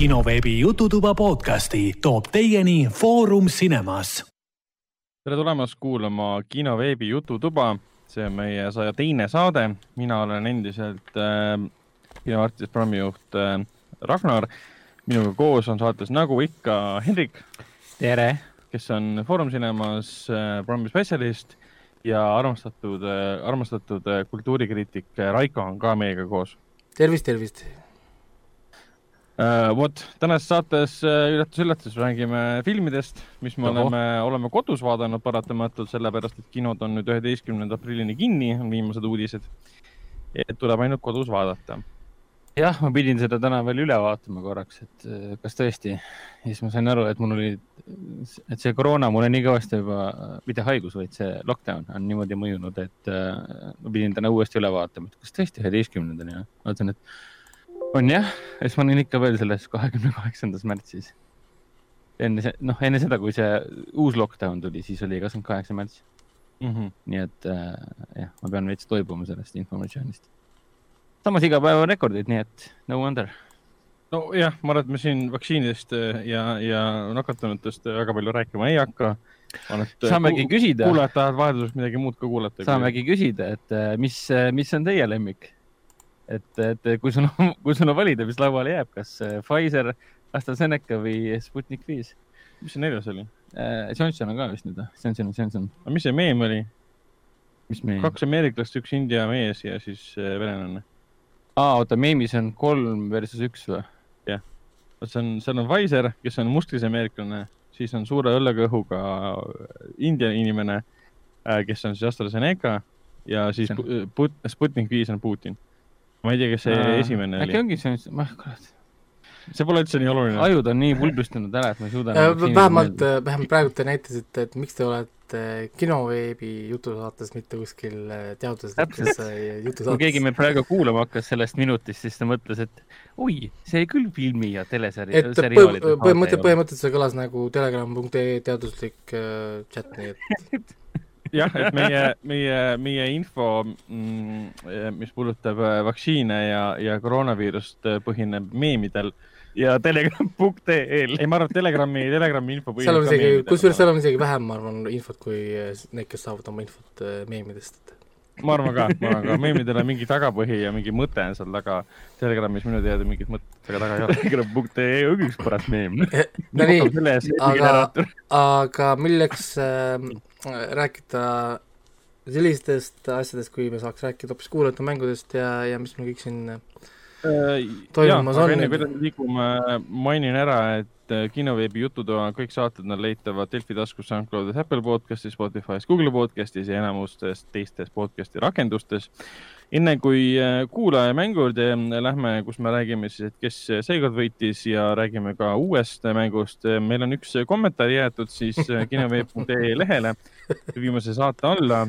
kinoveebi Jututuba podcasti toob teieni Foorum Cinemas. tere tulemast kuulama kinoveebi Jututuba, see on meie saja teine saade, mina olen endiselt äh, kinoartist, programmijuht äh, Ragnar. minuga koos on saates nagu ikka Hendrik. tere! kes on Foorum Cinemas äh, programmi spetsialist ja armastatud äh,, armastatud äh, kultuurikriitik Raiko on ka meiega koos. tervist, tervist vot, tänases saates üllatus-üllatus uh, räägime filmidest, mis me Oho. oleme, oleme kodus vaadanud paratamatult, sellepärast et kinod on nüüd üheteistkümnenda aprillini kinni, on viimased uudised. et tuleb ainult kodus vaadata. jah, ma pidin seda täna veel üle vaatama korraks, et uh, kas tõesti. ja siis ma sain aru, et mul oli, et see koroona mulle nii kõvasti juba, mitte haigus, vaid see lockdown on niimoodi mõjunud, et ma pidin täna uuesti üle vaatama, et kas tõesti üheteistkümnendani, vaatasin, et on jah, siis ma olin ikka veel selles kahekümne kaheksandas märtsis. enne noh, enne seda, kui see uus lockdown tuli, siis oli kakskümmend kaheksa märts mm. -hmm. nii et äh, jah, ma pean veits toibuma sellest informatsioonist. samas iga päev on rekordid, nii et no wonder. nojah, ma arvan, et me siin vaktsiinidest äh, ja, ja nakatunutest väga palju rääkima ei hakka. Äh, saamegi küsida. kuulajad tahavad vahelduseks midagi muud ka kuulata. saamegi küsida, et äh, mis, mis on teie lemmik et, et kui sul on, kui sul on valida, mis lauale jääb, kas äh, Pfizer, AstraZeneca või Sputnik viis? mis see neljas oli äh,? Johnson on ka vist nüüd? Johnson, Johnson. aga mis see meem oli? mis meem? kaks ameeriklast, üks India mees ja siis äh, venelane. aa, oota, meemis on kolm versus üks või? jah, see on, seal on Pfizer, kes on mustris ameeriklane, siis on suure õllekõhuga India inimene, äh, kes on siis AstraZeneca ja siis. Sputnik viis on Putin ma ei tea, kes see äh, esimene äkki oli. äkki ongi see, ma, kurat. see pole üldse nii oluline. ajud on nii pulbistunud ära, et ma ei suuda äh,. vähemalt, äh, vähemalt praegu te näitasite, et miks te olete kinoveebi jutusaates, mitte kuskil teaduslikes jutusaates. kui keegi meid praegu kuulama hakkas sellest minutist, siis ta mõtles, et oi, see küll filmi ja teleseri-. et põhimõtteliselt, põhimõtteliselt see kõlas nagu telegram.ee teaduslik äh, chat, nii et jah, et meie, meie, meie info, mm, mis puudutab äh, vaktsiine ja, ja koroonaviirust, äh, põhineb meemidel ja telegram.ee-l. ei, ma arvan, et Telegrami, Telegrami info põhineb seal on isegi, kusjuures seal on isegi vähem, ma arvan, infot kui need, kes saavad oma infot meemidest. ma arvan ka, ma arvan ka, meemidel on mingi tagapõhi ja mingi mõte on seal taga. Telegramis minu teada mingit mõtet väga taga ei ole. Telegram.ee on üks paras meem. no nii, aga, aga milleks äh, rääkida sellistest asjadest, kui me saaks rääkida hoopis kuulajate mängudest ja, ja mis meil kõik siin äh, toimumas on. enne kui edasi liigume, mainin ära, et äh, kinoveebi jututoa kõik saated on leitavad Delfi taskus, SoundCloudis, Apple podcastis, Spotify's, Google podcastis ja enamustes teistes podcasti rakendustes enne kui äh, kuulajamängu juurde lähme, kus me räägime siis, et kes seekord võitis ja räägime ka uuest mängust. meil on üks kommentaar jäetud siis äh, kinoveeb.ee lehele viimase saate alla.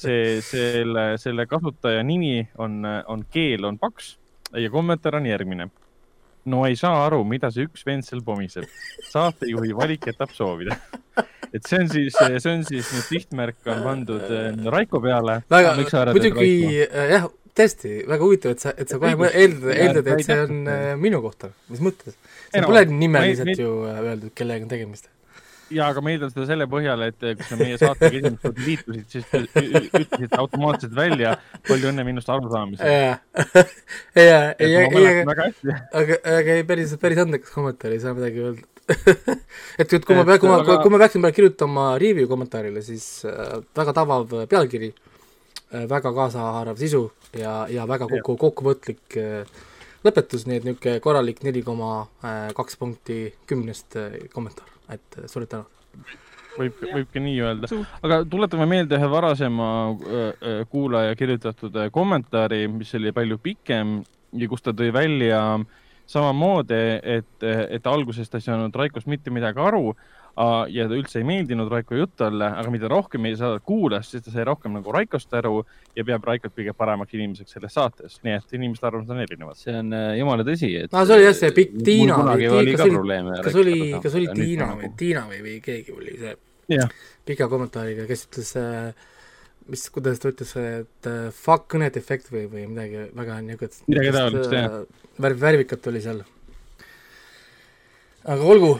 see, selle, selle kasutaja nimi on, on Keel on paks ja kommentaar on järgmine no ei saa aru, mida see üks vend seal pomiseb. saatejuhi valik jätab soovida. et see on siis, see on siis nüüd sihtmärk on pandud äh, Raiko peale. väga, muidugi äh, jah, tõesti väga huvitav, et sa, et sa kohe eeldad, eeldad, et see on äh, minu kohta, mis mõttes? see pole nimeliselt ju öeldud, kellega on tegemist ja, aga ma eeldan seda selle põhjal, et kui sa meie saatega esimest korda liitusid, siis ütlesid automaatselt välja palju õnne minust arusaamisel. jaa, ei, ei, aga, aga ei, päris, päris andekas kommentaar, ei saa midagi öelda. Et, et kui ma pea-, kui ma, kui ma peaksin kirjutama review kommentaarile, siis äh, väga tabav pealkiri äh,, väga kaasahaarav sisu ja, ja väga kokku, kokkuvõtlik äh, lõpetus, nii et niisugune korralik neli koma äh, kaks punkti kümnest äh, kommentaar et äh, suured tänud. võib, võib ka nii öelda, aga tuletame meelde ühe varasema äh, äh, kuulaja kirjutatud kommentaari, mis oli palju pikem ja kus ta tõi välja samamoodi, et, et alguses ta ei saanud Raikost mitte midagi aru ja ta üldse ei meeldinud Raiko jutt talle, aga mida rohkem seda kuulas, siis ta sai rohkem nagu Raikost aru ja peab Raikot kõige paremaks inimeseks selles saates, nii et inimeste arvamused on erinevad. see on äh, jumala tõsi, et. no see oli jah, see pikk Tiina kas oli, kas oli, kas oli Tiina või, Tiina või, või keegi oli see yeah. pika kommentaariga, kes ütles äh, mis, kuidas ta ütles, et uh, fuck kõnet efekt või, või midagi väga niisugust. midagi taolist, jah. värv, värvikat oli seal aga olgu.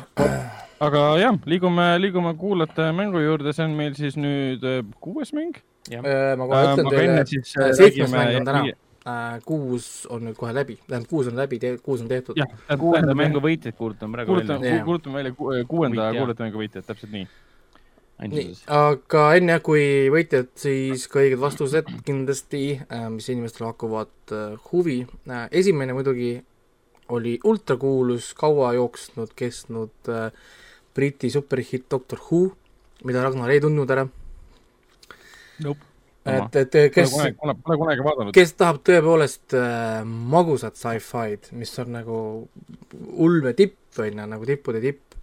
Aga jah, liigume, liigume kuulajate mängu juurde, see on meil siis nüüd äh, kuues mäng. ma kohe ütlen teile, seitsmes mäng on täna äh, kuus on nüüd kohe läbi, tähendab, kuus on läbi, kuus on tehtud. kuuenda mängu võitjad kuulutame praegu välja. kuulutame välja kuuenda kuulajate mängu võitjad, täpselt nii. nii, aga enne kui võitjad, siis ka õiged vastused kindlasti äh,, mis inimestele hakkavad äh, huvi äh,. esimene muidugi oli ultrakuulus, kaua jooksnud, kestnud äh, Briti superhitt Doctor Who, mida Ragnar ei tundnud ära. Nope. Et, et kes, kes tahab tõepoolest äh, magusat sci-fi'd, mis on nagu ulme tipp, on ju, nagu tippude tipp,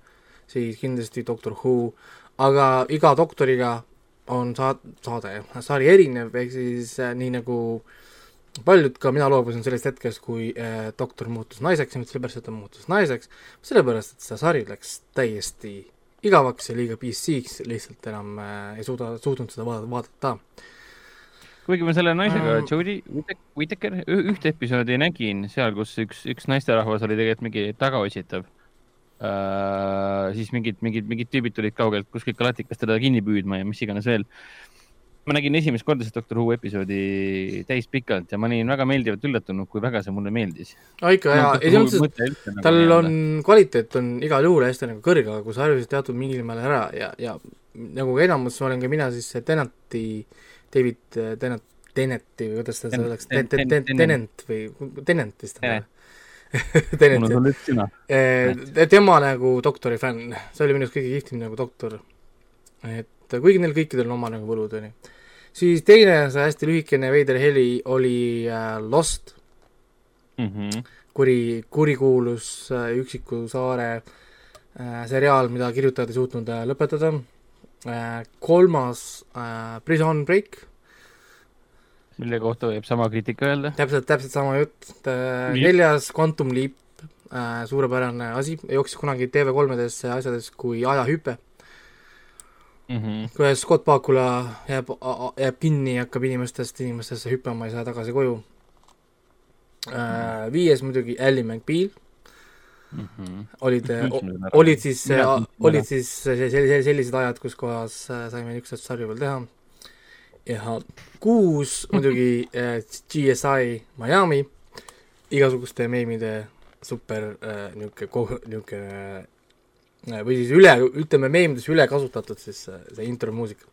siis kindlasti Doctor Who, aga iga doktoriga on saad-, saade, sari erinev, ehk siis äh, nii nagu paljud, ka mina loobusin sellest hetkest, kui äh, doktor muutus naiseks mitte sellepärast, et ta muutus naiseks, sellepärast, et see sari läks täiesti igavaks ja liiga PC-ks, lihtsalt enam äh, ei suuda, suutnud seda vaadata, vaadata kuigi ma selle naisega um,, Jodie Whittaker, ühte episoodi nägin seal, kus üks, üks naisterahvas oli tegelikult mingi tagaotsitav uh,. siis mingid, mingid, mingid tüübid tulid kaugelt kuskilt galaktikast teda kinni püüdma ja mis iganes veel. Ma nägin esimest korda seda Doctor Who episoodi täispikalt ja ma olin väga meeldivalt üllatunud, kui väga see mulle meeldis. aa ikka jaa, ei selles mõttes, et tal nagu on, kvaliteet on igal juhul hästi nagu kõrge, aga kui sa harjusid teatud mingil määral ära ja, ja nagu enamus olen ka mina siis Tenanti äh, David äh, Tennant, Tennanti või kuidas ta selleks, Tennant või Tennant vist on Tennant, äh, tema nagu doktori fänn, see oli minu arust kõige kihvtim nagu doktor. et kuigi neil kõikidel on oma nagu võlud, onju. siis teine, see hästi lühikene veider heli oli äh, Lost mm. -hmm. kuri, kurikuulus äh, üksiku saare äh, seriaal, mida kirjutajad ei suutnud äh, lõpetada Äh, kolmas äh, Prison Break. mille kohta võib sama kriitika öelda? täpselt, täpselt sama jutt. neljas Quantum Leap, äh, suurepärane asi, jooksis kunagi TV3-des asjades kui ajahüpe mm. -hmm. kui Scott Bakula jääb, jääb kinni ja hakkab inimestest inimestesse hüppama, ei saa tagasi koju. viies muidugi Ally McBeal mm. -hmm. olid, olid siis, olid siis sellised, sellised ajad, kus kohas äh, saime niisuguseid sarju veel teha. ja kuus muidugi äh, GSI Miami, igasuguste meemide super niisugune, niisugune või siis üle, ütleme meemides üle kasutatud siis see intro muusika.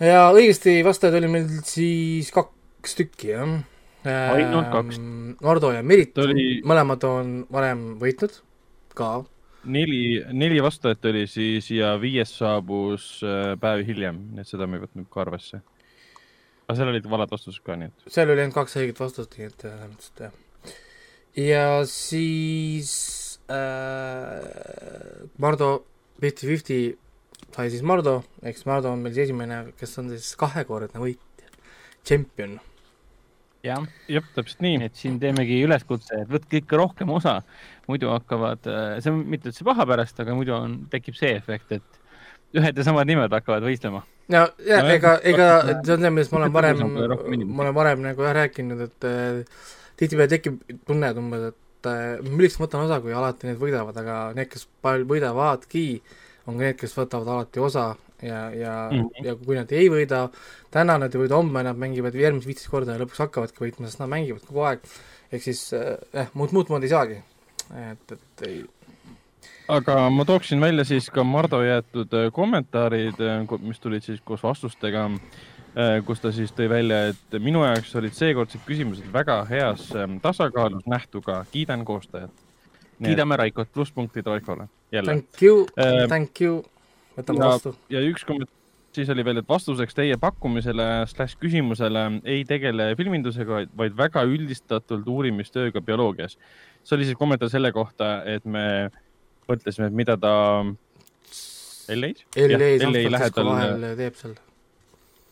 ja õigesti vastajaid oli meil siis kaks tükki, jah ainult kaks. Nardo ja Merit oli... mõlemad on varem võitnud ka. neli, neli vastajat oli siis ja viies saabus äh, päev hiljem, nii et seda me ei võtnud ka arvesse. aga seal olid valed vastused ka, nii et. seal oli ainult kaks õiget vastust, nii et selles mõttes, et jah. ja siis äh, Mardo fifty-fifty sai siis Mardo, eks Mardo on meil siis esimene, kes on siis kahekordne võitja, tšempion. Jah, jah, täpselt nii. et siin teemegi üleskutse, et võtke ikka rohkem osa, muidu hakkavad, äh, see on mitte üldse paha pärast, aga muidu on, tekib see efekt, et ühed ja samad nimed hakkavad võistlema. no ja no, ega, ega see on see, millest ma olen varem, ma olen varem nagu jah rääkinud, et äh, tihtipeale tekib tunne, et umbes, et äh, milleks ma võtan osa, kui alati need võidavad, aga need, kes võidavadki, on need, kes võtavad alati osa ja, ja mm, -hmm. ja kui nad ei võida täna, nad ei võida homme, nad mängivad järgmised viisteist korda ja lõpuks hakkavadki võitma, sest nad mängivad kogu aeg. ehk siis jah eh,, muud, muud moodi ei saagi. et, et ei aga ma tooksin välja siis ka Mardo jäetud äh, kommentaarid, äh, mis tulid siis koos vastustega, äh, kus ta siis tõi välja, et minu jaoks olid seekordsed küsimused väga heas ähm, tasakaalus nähtuga, kiidan koostajat. kiidame Raikot. plusspunktid Raikole. Thank you uh,, thank you võtame vastu. ja üks kommentaar siis oli veel, et vastuseks teie pakkumisele slaš küsimusele ei tegele filmindusega, vaid väga üldistatult uurimistööga bioloogias. see oli siis kommentaar selle kohta, et me mõtlesime, et mida ta LA-s? LA-s San Francisco vahel teeb seal.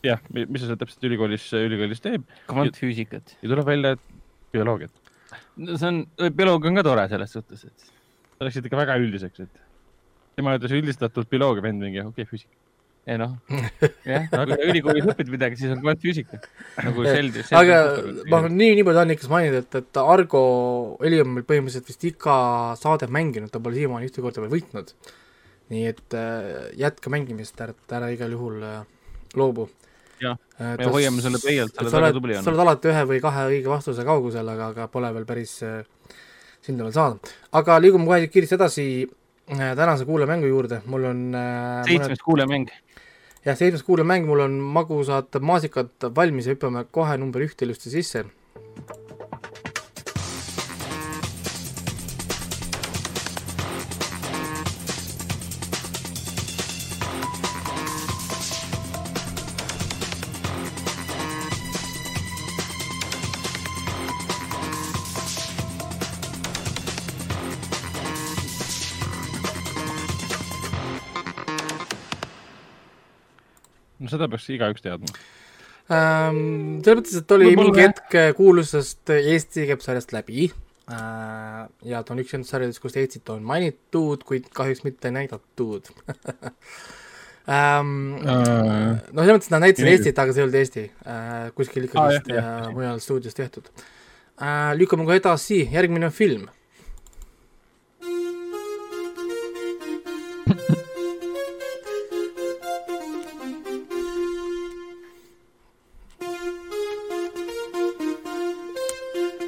Jah, mis ta seal täpselt ülikoolis, ülikoolis teeb. kvantfüüsikat. ja tuleb välja, et bioloogiat. no see on, bioloogia on ka tore selles suhtes, et. sa läksid ikka väga üldiseks, et tema ütles üldistatult bioloogia vend mingi, okei okay,, füüsika. ja noh, jah, kui sa ülikoolis õpid midagi, siis on kvantfüüsika nagu selge. aga ma nii, nii palju tahan ikka mainida, et, et Argo Eli on meil põhimõtteliselt vist iga saade mänginud, ta pole siiamaani ühte korda veel võitnud. nii et äh, jätka mängimist, ära, ära igal juhul äh, loobu. Jah, äh, me hoiame selle peialt, sa oled väga tubli olnud. sa oled alati ühe või kahe õige vastuse kaugusel, aga, aga pole veel päris äh, sinna veel saanud. aga liigume kohe kiiresti edasi äh, tänase kuulamängu juurde, mul on seitsmes mõned... kuulamäng jah, seitsmes kuulamäng, mul on magusad maasikad valmis ja hüppame kohe number ühte ilusti sisse seda peaks igaüks teadma. Ähm,. selles mõttes, et oli Võib mingi hetk kuulusast Eesti käib sarjast läbi äh, ja ta on üks nendest sarjadest, kus Eestit on mainitud, kuid kahjuks mitte näidatud. Ähm, uh, no selles mõttes, et nad näitasid Eestit, aga see ei olnud Eesti äh,, kuskil ikkagi ah, äh, mujal stuudios tehtud. Äh,. lükkame kohe edasi, järgmine on film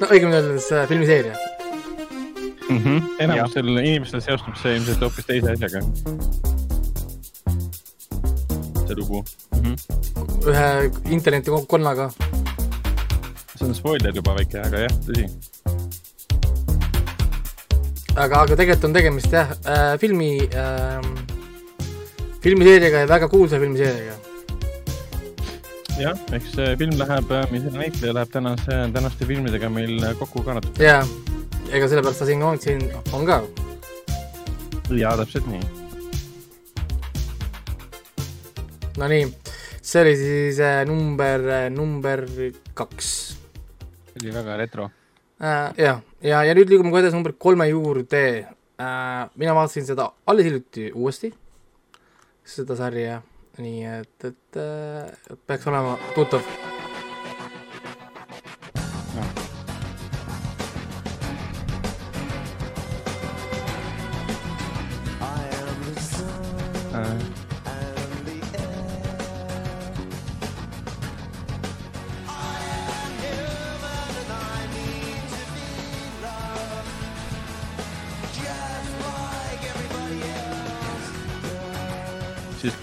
no õigemini öeldes äh, filmiseeria mm. -hmm. enamustel inimestel seostub see ilmselt hoopis teise asjaga. see lugu mm. -hmm. ühe internetikonnaga. see on spoiler juba väike, aga jah, tõsi. aga, aga tegelikult on tegemist jah äh, filmi äh,, filmiseeriaga ja väga kuulsa filmiseeriaga jah, eks see film läheb, või see näitleja läheb tänase, tänaste filmidega meil kokku ka natuke. jaa, ega sellepärast ta siin on, siin on ka. jaa, täpselt nii. Nonii, see oli siis äh, number, äh, number kaks. see oli väga retro äh,. jah, ja, ja nüüd liigume kohe edasi number kolme juurde äh,. mina vaatasin seda alles hiljuti uuesti, seda sarja nii et, et, peaks olema tuttav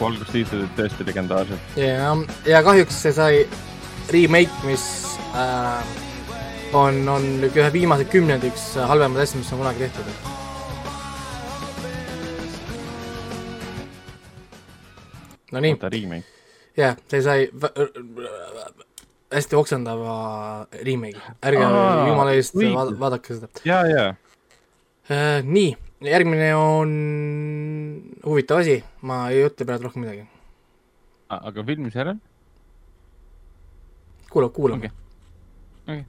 siis kui algustiitlid tõesti legendaarsed. ja, ja kahjuks see sai remake, mis äh, on, on ühe viimase kümnendi üks halvemaid asju, mis on kunagi tehtud. Nonii. jah, see sai hästi oksendava remake'i, ärge jumala eest vaadake seda. ja, ja. Äh, nii järgmine on huvitav asi, ma ei ütle praegu rohkem midagi. aga filmis järel? kuula, kuulame okay.. Okay.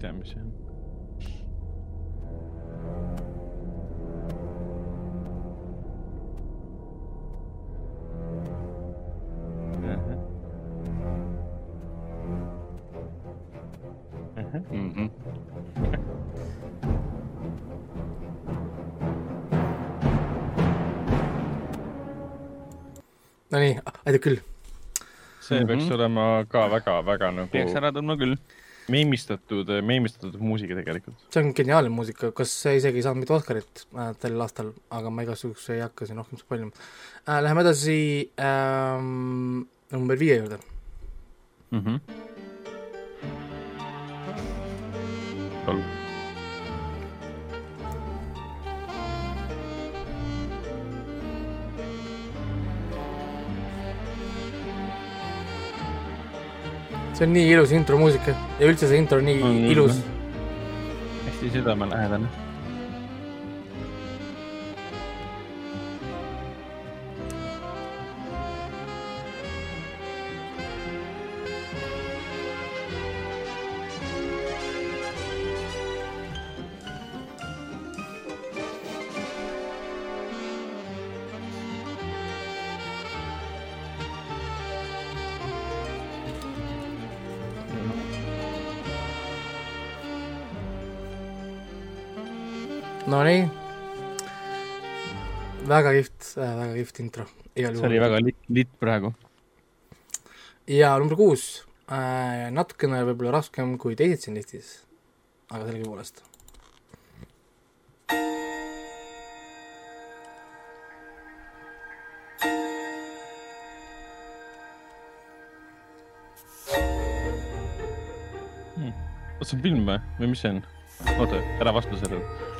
Tea, mis see on. Mm -hmm. Nonii, aitab küll. see mm -hmm. peaks olema ka väga-väga nagu. peaks ära tundma küll meemistatud, meemistatud muusika tegelikult. see on geniaalne muusika, kas see isegi ei saanud mitte Oscarit äh, tällel aastal, aga ma igaks juhuks ei hakka siin rohkem spoilima äh,. Läheme edasi ähm, number viie juurde mm. -hmm. palun see on nii ilus intromuusika ja üldse see intro on nii -hmm. ilus. hästi südamelähedane Nonii, väga kihvt äh,, väga kihvt intro, see oli väga lit-, lit praegu. ja number kuus äh,, natukene võib-olla raskem kui teised siin listis, aga sellegipoolest. Hmm.. see on film või, või mis see on? oota, ära vasta sellele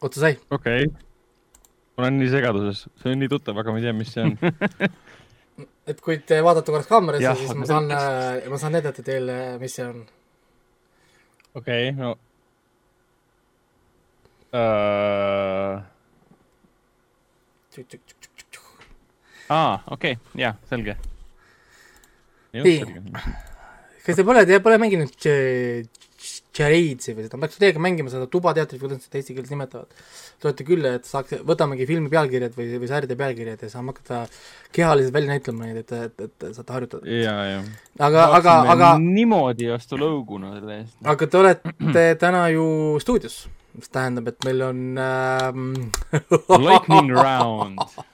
otsa sai. okei okay., ma olen nii segaduses, see on nii tuttav, aga ma ei tea, mis see on et kui te vaatate korraks kaamerasse, siis ma saan, äh, ma saan näidata teile, mis see on. okei okay,, no uh.... aa, okei okay., jaa, selge. nii, kas te pole, te pole mänginud Chareidsi või seda, ma peaks teiega mängima seda tubateatrit, kuidas seda eesti keeles nimetavad. Te olete küll, et saaks, võtamegi filmi pealkirjad või, või sääride pealkirjad ja saame hakata kehaliselt välja näitlema neid, et, et, et, et saate harjutada. ja, ja. aga, aga, aga. niimoodi vastu lõuguna selle eest. aga te olete täna ju stuudios, mis tähendab, et meil on ähm... Lightning round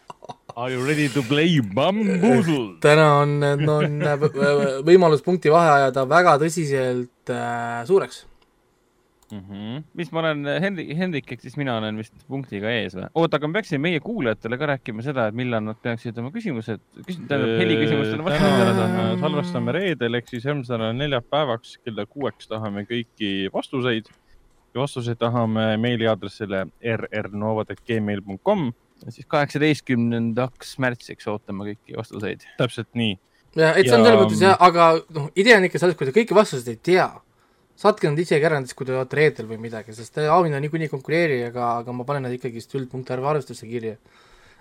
Are you ready to play bamboozle? täna on, on võimalus punkti vahe ajada väga tõsiselt äh, suureks mm. -hmm. mis ma olen Henrik, Hendrik, ehk siis mina olen vist punktiga ees või? oota, aga me peaksime meie kuulajatele ka rääkima seda, et millal nad peaksid oma küsimused, tähendab heliküsimustele vastama. salvestame reedel ehk siis järgmisel neljapäevaks kella kuueks tahame kõiki vastuseid ja vastuseid tahame meiliaadressile rrnovad.gmail.com siis kaheksateistkümnendaks märtsiks ootame kõiki vastuseid. täpselt nii. ja, et see on selles mõttes jah, aga noh, idee on ikka selles, kui te kõiki vastuseid ei tea, saatke nad isegi ära näiteks, kui te olete reedel või midagi, sest auhinna niikuinii ei konkureeri, aga, aga ma panen nad ikkagist üldpunkti arvu arvestusse kirja.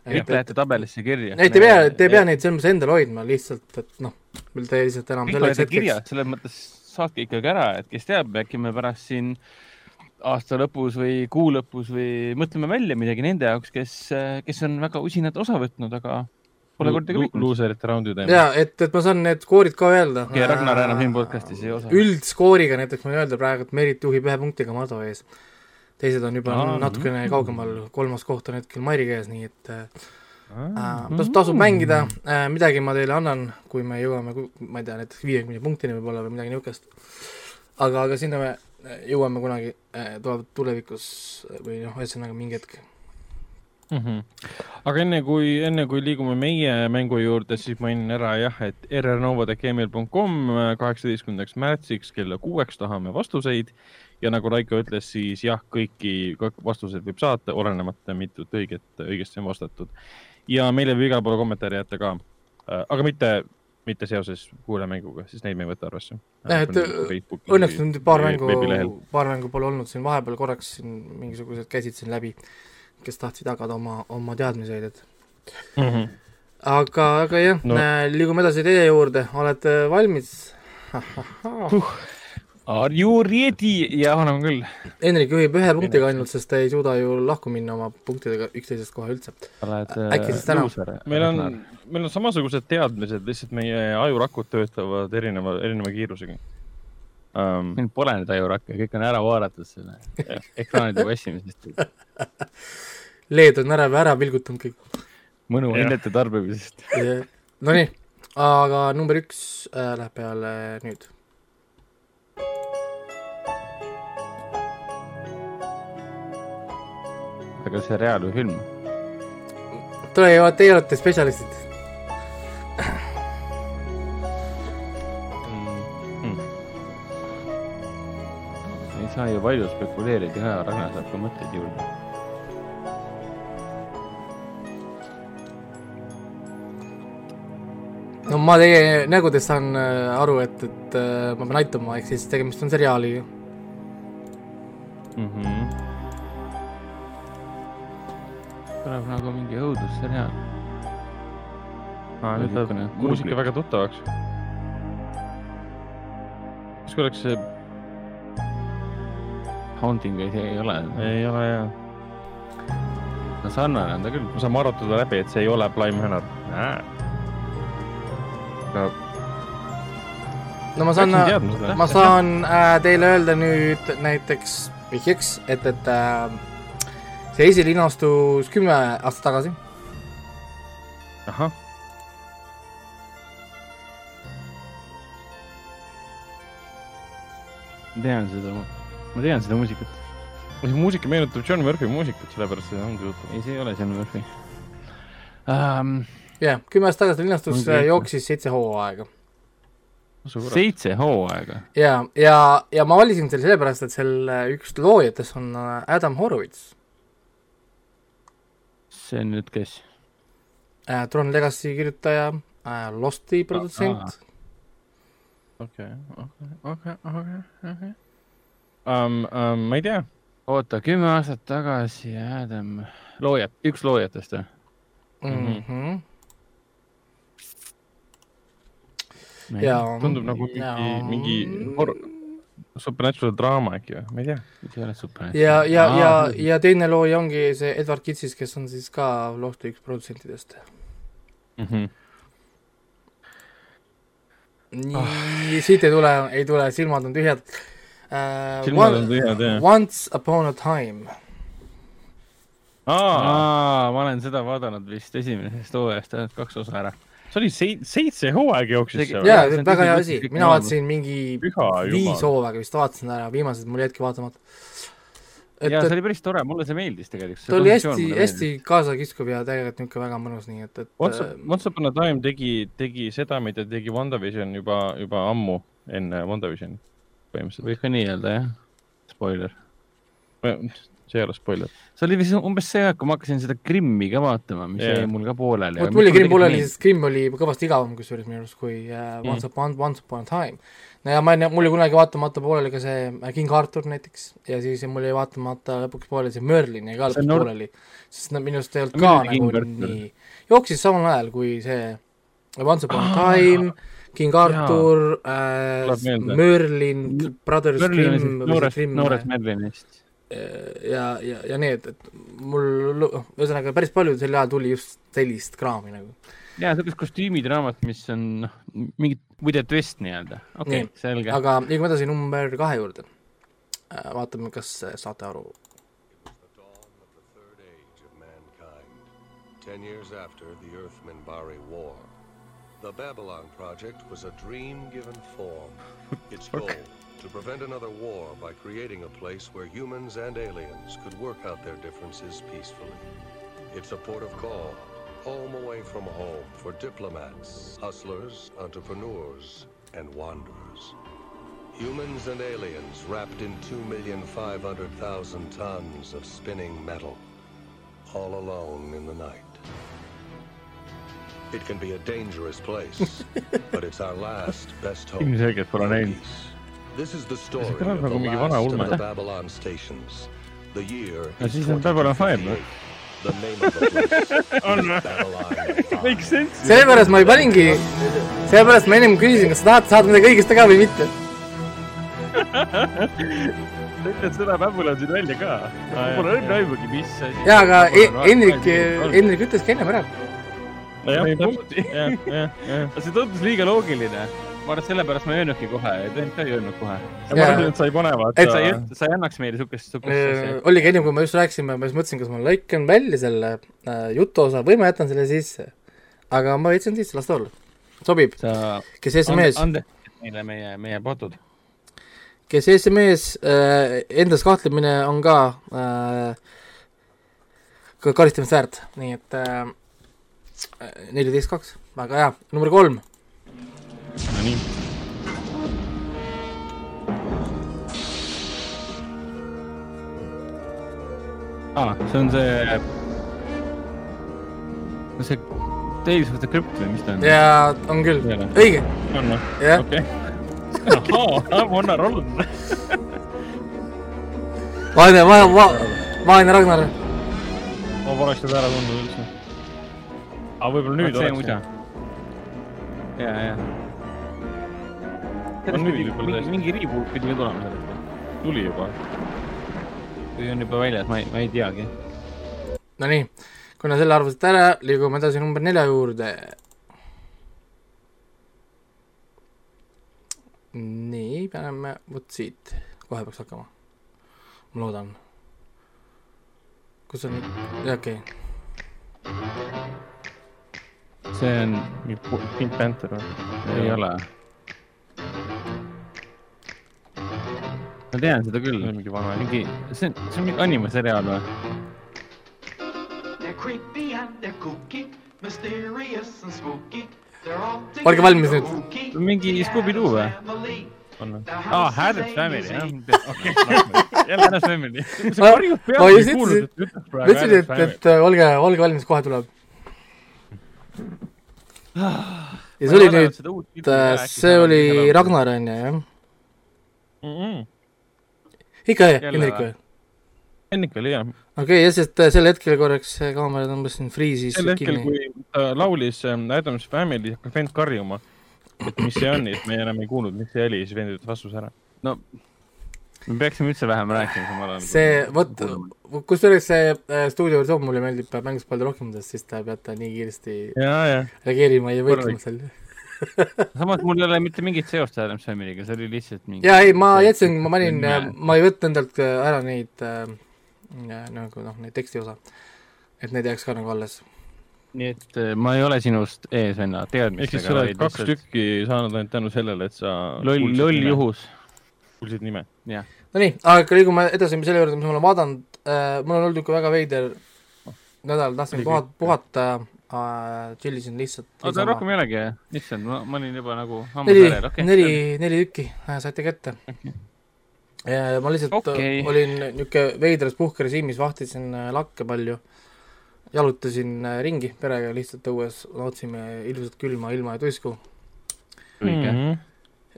kõik lähete tabelisse kirja. ei, te ei pea, te ei pea neid selles mõttes endal hoidma lihtsalt, et noh, te lihtsalt enam kõik selleks hetkeks. selles mõttes saatke ikkagi ära, et kes teab, äkki me pärast siin äh, aasta lõpus või kuu lõpus või mõtleme välja midagi nende jaoks, kes, kes on väga usinalt osa võtnud, aga pole kordagi võitnud. Loserite raundi teeme. jaa, et, et ma saan need skoorid ka öelda. okei okay,, Ragnar enam siin podcast'is ei osa. üldskooriga näiteks võin öelda praegu, et Merit juhib ühe punktiga Mado ees. teised on juba Aa, natukene mm. kaugemal, kolmas koht on hetkel Mairi käes, nii et äh, tasub, tasub mängida äh,, midagi ma teile annan, kui me jõuame, ma ei tea, näiteks viiekümne punktini võib-olla või midagi niisugust. aga, aga sinna me jõuame kunagi äh, tulevikus või noh, ühesõnaga mingi hetk mm. -hmm. aga enne kui, enne kui liigume meie mängu juurde, siis mainin ära jah, et rrnovade.gmail.com kaheksateistkümnendaks märtsiks kella kuueks tahame vastuseid ja nagu Raiko ütles, siis jah, kõiki vastuseid võib saata, olenemata mitut õiget, õigesti on vastatud. ja meile võib igale poole kommentaare jätta ka, äh, aga mitte mitte seoses kuulemänguga, siis neid me ei võta arvesse. jah, et õnneks nüüd paar mängu, paar mängu pole olnud siin vahepeal korraks siin mingisugused käisid siin läbi, kes tahtsid jagada oma, oma teadmiseid, et mm. -hmm. aga, aga jah no., liigume edasi teie juurde, olete valmis? uh, Are you ready? jah, olen küll. Henrik juhib ühe punktiga ainult, sest ta ei suuda ju lahku minna oma punktidega üksteisest kohe üldse. äkki siis täna? meil on, meil on samasugused teadmised, lihtsalt meie ajurakud töötavad erineva, erineva kiirusega um,. meil pole neid ajurakke, kõik on ära vaadatud selle ekraanide vassimisest LED on ära, ära pilgutanud kõik. mõnu hindade tarbimisest Nonii, aga number üks äh, läheb peale nüüd aga seriaal või film? tule, teie olete spetsialistid mm.. ei saa ju palju spekuleerida ka, Ragnar saab ka mõtteid juurde. no ma teie nägudest saan äh, aru, et, et äh, ma pean aitama, ehk siis tegemist on seriaaliga mm. -hmm kõlab nagu mingi õudusseriaal ah,. nüüd läheb muusika väga tuttavaks. kas kuuleks see? Haunting ei, ei ole. ei ole jaa. no sarnane on ta küll. me saame arutada läbi, et see ei ole Blime Hännar. aga no ma saan, ma saan äh, teile öelda nüüd näiteks vihjeks, et, et äh, see esilinastus kümme aastat tagasi. ahah. ma tean seda, ma tean seda muusikat. see muusika meenutab John Murphy muusikat, sellepärast see ongi jutt. ei, see ei ole John Murphy um,. jah yeah,, kümme aastat tagasi linastus okay. jooksis seitse hooaega seitse hooaega? ja, ja, ja ma valisin selle sellepärast, et selle üks loojatest on Adam Horowitz see on nüüd kes äh,? Tron Legacy kirjutaja äh,, Losti produtsent. okei, okei, okei, okei, okei. Um, um, ma ei tea. oota, kümme aastat tagasi Adam, loojad, üks loojatest või mm? -hmm. ja tundub nagu mingi, mingi horror Supernatural draama äkki või, ma ei tea. ei ole Supernatural. ja, ja, ja, ja teine looja ongi see Edward Kitsis, kes on siis ka Lofti üks produtsentidest mm. -hmm. nii oh., siit ei tule, ei tule, silmad on tühjad uh,. silmad one, on tühjad, jah. Once upon a time. aa, ma olen seda vaadanud vist esimesest hooajast ainult kaks osa ära see oli seit-, seitse hooaega jooksis seal. jaa, väga hea asi, mina vaatasin mingi viis hooaega vist vaatasin ära, viimased mul jätki vaatamata. jaa, see oli päris tore, mulle see meeldis tegelikult. ta oli hästi, hästi kaasakiskuv ja tegelikult niisugune väga mõnus, nii et, et Once, äh, Once Upon a Time tegi, tegi seda, mida tegi WandaVision juba, juba ammu enne WandaVisioni põhimõtteliselt. võib ka nii öelda, jah. Spoiler see ei ole spoiler. see oli vist umbes see aeg, kui ma hakkasin seda Krimmi ka vaatama, mis yeah. jäi mul ka pooleli. mul jäi Krimm pooleli, sest Krimm oli kõvasti igavam kusjuures minu arust kui uh, Once mm. Upon, Once Upon a Time. no ja ma, mul jäi kunagi vaatamata pooleli ka see äh, King Arthur näiteks ja siis mul jäi vaatamata lõpuks pooleli see Merlin jäi ka lõpuks Nord... pooleli, sest no minu arust ei olnud ka nagu nii, jooksis samal ajal kui see Once Upon a Time ah, King Arthur, äh, Merlin, Brothers Grimm. noorest, noorest Merlinist ja, ja, ja need, et mul, noh, ühesõnaga päris palju sel ajal tuli just sellist kraami nagu. jaa, niisugust kostüümidraamat, mis on noh, mingit a twist nii-öelda, okei okay,, selge. aga liigume edasi number kahe juurde. Äh, vaatame, kas saate aru. Ten years after the Earth-Minbari War, the Babylon Project was a dream given form. Its goal to prevent another war by creating a place where humans and aliens could work out their differences peacefully. It's a port of call, home away from home for diplomats, hustlers, entrepreneurs, and wanderers. Humans and aliens wrapped in 2,500,000 tons of spinning metal, all alone in the night. It can be a dangerous place, but it's our last best hope for peace. see kõlab nagu mingi vana ulme. ja siis on Babylon Five või? on või? Makes sense. sellepärast ma ei paningi, sellepärast ma ennem küsisin, kas sa tahad, saad midagi õigesti ka või mitte sa ütled seda Babylon siin välja ka. mul on õnne aimugi, mis asi. jaa, aga Hendrik, Hendrik ütleski ennem ära. jah, täpselt, jah, jah, jah. see tundus liiga loogiline ma arvan, et sellepärast ma ei öelnudki kohe, TNT ei öelnud kohe. ma arvan, et sa ei pane vaata. et sa ei, sa ei annaks meile siukest, siukest asja. oligi ennem, kui me just rääkisime, ma just mõtlesin, kas ma lõikan välja selle äh, jutuosa või ma jätan selle sisse. aga ma jätsin sisse, las ta olla. sobib. kes SMS. andestas meile meie, meie patud. kes SMS äh, endas kahtlemine on ka äh, ka karistamist väärt, nii et äh, neliteist äh, kaks, väga hea, number kolm Nonii. aa ah,, see on see, see Tales of the Crypt või mis ta on? jaa, on küll, õige. on või? okei. ahhaa, Monna Rollin. vaene, vaene, vaene Ragnar. ma poleks seda ära tundnud üldse. aga võib-olla nüüd oleks. ja, ja on nüüd juba mingi, mingi reboot pidi ka tulema sellest või? tuli juba. või on juba väljas, ma ei, ma ei teagi. Nonii, kuna selle arvasite ära, liigume edasi number nelja juurde. nii, paneme vot siit, kohe peaks hakkama. ma loodan. kus on, okei okay. see on Pink Panther või? ei ole ma tean seda küll. mingi vana, mingi, see on, see on mingi animaseriaal või? olge valmis nüüd. mingi Scooby-Doo või? on või? aa, Adam's Family, jah. okei, jälle Adam's Family. ma just ütlesin, ütlesin, et, et olge, olge valmis, kohe tuleb. ja see oli nüüd, see oli Ragnar on ju, jah? ikka Hendrik või? Hendrik oli jah. okei okay,, ja sest äh, sel hetkel korraks kaamera tõmbas siin friisis sel hetkel, kui ta laulis ähm, Adams Family, hakkas vend karjuma, et mis see on siis me enam ei kuulnud, mis see oli, siis vend ütles vastuse ära. no me peaksime üldse vähem rääkima samal ajal. see, vot, kusjuures see äh, stuudioversioon mulle meeldib mängust palju rohkem, sest siis te peate nii kiiresti reageerima ja võitlema seal samas mul ei ole mitte mingit seost Adams Family'ga, see oli lihtsalt mingi jaa, ei, ma jätsin, ma panin, ma ei võtnud endalt äh, ära neid äh, nagu noh, neid teksti osa. et need jääks ka nagu alles. nii et äh, ma ei ole sinust ees, venna, teadmistega. ehk siis sa oled kaks lihtsalt... tükki saanud ainult tänu sellele, et sa loll, loll juhus. kuulsid nime? Jah. Nonii, aga liigume edasi selle juurde, mis ma olen vaadanud äh,, mul on olnud niisugune väga veider nädal, tahtsin puhata, puhata äh, tšillisin lihtsalt. oota, rohkem ei olegi, issand, ma, ma olin juba nagu neli, okay. neli, neli tükki äh, saite kätte okay.. ja ma lihtsalt okay. olin niisugune veidras puhkerežiimis, vahtisin äh, lakke palju, jalutasin äh, ringi perega lihtsalt õues, nautisime ilusat külma ilma ja tuisku. õige mm. -hmm.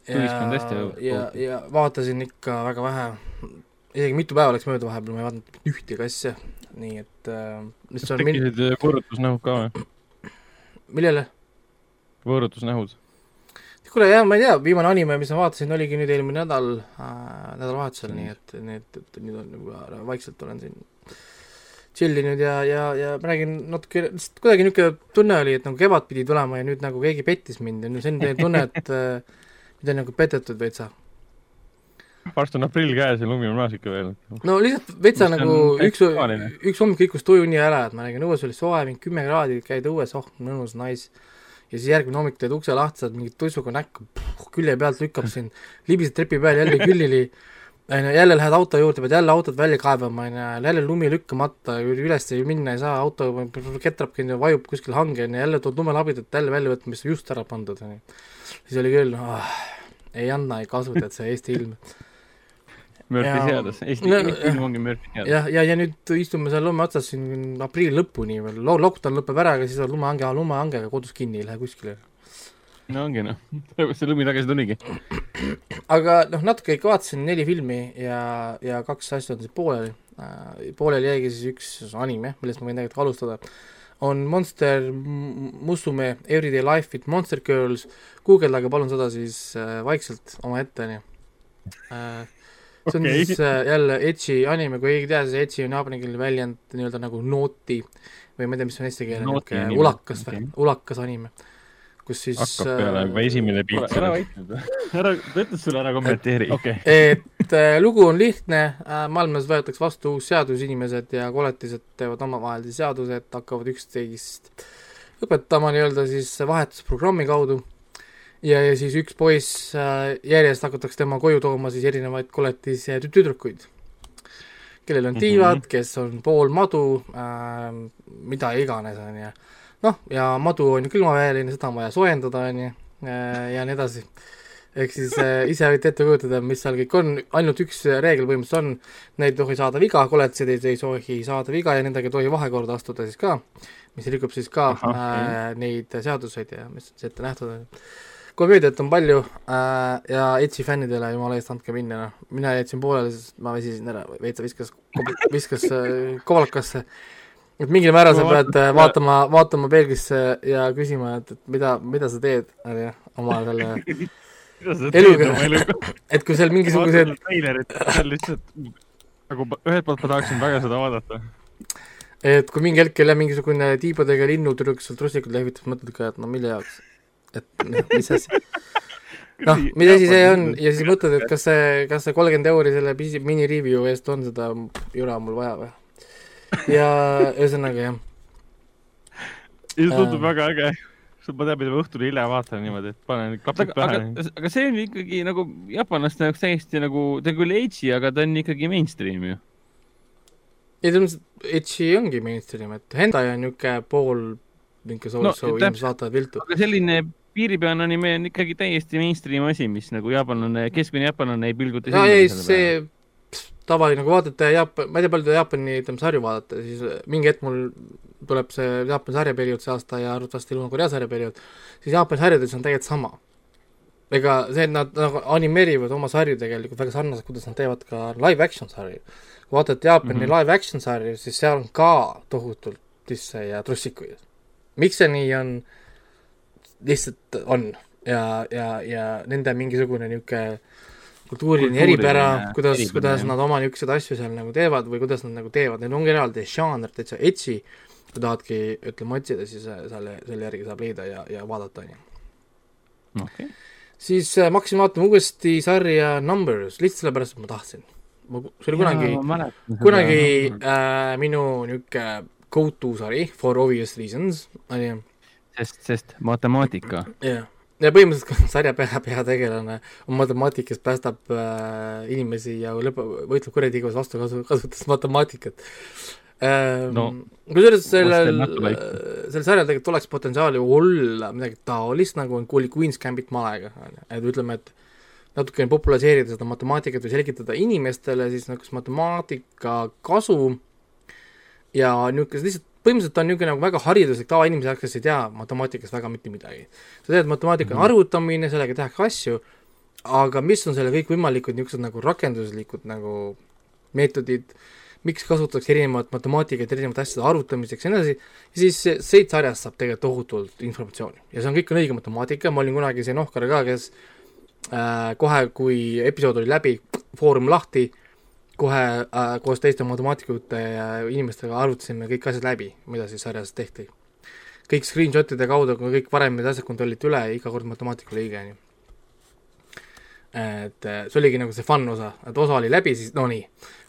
Ja, ja, ja vaatasin ikka väga vähe, isegi mitu päeva läks mööda vahepeal, ma ei vaadanud ühtegi asja nii et äh, on tekkisid min... võõrutusnähud ka või? millele? võõrutusnähud. kuule jah, ma ei tea, viimane anime, mis ma vaatasin, oligi nüüd eelmine nädal äh,, nädalavahetusel mm., nii et, nii et, et nüüd on juba vaikselt olen siin chill inud ja, ja, ja ma räägin natuke, lihtsalt kuidagi niisugune tunne oli, et nagu kevad pidi tulema ja nüüd nagu keegi pettis mind ja nüüd selline tunne, et äh, mind on nagu petetud veitsa varsti on aprill käes ja lumi on maas ikka veel. no lihtsalt vetsa nagu üks, üks hommik kõikus tuju nii ära, et ma nägin, õues oli soe, mingi kümme kraadi, käid õues, oh, mõnus, nice. ja siis järgmine hommik teed ukse lahti, saad mingi tuisuga näkku, külje pealt lükkab sind, libised trepi peal jälle küljeli, onju, jälle lähed auto juurde, pead jälle autot välja kaevama, onju, jälle lumi lükkamata, üles ei minna ei saa, auto ketrabki, onju, vajub kuskil hange, onju, jälle tood lumelabidat jälle välja võtma, mis just ära pandud, onju. siis oli küll oh,, ei anna, ei kasu, tead, see Eesti ilm Murphy seadus, Eesti no, film ongi Murphy seadus. jah, ja, ja, ja nüüd istume seal lume otsas siin aprilli lõpuni veel, lockdown lõpeb ära, aga siis oled lumehange, lumehangega kodus kinni, ei lähe kuskile. No ongi noh, see lumi tagasi tuligi. aga noh, natuke ikka vaatasin neli filmi ja, ja kaks asja on siis pooleli äh,. pooleli jäigi siis üks anime, millest ma võin tegelikult alustada on Monster Musume Everyday Life with Monster Girls, guugeldage palun seda siis äh, vaikselt omaette, onju äh, see on okay. siis jälle Echi anime, kui keegi ei tea, siis Echi on jaapani keelne väljend nii-öelda nagu nooti või ma ei tea, mis on eesti keele niisugune ulakas või okay., ulakas anime kus siis hakkab peale juba esimene pilt. ära vait nüüd, ära, ta ütles sulle ära kommenteeri. Okay. et äh, lugu on lihtne äh,, maailmas võetakse vastu uus seadus, inimesed ja koletised teevad omavahel siis seadused, hakkavad üksteist õpetama nii-öelda siis vahetusprogrammi kaudu ja, ja siis üks poiss äh, järjest hakatakse tema koju tooma siis erinevaid koletisi tüdrukuid, kellel on tiivad mm, -hmm. kes on pool madu äh,, mida iganes, on ju noh, ja madu on ju külmaveeline, seda on vaja soojendada, on ju, äh, ja nii edasi. ehk siis äh, ise võite ette kujutada, mis seal kõik on, ainult üks reegel põhimõtteliselt on, neid ei tohi saada viga, koletised ei tohi saada viga ja nendega ei tohi vahekorda astuda siis ka, mis rikub siis ka Aha, äh, neid seaduseid ja mis siis ette nähtud, on komöödiat on palju äh, ja Edge'i fännidele jumala eest andke minna, noh, mina jätsin pooleli, sest ma väsisin ära, veitsa viskas, viskas äh, kovalakasse äh, et mingil määral sa pead äh, vaatama, vaatama peeglisse ja küsima, et, et mida, mida sa teed, onju, oma selle eluga, et kui seal mingisugused seal lihtsalt nagu ühelt poolt ma tahaksin väga seda vaadata. et kui mingi hetk jälle mingisugune tiibadega linnutüdruk sealt rusikud lehvitab, mõtled ka, et no mille jaoks, et noh, mis asi? Noh, mis asi see on? Ja siis mõtled, et kas see, kas see kolmkümmend euri selle mini review eest on seda jura mul vaja või? Ja ühesõnaga jah. see tundub äh, väga äge ma tean, mida ma õhtul hilja vaatan niimoodi, et panen klapid pähe. aga see on ikkagi nagu jaapanlaste jaoks täiesti nagu, ta on küll edgy, aga ta on ikkagi mainstream ju. ei, ta on, edgy ongi mainstream, et hentai on niisugune pool niisugune soul no, inimesed vaatavad viltu. aga selline piiripealne anime on ikkagi täiesti mainstream asi, mis nagu jaapanlane, keskmine jaapanlane ei pilguta no ei, see tavaline, kui vaatate Jaapan, ma ei tea, palju te Jaapani, ütleme, sarju vaatate, siis mingi hetk mul tuleb see Jaapani sarjaperiood see aasta ja arvatavasti Lõuna-Korea sarjaperiood, siis Jaapani sarjades on tegelikult sama. ega see, et nad nagu animeerivad oma sarju tegelikult väga sarnaselt, kuidas nad teevad ka live action sarju. kui vaatate Jaapani mm -hmm. live action sarju, siis seal on ka tohutult tisse ja trussikuid. miks see nii on, lihtsalt on ja, ja, ja nende mingisugune niisugune kultuuriline eripära, kuidas, kuidas nad oma niisuguseid asju seal nagu teevad või kuidas nad nagu teevad, neil ongi eraldi žanr, täitsa etsi, kui tahadki, ütleme, otsida, siis äh, selle, selle järgi saab leida ja, ja vaadata, on ju. siis äh, ma hakkasin vaatama uuesti sarja Numbers, lihtsalt sellepärast, et ma tahtsin. ma, see oli kunagi, kunagi äh, minu niisugune go-to sari, for obvious reasons, on ju. sest, sest matemaatika. jah ja põhimõtteliselt sarja pea, peategelane on matemaatik, kes päästab äh, inimesi ja lõpp, võitleb kurjategevuse vastu kasu, kasutades matemaatikat ähm,. No, kusjuures sellel, sellel sarjal tegelikult oleks potentsiaali olla midagi taolist, nagu on Queen's Gambit malega, on ju, et ütleme, et natukene populariseerida seda matemaatikat või selgitada inimestele siis niisugust matemaatika kasu ja niisugust lihtsalt põhimõtteliselt on niisugune nagu väga hariduslik tavainimese jaoks, kes ei tea matemaatikast väga mitte midagi. sa tead, matemaatika on mm -hmm. arvutamine, sellega tehakse asju, aga mis on selle kõikvõimalikud niisugused nagu rakenduslikud nagu meetodid, miks kasutatakse erinevat matemaatikat erinevate asjade arvutamiseks ja nii edasi, siis Seit sarjast saab tegelikult tohutult informatsiooni. ja see on, kõik on õige matemaatika, ma olin kunagi see nohkar ka, kes äh, kohe, kui episood oli läbi, foorum lahti kohe äh, koos teiste matemaatikute ja inimestega arvutasime kõik asjad läbi, mida siis sarjas tehti. kõik screenshot'ide kaudu, kui kõik varem need asjad kontrolliti üle, iga kord matemaatika oli õige, on ju. et äh, see oligi nagu see fun osa, et osa oli läbi, siis no nii,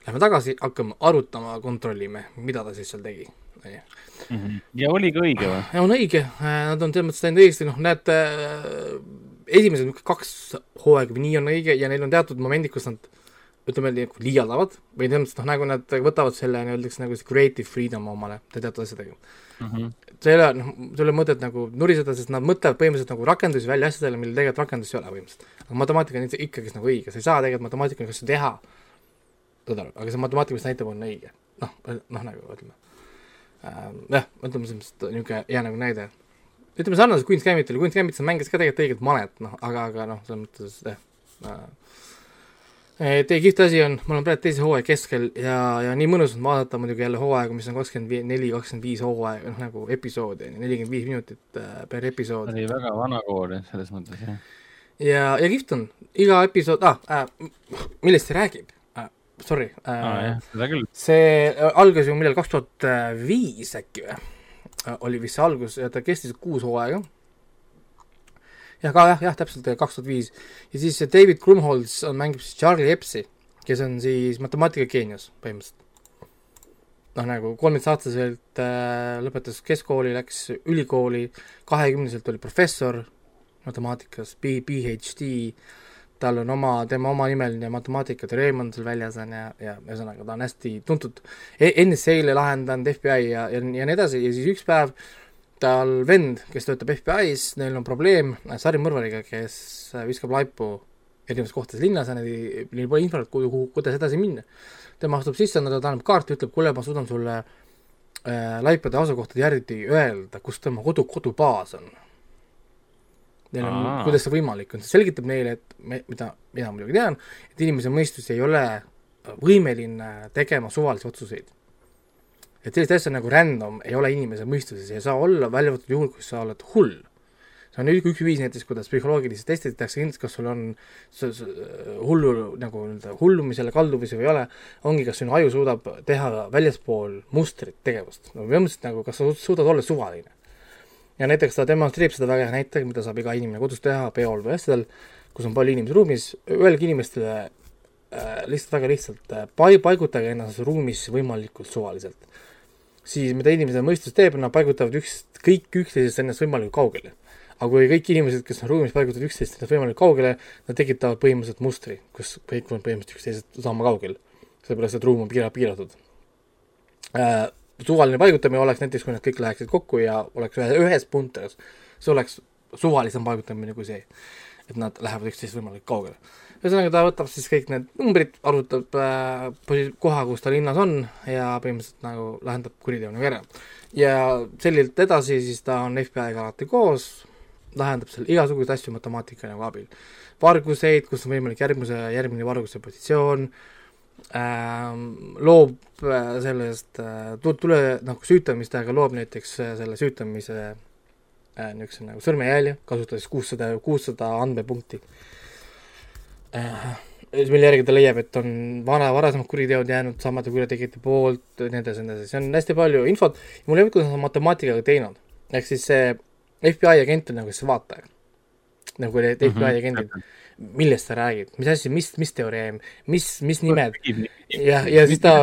lähme tagasi, hakkame arutama, kontrollime, mida ta siis seal tegi. Mhm. ja oli ka õige või? on õige, äh, nad on selles mõttes teinud õigesti, noh, näete, äh, esimesed kaks hooaega või nii on õige ja neil on teatud momendid, kus nad ütleme, liialdavad või selles mõttes noh, nagu nad võtavad selle nii-öelda nagu see creative freedom omale teatud asjadega mm. -hmm. see ei ole, noh, sul ei ole mõtet nagu nuriseda, sest nad mõtlevad põhimõtteliselt nagu rakendusi välja asjadele, millel tegelikult rakendust ei ole põhimõtteliselt. aga matemaatika on ikkagist nagu õige, sa ei saa tegelikult matemaatikaga asju teha, saad aru, aga see matemaatika, mis näitab, on õige. noh, noh nagu ütleme äh,, jah, ütleme selles mõttes niisugune hea nagu näide. ütleme sarnaselt Queen's Gambitile, Queen's Gambitis mängis ka tegelikult õiget manet, noh, aga, aga noh, selles mõttes jah äh, tee kihvt asi on, ma olen praegu teise hooaja keskel ja, ja nii mõnus on vaadata muidugi jälle hooaega, mis on kakskümmend neli, kakskümmend viis hooaega, noh nagu episoodi on ju, nelikümmend viis minutit äh, per episood. oli väga vana kool jah, selles mõttes jah. ja, ja kihvt on, iga episood ah, äh,, millest see räägib äh,? Sorry äh,. Ah, seda küll. see äh, algas ju millal, kaks tuhat viis äkki või? Äh, oli vist see algus ja ta kestis kuus hooaega. Jah, ka jah, jah, täpselt kaks tuhat viis. ja siis David Krumholz mängib siis Charlie Epsi, kes on siis matemaatikageenius põhimõtteliselt. Noh, nagu kolmeteistaastaselt äh, lõpetas keskkooli, läks ülikooli, kahekümneselt oli professor matemaatikas, B, PhD, tal on oma, tema omanimeline matemaatika-teoreem on seal väljas, on ju, ja ühesõnaga ta on hästi tuntud. E, NSA-le lahendanud, FBI ja, ja, ja nii edasi, ja siis üks päev tal vend, kes töötab FBI-s, neil on probleem sarimõrvariga, kes viskab laipu erinevates kohtades linnas ja neil pole infot, kuhu, kuhu, kuidas edasi minna tema astub sisse, ta annab kaarti, ütleb, kuule, ma suudan sulle äh, laipade asukohtade järgi öelda, kus tema kodu, kodubaas on. Neil on, kuidas see võimalik on, see selgitab neile, et me, mida, mina muidugi tean, et inimese mõistus ei ole võimeline tegema suvalisi otsuseid. Et sellist asja nagu random ei ole inimese mõistuses, ei saa olla, välja võetud juhul, kui sa oled hull see on üks viis näiteks, kuidas psühholoogiliselt testitakse kindlasti, kas sul on hullu nagu nii-öelda hullumisele kalduvisi või ei ole, ongi, kas sinu aju suudab teha väljaspool mustrit tegevust, no põhimõtteliselt nagu kas sa suudad olla suvaline. ja näiteks ta demonstreerib seda väga hea näitega, mida saab iga inimene kodus teha, peol või asjadel, kus on palju inimesi ruumis, öelge inimestele äh, lihtsalt väga lihtsalt äh,, pai-, paigutage ennast ruumis võimalikult suvaliselt. Siis mida inimese mõistus teeb, nad paigutavad üks, kõik üksteisest ennast võimalikult kaugele aga kui kõik inimesed, kes on ruumis paigutatud üksteist võimalikult kaugele, nad tekitavad põhimõtteliselt mustri, kus kõik on põhimõtteliselt üksteisest sama kaugel, sellepärast et ruum on piira-, piiratud äh,. suvaline paigutamine oleks näiteks, kui nad kõik läheksid kokku ja oleks ühe, ühes punteris, see oleks suvalisem paigutamine kui see, et nad lähevad üksteisest võimalikult kaugele. Ühesõnaga, ta võtab siis kõik need numbrid, arvutab äh, koha, kus ta linnas on ja põhimõtteliselt nagu lahendab kuriteo nagu ära. ja selliselt edasi siis ta on FBI-ga alati koos, lahendab seal igasuguseid asju matemaatika nagu abil. varguseid, kus on võimalik järgmise, järgmine varguse positsioon ähm,, loob äh, sellest äh, tule, nagu süütamistega loob näiteks äh, selle süütamise äh, niisuguse nagu sõrmejälje, kasutades kuussada, kuussada andmepunkti äh, mille järgi ta leiab, et on vana, varasemad kuriteod jäänud samade kurjategijate poolt, nii edasi, nii edasi, see on hästi palju infot, mulle ei meeldi, kuidas nad matemaatikaga teinud. ehk siis see FBI agent on nagu see vaataja. nagu need FBI mm -hmm. agendid, millest sa räägid, mis asi, mis, mis teoreem, mis, mis nimed. jah, ja siis ta,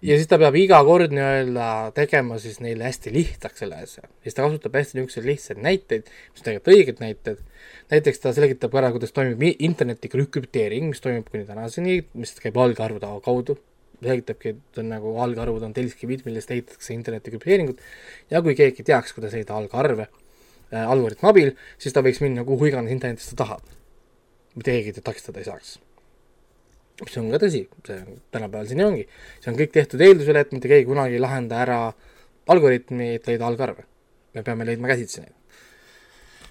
ja siis ta peab iga kord nii-öelda tegema siis neile hästi lihtsaks selle asja. siis ta kasutab hästi niisuguseid lihtsaid näiteid, mis on tegelikult õiged näited. näiteks ta selgitab ära, kuidas toimib interneti krüpteering, mis toimub kuni tänaseni, mis käib algarvude kaudu selgitabki, et on nagu algarvud on telkivid, millest ehitatakse interneti krüpteeringut ja kui keegi teaks, kuidas ehitada algarve äh, algoritmi abil, siis ta võiks minna kuhu iganes internetis ta tahab. Mitte keegi teda takistada ei saaks. mis on ka tõsi, see tänapäeval see nii ongi. see on kõik tehtud eeldusel, et mitte keegi kunagi ei lahenda ära algoritmi, et leida algarve. me peame leidma käsitsi neid.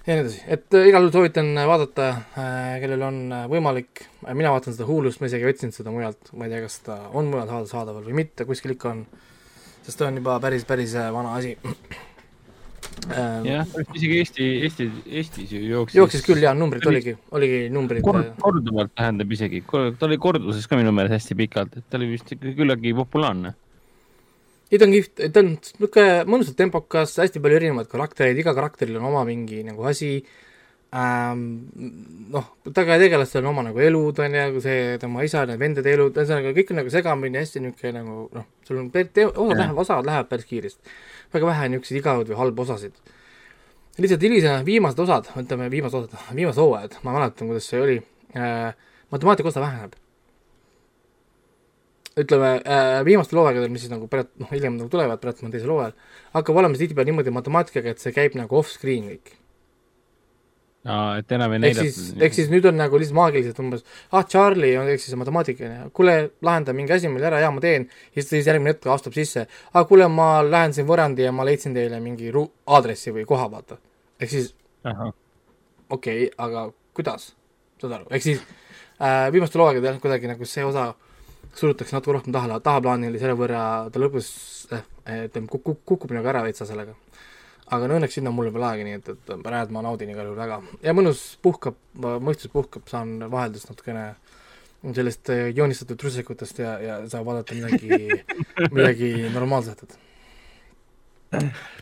ja nii edasi, et äh, igal juhul soovitan vaadata äh,, kellel on äh, võimalik äh,, mina vaatan seda Hulust, ma isegi otsinud seda mujalt, ma ei tea, kas ta on mujal saadaval või mitte, kuskil ikka on, sest ta on juba päris, päris äh, vana asi jah, isegi Eesti, Eesti, Eestis ju jooksis. jooksis küll jah, numbrid oligi, oligi numbrid kord,. korduvalt tähendab isegi, ta oli korduses ka minu meelest hästi pikalt, et ta oli vist küllaltki populaarne. ei, ta on kihvt, ta on niisugune mõnusalt tempokas, hästi palju erinevaid karaktereid, iga karakteril on oma mingi nagu asi ähm,. noh, tagategelastel on oma nagu elud, on ju, see tema isa, need vendade elud, ühesõnaga kõik on nagu segamini hästi niisugune nagu noh, sul on, osad lähevad, osad lähevad päris kiiresti väga vähe niisuguseid igavaid või halbu osasid. lihtsalt hilise, viimased osad, ütleme viimased osad, viimased hooajad, ma mäletan, kuidas see oli äh,, matemaatika osa väheneb. ütleme äh, viimastel hooaegadel, mis siis nagu pärast, noh, hiljem nagu tulevad, pärast ma teisel hooajal, hakkab olema tihtipeale niimoodi matemaatikaga, et see käib nagu off-screen kõik aa, et enam ei näidata. ehk siis, ehk siis nüüd on nagu lihtsalt maagiliselt umbes, ah, Charlie on, ehk siis matemaatikline, kuule, lahenda mingi asi meil ära, jaa, ma teen, ja siis järgmine hetk astub sisse, ah, kuule, ma lähen siin võrrandi ja ma leidsin teile mingi ru-, aadressi või koha, vaata. ehk siis okei okay,, aga kuidas, saad aru, ehk siis äh, viimastel hooaegadel kuidagi nagu see osa surutakse natuke rohkem taha, tahaplaanile, selle võrra ta lõpus eh, ütleme, kukub, kukub nagu ära veitsa sellega aga no õnneks sinna mul veel aega, nii et, et praegu ma naudin igal juhul väga. ja mõnus puhkab, mõistus puhkab, saan vaheldust natukene sellest äh, joonistatud trussikutest ja, ja saab vaadata midagi midagi normaalset, et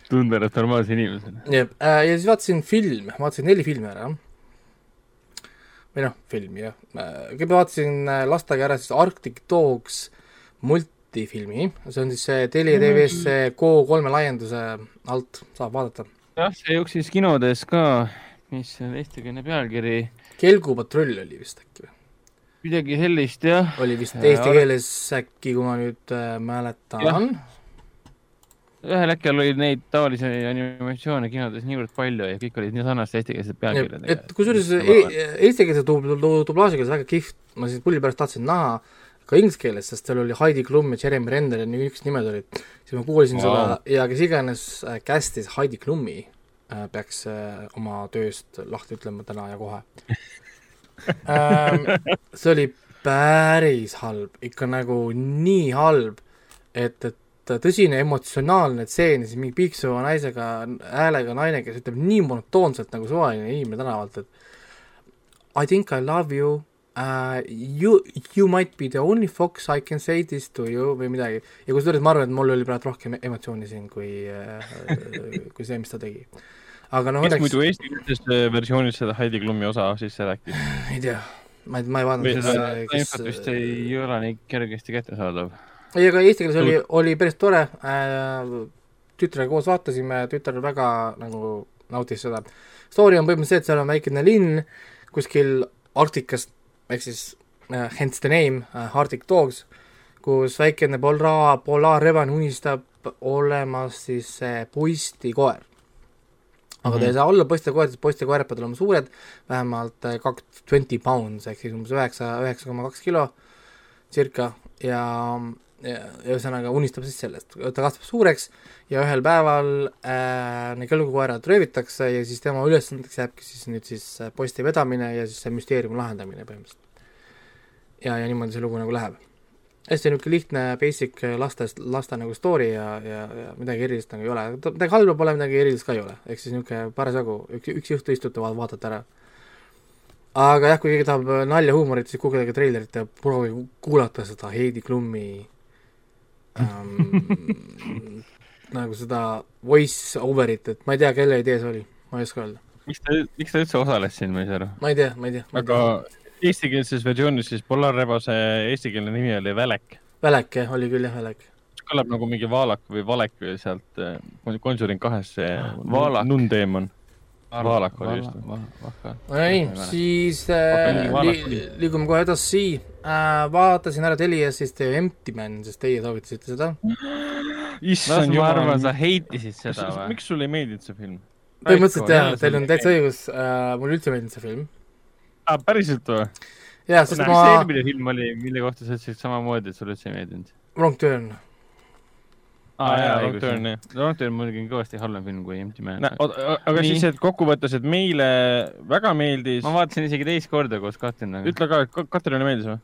tunda ennast normaalse inimesena. jah, äh, ja siis vaatasin filme, vaatasin neli filmi ära. või noh, filmi jah. Äh, kõigepealt vaatasin lastega ära siis Arctic Dogs multifilmi, see on siis see Telia TV-s Go3 laienduse alt, saab vaadata. jah, see jooksis kinodes ka, mis on eestikeelne pealkiri? kelgupatrull oli vist äkki või? midagi sellist, jah. oli vist eesti keeles äkki, kui ma nüüd äh, mäletan. ühel hetkel oli neid taolisi animatsioone kinodes niivõrd palju ja kõik olid nii sarnaste eestikeelsed pealkirjadega. et kusjuures e eestikeelse dublaažiga oli väga kihvt, ma siis pulli pärast tahtsin näha ka inglise keeles, sest seal oli Heidi Klum ja Jeremy Renner ja niisugused nimed olid. siis ma kuulasin wow. seda ja kes iganes äh, castis Heidi Klumi äh, peaks äh, oma tööst lahti ütlema täna ja kohe ähm, see oli päris halb, ikka nagu nii halb, et, et tõsine emotsionaalne tseen, siis mingi piiksuva naisega, häälega naine, kes ütleb nii monotoonselt nagu suvaline inimene tänavalt, et I think I love you uh,, you, you might be the only fox I can say this to you või midagi. ja kusjuures ma arvan, et mul oli praegu rohkem emotsiooni siin kui uh,, kui see, mis ta tegi aga noh, õnneks. muidu eestikeelses versioonis seda Heidi Klumi osa sisse rääkis? ei tea, ma ei, ma ei vaadanud. seda infot vist ei ole nii kergesti kättesaadav. ei, aga eesti keeles oli, oli päris tore äh,. tütrega koos vaatasime, tütar väga nagu nautis seda. Story on põhimõtteliselt see, et seal on väikene linn kuskil Arktikas ehk siis uh, hence the name uh, Arctic Dogs, kus väikene polar, polaarrebane unistab olemas siis see poistikoer aga mm -hmm. ta ei saa olla poistekoer, sest poistekoerad peavad olema suured, vähemalt äh, kaks, twenty pounds ehk siis umbes üheksa, üheksa koma kaks kilo circa ja ühesõnaga unistab siis sellest, ta kasvab suureks ja ühel päeval äh, need kõlgukoerad röövitakse ja siis tema ülesandeks jääbki siis nüüd siis äh, posti vedamine ja siis see müsteeriumi lahendamine põhimõtteliselt. ja, ja niimoodi see lugu nagu läheb hästi niisugune lihtne basic lastest, laste nagu story ja, ja, ja midagi erilist nagu ei ole, midagi halba pole, midagi erilist ka ei ole, ehk siis niisugune parasjagu, üks, üks juht istute, vaatate ära. aga jah, kui keegi tahab nalja, huumorit, siis guugeldage treilerit ja proovige kuulata seda Heidi Klummi ähm, nagu seda voice over'it, et ma ei tea, kelle idee see oli, ma ei oska öelda. miks ta, miks ta üldse osales siin, ma ei saa aru? ma ei tea, ma ei tea. aga eestikeelses versioonis siis Polarrebase eestikeelne nimi oli Välek. Välek jah, oli küll jah, Välek. kõlab nagu mingi Vaalak või Valek või sealt eh, Conjuring kahes see Vaalak. nunn-teemon. Vaalak oli just. no nii, siis äh, li, liigume kohe edasi äh,. vaatasin ära Telia siis The Empty Man, sest teie soovitasite seda. issand jumal. ma arvan, sa heitisid seda või? miks sulle ei meeldinud see film? põhimõtteliselt jah, teil on täitsa õigus äh,, mulle üldse meeldinud see film aa, ah, päriselt või? jaa, sest ma. mis see eelmine film oli, mille kohta sa ütlesid samamoodi, et sulle üldse ei meeldinud? Wrong Turn. Aa ah, jaa, Wrong Turn jah. Wrong Turn muidugi on kõvasti halvem film kui Empty Man. aga Nii. siis, et kokkuvõttes, et meile väga meeldis. ma vaatasin isegi teist korda koos Katrinaga. ütle ka, Katrinile meeldis või?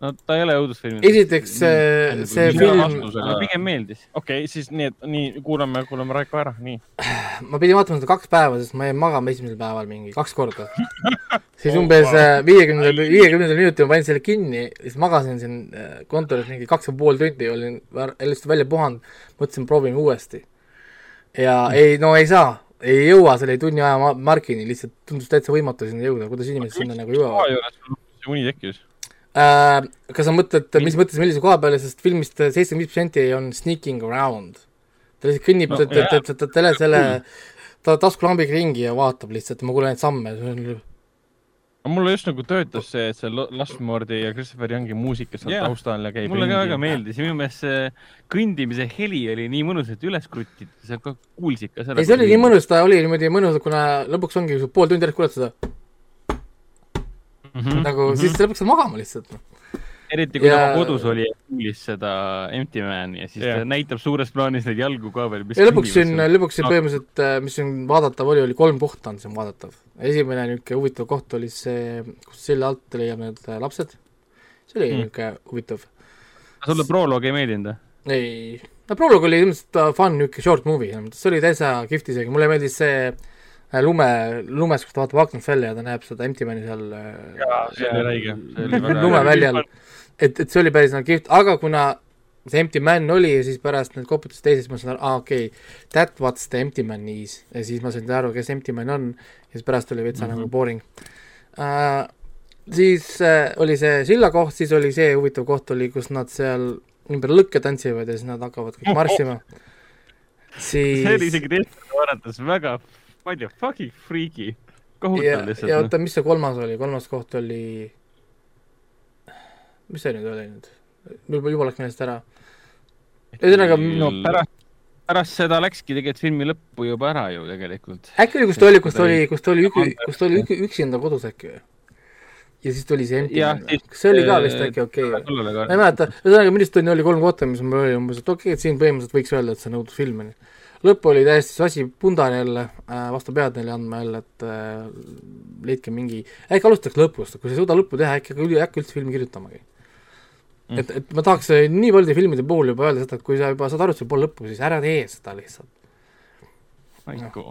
No ta ei ole õudusfilm. esiteks see, see film. aga pigem meeldis. okei okay,, siis nii, et nii, kuulame, kuulame Raiko ära, nii. ma pidin vaatama seda kaks päeva, sest ma jäin magama esimesel päeval mingi kaks korda siis umbes äh, viiekümnendal, viiekümnendal minutil ma panin selle kinni, siis magasin siin äh, kontoris mingi kaks ja pool tundi, olin lihtsalt välja puhanud, mõtlesin, proovime uuesti. ja ei, no ei saa, ei jõua selle tunni aja markini, lihtsalt tundus täitsa võimatu sinna jõuda, kuidas inimesed sinna nagu jõuavad. uni tekkis. Kas sa mõtled, mis mõttes, millise koha peale, sest filmist seitsekümmend viis protsenti on sneaking around. ta lihtsalt kõnnib no,, tele selle, ta taskulambiga ringi ja vaatab lihtsalt ma kuulen neid samme. mulle just nagu töötas see, et see Lastmordi ja Christopher Youngi muusika seal yeah. taustal ja käib mulle ka väga meeldis ja minu meelest see kõndimise heli oli nii mõnus, et üles kruttida, sa ka kuulsid ka seda. ei, see oli nii mõnus, ta oli niimoodi mõnus, kuna lõpuks ongi pool tundi järjest kuuled seda mm. -hmm. nagu mm -hmm. siis lõpuks saad magama lihtsalt. Eriti kui ja... ta kodus oli ja kuulis seda Empty Man'i ja siis yeah. ta näitab suures plaanis neid jalgu ka veel. ja lõpuks siin, lõpuks siin põhimõtteliselt, äh, mis siin vaadatav oli, oli kolm kohta on siin vaadatav. esimene niisugune huvitav koht oli see, kus selle alt leiab need äh, lapsed. see oli mm. niisugune huvitav. sulle proloog ei meeldinud või? ei, no Prolog oli ilmselt fun niisugune short movie, see oli täitsa kihvt isegi, mulle meeldis see äh, lume, lumes, kus ta vaatab aknast välja ja ta näeb seda Empty Mani seal äh, jaa, see oli räige. lumeväljal. et, et see oli päris nagu kihvt, aga kuna see Empty Man oli ja siis pärast need koputasid teise, siis ma sain aru, aa okei okay,, that what's the Empty Man is. ja siis ma sain aru, kes Empty Man on ja siis pärast oli veitsa mm -hmm. nagu boring uh,. siis uh, oli see silla koht, siis oli see huvitav koht oli, kus nad seal ümber lõkke tantsivad ja siis nad hakkavad kõik marssima siis see oli isegi teistele vaadates väga palju fucking freaky. kohutav lihtsalt. ja oota, mis see kolmas oli, kolmas koht oli, mis see nüüd oli nüüd? juba, juba läks meelest ära. ühesõnaga. no pärast, pärast seda läkski tegelikult filmi lõppu juba ära ju tegelikult. äkki oli, kus ta oli, kus ta oli, kus ta oli, kus ta oli üksinda kodus äkki või? ja siis tuli see empty man. kas see oli ka vist äkki okei okay, või? ma ei mäleta, ühesõnaga minu arust oli kolm kohta, mis mul oli umbes, et okei okay,, et siin põhimõtteliselt võiks öelda, et see on õudusfilm onju. Lõpp oli täiesti sasi pundar jälle äh,, vastu pead neile andma jälle, et äh, leidke mingi, äkki alustaks lõpust, kui sa ei suuda lõppu teha, äkki ei hakka üldse filmi kirjutamagi mm.. et, et ma tahaks äh, nii paljude filmide puhul juba öelda seda, et kui sa juba saad aru, et sul pole lõppu, siis ära tee seda lihtsalt. Raiko,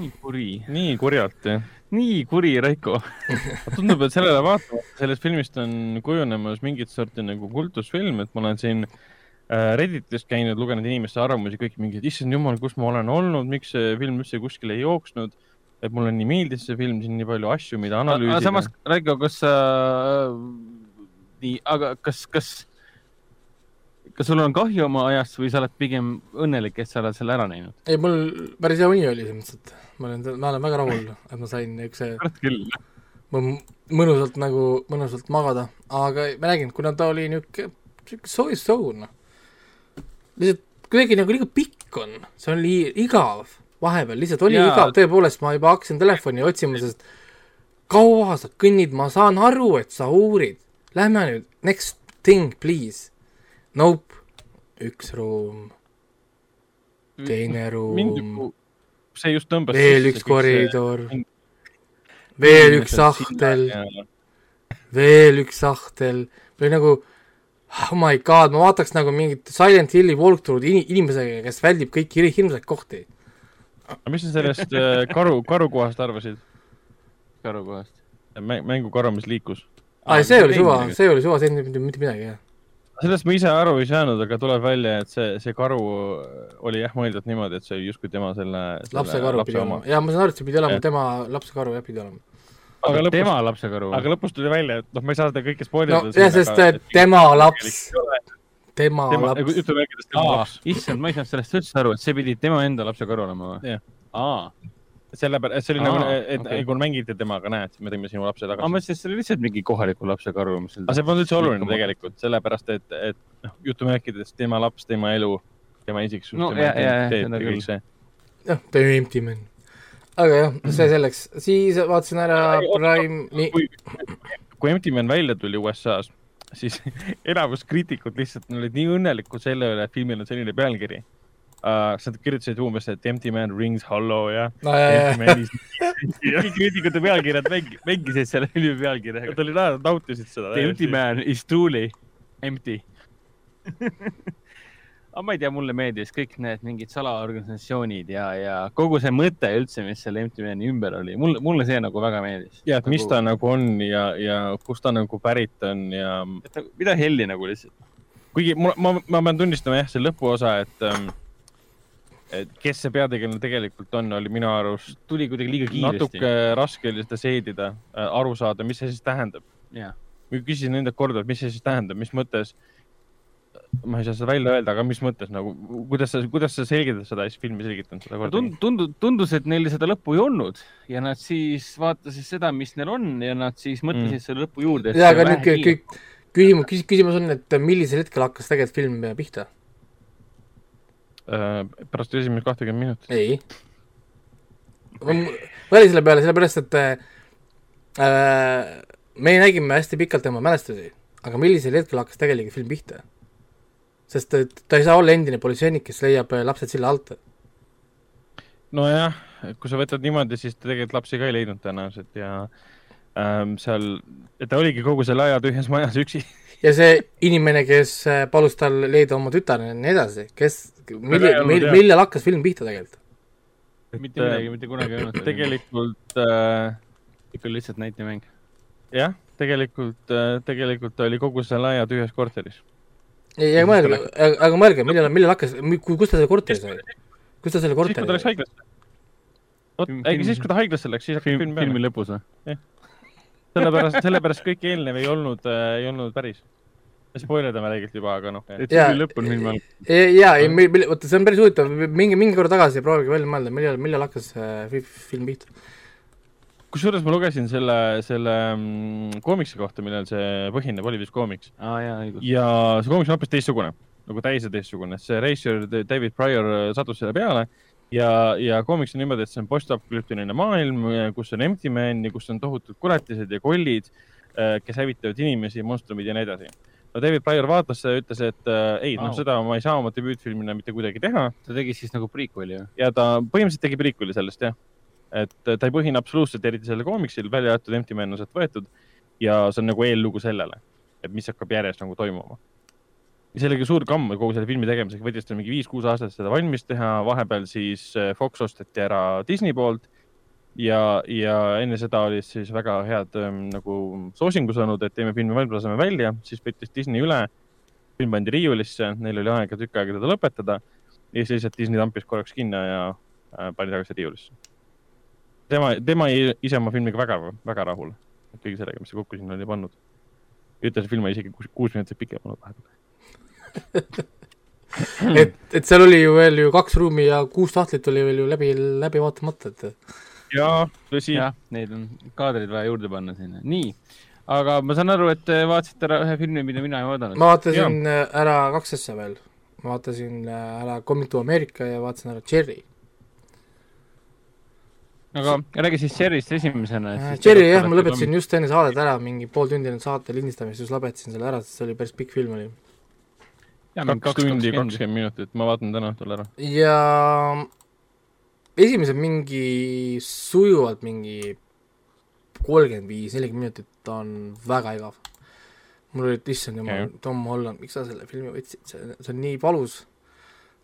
nii kuri. nii kurjalt, jah. nii kuri, Raiko tundub, et sellele vaatamata sellest filmist on kujunemas mingit sorti nagu kultusfilm, et ma olen siin äh, Redditist käinud, lugenud inimeste arvamusi, kõik mingid, issand jumal, kus ma olen olnud, miks see film üldse kuskile ei jooksnud et mulle nii meeldis see film, siin nii palju asju, mida analüüsida. samas, Raiko, kas äh, nii, aga kas, kas, kas sul on kahju oma ajast või sa oled pigem õnnelik, et sa oled selle ära näinud? ei, mul päris hea uni oli selles mõttes, et ma olen, ma olen väga rahul, et ma sain niisuguse mõnusalt nagu, mõnusalt magada, aga ma nägin, kuna ta oli niisugune, niisugune soojus show, noh. Lihtsalt kuidagi nagu liiga pikk on, see oli igav vahepeal, lihtsalt oli ja. igav, tõepoolest, ma juba hakkasin telefoni otsima, sest kaua sa kõnnid, ma saan aru, et sa uurid, lähme nüüd, next thing please. Nope, üks ruum, teine ruum, see just tõmbas veel üks koridor, veel üks sahtel, veel üks sahtel, või nagu oh my god, ma vaataks nagu mingit Silent Hilli walkthrough'd in inimesega, kes väldib kõiki hirmsaid kohti. mis sa sellest äh, karu, karukohast arvasid? karukohast? mängukaru, mis liikus aa, see oli suva, see oli suva, see ei olnud mitte midagi, jah. sellest ma ise aru ei saanud, aga tuleb välja, et see, see karu oli jah mõeldud niimoodi, et see oli justkui tema selle, selle lapse karu lapse pidi olema, jaa, ma saan aru, et see pidi olema ja. tema lapse karu, jah, pidi olema. Aga lõpus, tema lapse karu? aga lõpus tuli välja, et noh, ma ei saa seda kõike spoilida no,. jah, sest aga, tema laps, tema, tema laps. ütleme äkki, et tema laps. issand, ma ei saanud sellest üldse aru, et see pidi tema enda lapse karu olema või? aa sellepärast, see oli nagu, et okay. kui mängiti temaga, näed, me tõime sinu lapse tagasi. ma mõtlesin, et see oli lihtsalt mingi kohaliku lapse karu. aga see polnud üldse oluline tegelikult, sellepärast et, et noh, jutumärkides tema laps, tema elu, tema isiksus no,, tema identiteet ja kõik see. jah, ta oli empty man. Aga jah, see selleks, siis vaatasin ära Prime, nii. kui, kui Empty Man välja tuli USA-s, siis enamus kriitikud lihtsalt olid nii õnnelikud selle üle, et filmil on selline pealkiri uh,. sa kirjutasid umbes, et Empty Man rings hollow ja no,. kriitikute pealkirjad mäng, mängisid selle filmi pealkirjaga. Nad olid naernud, nautisid seda. Empty man is truly empty aga ma ei tea, mulle meeldis kõik need mingid salaorganisatsioonid ja, ja kogu see mõte üldse, mis selle MTV ümber oli, mulle, mulle see nagu väga meeldis. ja, et nagu... mis ta nagu on ja, ja kust ta nagu pärit on ja. et nagu mida helli nagu lihtsalt. kuigi ma, ma, ma pean tunnistama jah, see lõpuosa, et ähm, et kes see peategelane tegelikult on, oli minu arust. tuli kuidagi liiga kiiresti. natuke raske oli seda seedida, äh, aru saada, mis see siis tähendab. ma küsisin endalt korduvalt, mis see siis tähendab, mis mõttes. Ma ei saa seda välja öelda, aga mis mõttes nagu, kuidas sa, kuidas sa selgitad seda, siis filmi selgitanud seda korda? tundus, tundus, et neil seda lõppu ei olnud ja nad siis vaatasid seda, mis neil on ja nad siis mõtlesid mm. selle lõpu juurde. ja, aga nüüd kõik, küsimus, küsimus on, et millisel hetkel hakkas tegelikult film pihta Äh, pärast esimest kahtekümmet minutit. ei. ma olin selle peale sellepärast, et äh, me nägime hästi pikalt tema mälestusi, aga millisel hetkel hakkas tegelikult film pihta? Sest ta ei saa olla endine politseinik, kes leiab äh, lapsed silla alt. nojah, kui sa võtad niimoodi, siis ta tegelikult lapsi ka ei leidnud tõenäoliselt ja ähm, seal, et ta oligi kogu selle aja tühjas majas üksi ja see inimene, kes äh, palus tal leida oma tütar ja nii edasi, kes, mille, mille, millal hakkas film pihta tegelikult? mitte midagi, mitte kunagi ei olnud. tegelikult äh,. ikka lihtsalt näitemäng. jah, tegelikult äh,, tegelikult ta oli kogu selle aja tühjas korteris. Ei, aga mõelge, aga mõelge, millal, millal hakkas, kus ta selle korteri sai? kus ta selle korteri sai? siis, kui ta läks haiglasse. vot, ei, siis kui ta haiglasse läks, siis hakkas film peale. filmi lõpus või? jah. sellepärast, sellepärast kõik eelnev ei olnud äh,, ei olnud päris spoilerdame räigelt juba, aga noh. et filmi lõpp on filmi algus. ja, ei, vaata, see on päris huvitav, minge, minge korra tagasi ja proovige välja mõelda, millal, millal hakkas see film pihta. Kusjuures ma lugesin selle, selle mm, koomiksi kohta, millel see põhineb, oli vist koomiks ah,. ja see koomiks on hoopis teistsugune, nagu täiesti teistsugune, see reisijal David Pryor sattus selle peale ja, ja koomiks on niimoodi, et see on postapokalüptiline maailm, kus on Empty Man ja kus on tohutud kuratised ja kollid, eh, kes hävitavad inimesi, monstrumid ja nii edasi no David Pryor vaatas seda ja ütles, et äh, ei oh., noh, seda ma ei saa oma debüütfilmina mitte kuidagi teha. ta tegi siis nagu prequel'i ju? ja ta põhimõtteliselt tegi prequel'i sellest jah. Et ta ei põhine absoluutselt eriti sellel koomiksil, välja jäetud Empty Man on sealt võetud ja see on nagu eellugu sellele, et mis hakkab järjest nagu toimuma. see oli ka suur kamm kogu selle filmi tegemisega, võttis tal mingi viis-kuus aastat seda valmis teha, vahepeal siis äh, Fox osteti ära Disney poolt ja, ja enne seda olid siis väga head ähm, nagu soosingu saanud, et teeme filmi valmis, laseme välja, siis võttis Disney üle. film pandi riiulisse, neil oli aega tükk aega teda lõpetada ja siis lihtsalt Disney tampis korraks kinno ja äh, pani tagasi riiulisse. Tema, tema ise oma filmiga väga, väga rahul kõige sellega, mis ta kokku sinna oli pannud. ütles, et film oli isegi kuus, kuus minutit pikem olnud vahepeal et, et seal oli ju veel ju kaks ruumi ja kuus tahtlit oli veel ju läbi, läbi vaatamata, et jaa, tõsi. jah, neid on kaadreid vaja juurde panna sinna, nii. aga ma saan aru, et te vaatasite ära ühe filmi, mida mina ei vaadanud. ma vaatasin ja. Ära kaks asja veel. ma vaatasin ära Coming to America ja vaatasin ära Cherry. Aga räägi siis Cherry'st esimesena. Äh, Cherry jah, ma lõpetasin kommi. just enne saadet ära, mingi pool tundi enne saate lindistamist, just lõpetasin selle ära, sest see oli päris pikk film oli. kaks tundi, kakskümmend minutit, ma vaatan täna õhtul ära. ja esimesed mingi sujuvalt mingi kolmkümmend viis, nelikümmend minutit on väga igav. mul oli, et issand jumal Tom Holland, miks sa selle filmi võtsid, see, see on nii valus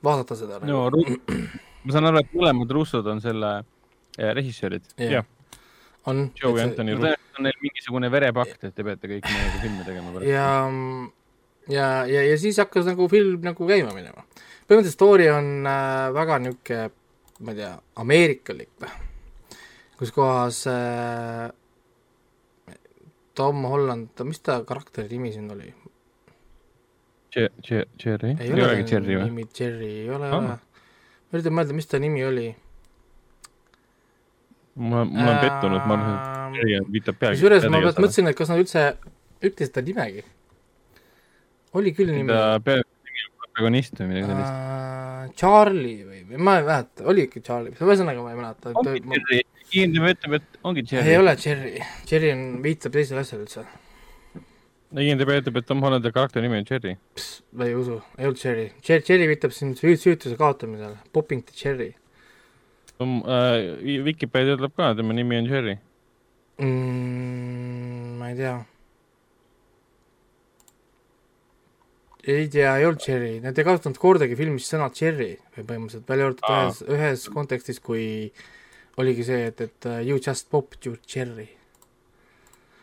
vaadata seda. no ma saan aru, et mõlemad Russod on selle režissöörid. jah. on. Joe ja Anthony Russo. on neil mingisugune verepakt, et te peate kõik meiega filme tegema pärast. ja, ja, ja, ja siis hakkas nagu film nagu käima minema. põhimõtteliselt story on äh, väga niisugune ma ei tea, ameerikalik või, kus kohas äh, Tom Holland, mis ta karakteri nimi siin oli? Cherry? ei ole Cherry või? nimi Cherry, ei ole, ei ole. ma üritan mõelda, mis ta nimi oli. Ma, ma olen pettunud, ma arvan, et Cherry viitab peagi. kusjuures ma mõtlesin, et kas nad üldse ütlesid ta nimegi. oli küll nimi. ta protagonist või midagi sellist? Charlie või, või ma ei mäleta, oli ikka Charlie, ühesõnaga ma ei mäleta. ongi. Cherry, IMDb ütleb, et ongi Cherry. ei ole Cherry, Cherry on, viitab teisele asjale üldse. IMDb ütleb, et Tom Hollandi karakteri nimi on Cherry. ma ei usu, ei olnud Cherry, Cherry, Cherry viitab siin süütuse kaotamisele, Popping to Cherry. Äh,, Vikipeedia ütleb ka, tema nimi on Cherry mm,. ma ei tea ei tea, ei olnud cherry, nad ei kasutanud kordagi filmis sõna cherry põhimõtteliselt, välja arvatud ühes, ühes kontekstis, kui oligi see, et, et uh, you just popped your cherry.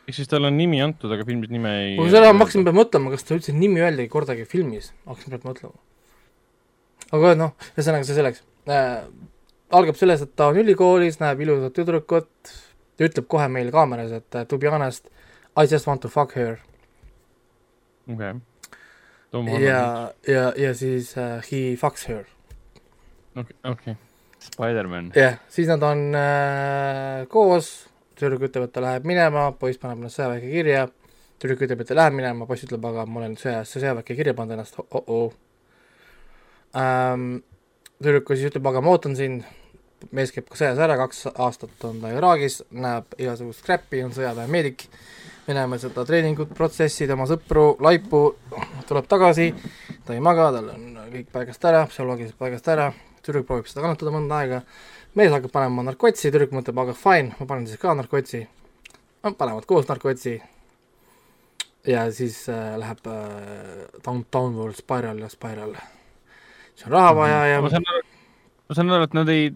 ehk siis tal on nimi antud, aga filmis nime ei kui seda ma hakkasin peale mõtlema, kas ta üldse nimi öeldagi kordagi filmis, hakkasin peale mõtlema. aga noh, ühesõnaga see selleks äh,. Algab sellest, et ta on ülikoolis, näeb ilusat tüdrukut, ta ütleb kohe meil kaameras, et to be honest, I just want to fuck her. okei okay ja, ja, ja siis uh, He fucks her. okei okay, okay., Spider-man. jah yeah., siis nad on uh, koos, tüdruk ütleb, et ta läheb minema, poiss paneb ennast sõjaväkke kirja, tüdruk ütleb, et ta läheb minema, poiss ütleb, aga ma olen sõjasse sõjaväkke kirja pannud ennast oh, -oh. Um, tüdruk siis ütleb, aga ma ootan sind, mees käib ka sõjas ära, kaks aastat on ta Iraagis, näeb igasugust crap'i, on sõjaväemeedik me näeme seda treeningut, protsessi, tema sõpru, laipu, tuleb tagasi, ta ei maga, tal on kõik paigast ära, psühholoogiliselt paigast ära, tüdruk proovib seda kannatada mõnda aega, mees hakkab panema narkotsi, tüdruk mõtleb, aga fine, ma panen siis ka narkotsi, panevad koos narkotsi. Ja siis äh, läheb äh, down, downward spiral ja spiral. Siis on raha mhm. vaja ja ma saan aru, ma saan aru, et nad ei,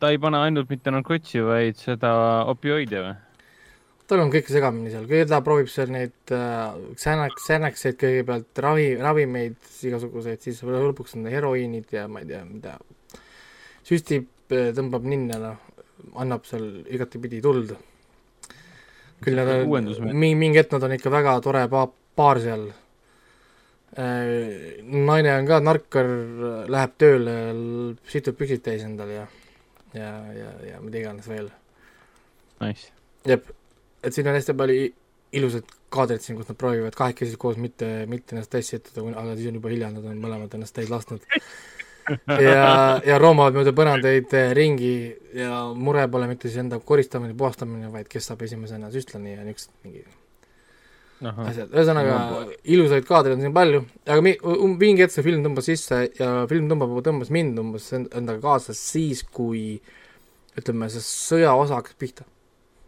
ta ei pane ainult mitte narkotsi, vaid seda opioide või? tal on kõike segamini seal, kõigepealt ta proovib seal neid äh, Xanax, Xanaxeid kõigepealt, ravi, ravimeid igasuguseid, siis lõpuks on heroiinid ja ma ei tea, mida. süstib, äh, tõmbab ninna, noh, annab seal igatepidi tuld küll nad on, mingi hetk nad on ikka väga tore pa-, paar seal. Äh, naine on ka narkar, läheb tööle, situb püksid täis endale ja, ja, ja, ja mida iganes veel. Nice. jep, et siin on hästi palju ilusaid kaadreid siin, kus nad proovivad kahekesi koos mitte, mitte ennast täis sitada, aga siis on juba hilja, nad on mõlemad ennast täis lasknud ja, ja roomavad mööda põrandaid eh, ringi ja mure pole mitte siis enda koristamine, puhastamine, vaid kes saab esimesena süstlani ja niisugused mingi Aha. Asjad, ühesõnaga ilusaid kaadreid on siin palju, aga mi-, mingi hetk see film tõmbas sisse ja film tõmbab, tõmbas mind, tõmbas endaga kaasa siis, kui ütleme, see sõjaosa hakkas pihta,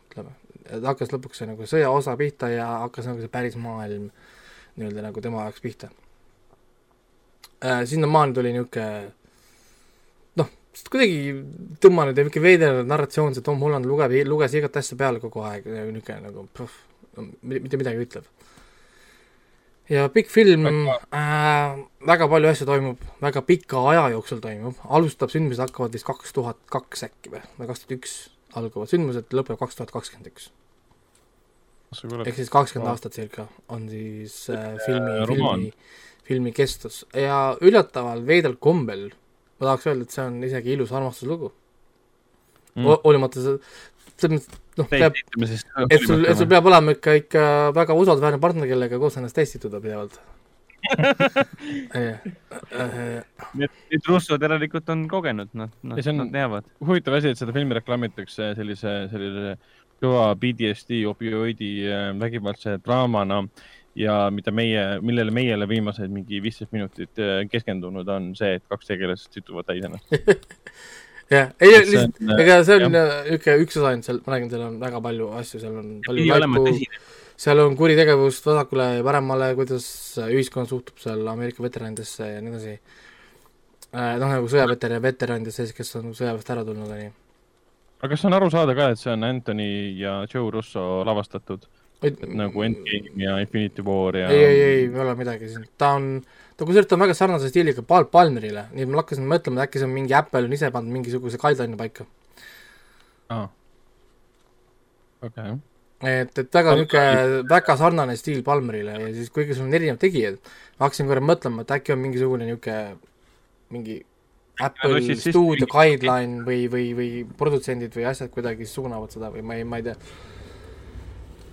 ütleme, et hakkas lõpuks see nagu sõjaosa pihta ja hakkas nagu see päris maailm nii-öelda nagu tema jaoks pihta. Äh,, sinnamaani tuli niisugune noh, kuidagi tõmmanud ja niisugune veider narratsioon, see Tom Holland lugeb, luges igat asja peale kogu aeg, niisugune nagu puh, mitte midagi ütlev. ja pikk film äh,, väga palju asju toimub, väga pika aja jooksul toimub, alustab, sündmused hakkavad vist kaks tuhat kaks äkki või, või kaks tuhat üks algavad sündmused, lõpeb kaks tuhat kakskümmend üks. ehk siis kakskümmend aastat circa on siis äh, filmi, filmi filmi kestus. Ja üllataval veidral kombel ma tahaks öelda, et see on isegi ilus armastuslugu. Mm.. hoolimata selles mõttes, noh, peab, et sul, et sul peab olema ikka, ikka väga usaldusväärne partner, kellega koos ennast testitada pidevalt. Need russod järelikult on kogenud, nad, nad, nad teavad. huvitav asi, et seda filmi reklaamitakse sellise, sellise kõva BDSD opioidi äh, vägivaldse draamana ja mida meie, millele meie oleme viimased mingi viisteist minutit äh, keskendunud, on see, et kaks tegelast situvad täis ennast jah, ei lihtsalt, ega see on niisugune üks osa ainult seal, ma räägin, seal on väga palju asju, seal on palju vaiku, seal on kuritegevust vasakule ja paremale, kuidas ühiskond suhtub seal Ameerika veteranidesse ja nii edasi. Äh, noh, nagu sõjaveteran, veteranid ja sellised, kes on sõjaväest ära tulnud, on ju. aga kas on aru saada ka, et see on Anthony ja Joe Russo lavastatud? et nagu Endgame ja Infinity War ja ei, ei, ei, ei ole midagi siin, ta on, ta kusjuures ta on väga sarnase stiiliga Paul Palmerile, nii et ma hakkasin mõtlema, et äkki see on mingi Apple on ise pannud mingisuguse guideline'i paika. Ah.. okei. Et, et väga niisugune, väga sarnane stiil Palmerile ja siis kuigi sul on erinevad tegijad, ma hakkasin korra mõtlema, et äkki on mingisugune niisugune mingi Apple no, stuudio guideline või, või, või produtsendid või asjad kuidagi suunavad seda või ma ei, ma ei tea.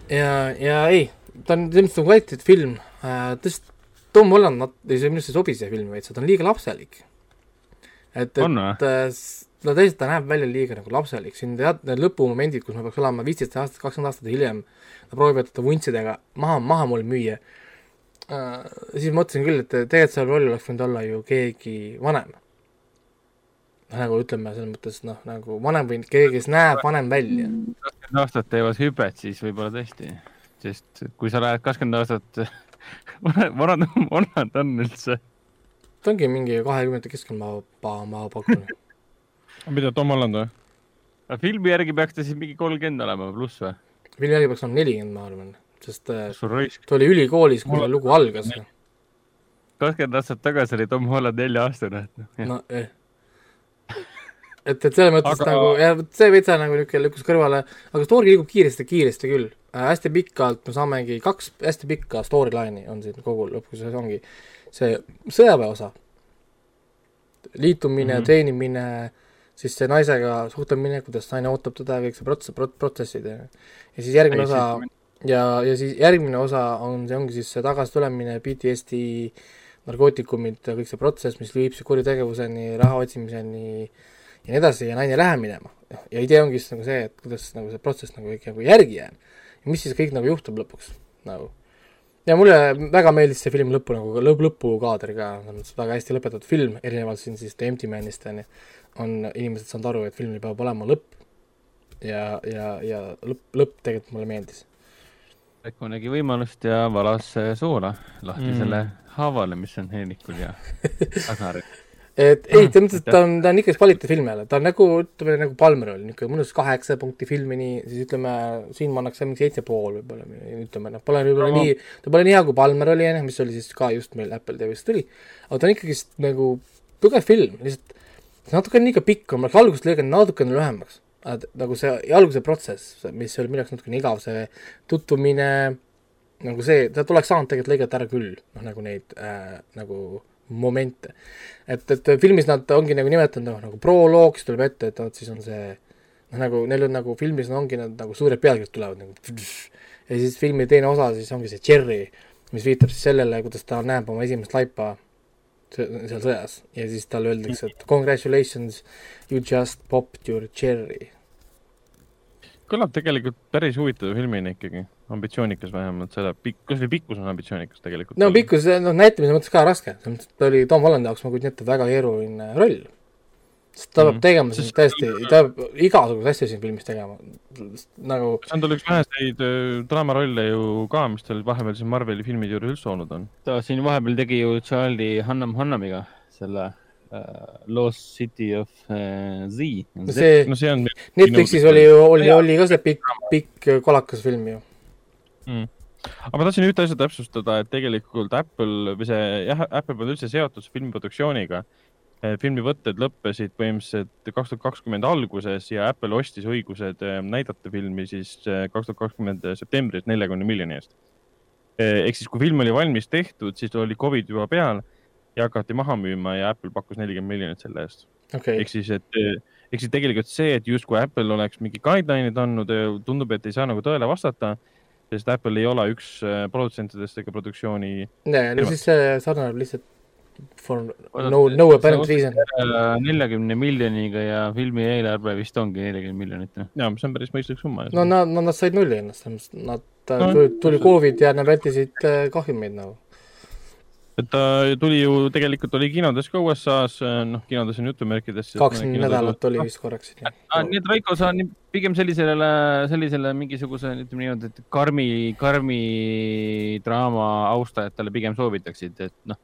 Ja, ja ei, ta on selles mõttes nagu kvaliteetne film äh,, tõesti, Tom Holland, nad, ei see minu arust ei sobi siia filmi veits, ta on liiga lapselik. et, et no tõesti, ta näeb välja liiga nagu lapselik, siin tead, need lõpumomendid, kus me peaks olema viisteist aastat, kakskümmend aastat hiljem, nad proovivad teda vuntsidega maha, maha mulle müüa äh,, siis mõtlesin küll, et tegelikult seal roll oleks võinud olla ju keegi vanem. nagu ütleme, selles mõttes noh, nagu vanem või keegi, kes näeb vanem välja kakskümmend aastat teevad hüpet, siis võib-olla tõesti, sest kui sa lähed kakskümmend aastat vanad, vanad on üldse? ta ongi mingi kahekümnendate keskel ma, ma, pakun mida, Tom Holland või? filmi järgi peaks ta siis mingi kolmkümmend olema pluss või? filmi järgi peaks olema nelikümmend, ma arvan, sest äh, ta oli ülikoolis, kui see lugu algas. kakskümmend aastat tagasi oli Tom Holland nelja-aastane, et noh. no eh et, et selles mõttes aga... nagu, jah, see veitsa nagu niisugune lükkus kõrvale, aga story liigub kiiresti, kiiresti küll äh,. hästi pikalt me saamegi, kaks hästi pikka storyline'i on siin kogu lõpuks, see ongi see sõjaväe osa. liitumine mm, -hmm. treenimine, siis see naisega suhtlemine, kuidas naine ootab teda, kõik see protsess, prot-, protsessid ja ja siis järgmine Ei, osa ja, ja siis järgmine osa on, see ongi siis see tagasitulemine, PTSD, narkootikumid, kõik see protsess, mis viib kuritegevuseni, raha otsimiseni äh,, ja nii edasi ja naine ei lähe minema. ja idee ongi siis nagu see, et kuidas nagu see protsess nagu kõik nagu järgi jääb. ja mis siis kõik nagu juhtub lõpuks, nagu. ja mulle väga meeldis see film lõppu nagu, lõpp, lõpukaader ka, väga hästi lõpetatud film, erinevalt siin siis The Empty Manist, on ju, on inimesed saanud aru, et filmil peab olema lõpp ja, ja, ja lõpp, lõpp tegelikult mulle meeldis. Pekko nägi võimalust ja valas soola lahti mm. selle haavale, mis on Hennikul ja Agnaril et ei, selles mõttes, et ta on, ta on ikka kvaliteetfilm jälle, ta on nagu, ütleme nagu Palmer oli, niisugune mõnus kaheksa punkti film, nii, siis ütleme, siin ma annaks mingi seitse pool võib-olla, ütleme, noh, pole võib-olla no. nii, ta pole nii hea, kui Palmer oli, mis oli siis ka just meil Apple TV-st tuli, aga ta on ikkagist nagu tugev film, lihtsalt natuke on liiga pikk, ma oleks algusest lõiganud natukene lühemaks. nagu see alguse protsess, mis oli minu jaoks natukene igav, see tutvumine, nagu see, ta oleks saanud tegelikult lõigata ära küll, noh nagu neid äh, nagu momente. et, et filmis nad ongi nagu nimetanud noh, nagu proloog, siis tuleb ette, et vot siis on see noh, nagu neil on nagu filmis ongi nad nagu suured pealkirjad tulevad nagu ja siis filmi teine osa siis ongi see Cherry, mis viitab siis sellele, kuidas ta näeb oma esimest laipa seal sõjas ja siis talle öeldakse, et congratulations, you just popped your cherry. kõlab tegelikult päris huvitava filmina ikkagi ambitsioonikas vähemalt, selle pikk, kas või pikkus on ambitsioonikas tegelikult? no pikkus, noh näitamise mõttes ka raske, selles mõttes, et ta oli Tom Hollandi jaoks, ma kujutan ette, väga keeruline roll. sest ta mm peab mhm. tegema siis täiesti, ta peab igasuguseid asju siin filmis tegema, nagu see on tal üks väheseid äh, draamarolle ju ka, mis tal vahepeal siin Marveli filmide juures üldse olnud on. ta siin vahepeal tegi ju Charlie Hannam Hannamiga selle uh, Lost City of uh, Z. see, no see on Netflixis oli ju, oli, oli ka see pikk, pikk kolakas film ju mm aga ma tahtsin ühte asja täpsustada, et tegelikult Apple või see, jah, Apple polnud üldse seotud filmiproduktsiooniga. Eh, filmivõtted lõppesid põhimõtteliselt kaks tuhat kakskümmend alguses ja Apple ostis õigused eh, näidata filmi siis eh, kaks tuhat kakskümmend septembris neljakümne miljoni eest. ehk siis, kui film oli valmis tehtud, siis oli Covid juba peal ja hakati maha müüma ja Apple pakkus nelikümmend miljonit selle eest okay.. ehk siis, et ehk siis tegelikult see, et justkui Apple oleks mingi guideline'id andnud, tundub, et ei saa nagu tõele vastata sest Apple ei ole üks äh, produtsentidest ega produktsiooni. jaa, no siis see sarnaneb lihtsalt for no, no apparent reason. neljakümne miljoniga ja filmi eelarve vist ongi nelikümmend miljonit. jaa, mis on päris mõistlik summa. no nad, nad said nulli ennast, nad no, tuli Covid ja nad vältisid äh, kahjumeid nagu et ta tuli ju, tegelikult oli kinodes ka USA-s, noh, kinodes on jutumärkides. kaks nädalat oli vist korraks. nii et Raiko, sa pigem sellisele, sellisele mingisuguse, ütleme niimoodi, et karmi, karmi draama austajatele pigem soovitaksid, et noh,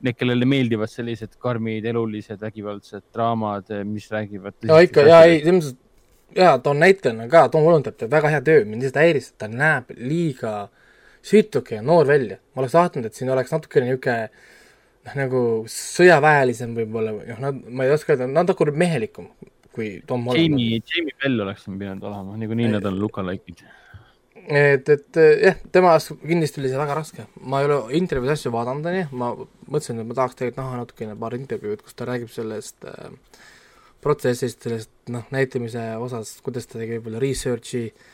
need, kellele meeldivad sellised karmid, elulised, vägivaldsed draamad, mis räägivad. ja ikka ja ei, mõttes, ja ta on näitlejana ka, Tom Holland teeb väga hea töö, mind lihtsalt häiris, et ta näeb liiga süütuke ja noor välja. ma oleks tahtnud, et siin oleks natukene niisugune noh, nagu sõjaväelisem võib-olla või noh, nad, ma ei oska öelda, natuke mehelikum kui Tom Holland. Jamie, Jamie Bell oleks siin pidanud olema, niikuinii nad on lookalike'id. et, et jah, tema jaoks kindlasti oli see väga raske. ma ei ole intervjuus asju vaadanud, onju, ma mõtlesin, et ma tahaks tegelikult näha natukene paar intervjuud, kus ta räägib sellest äh, protsessist, sellest noh, näitamise osas, kuidas ta tegi võib-olla research'i äh,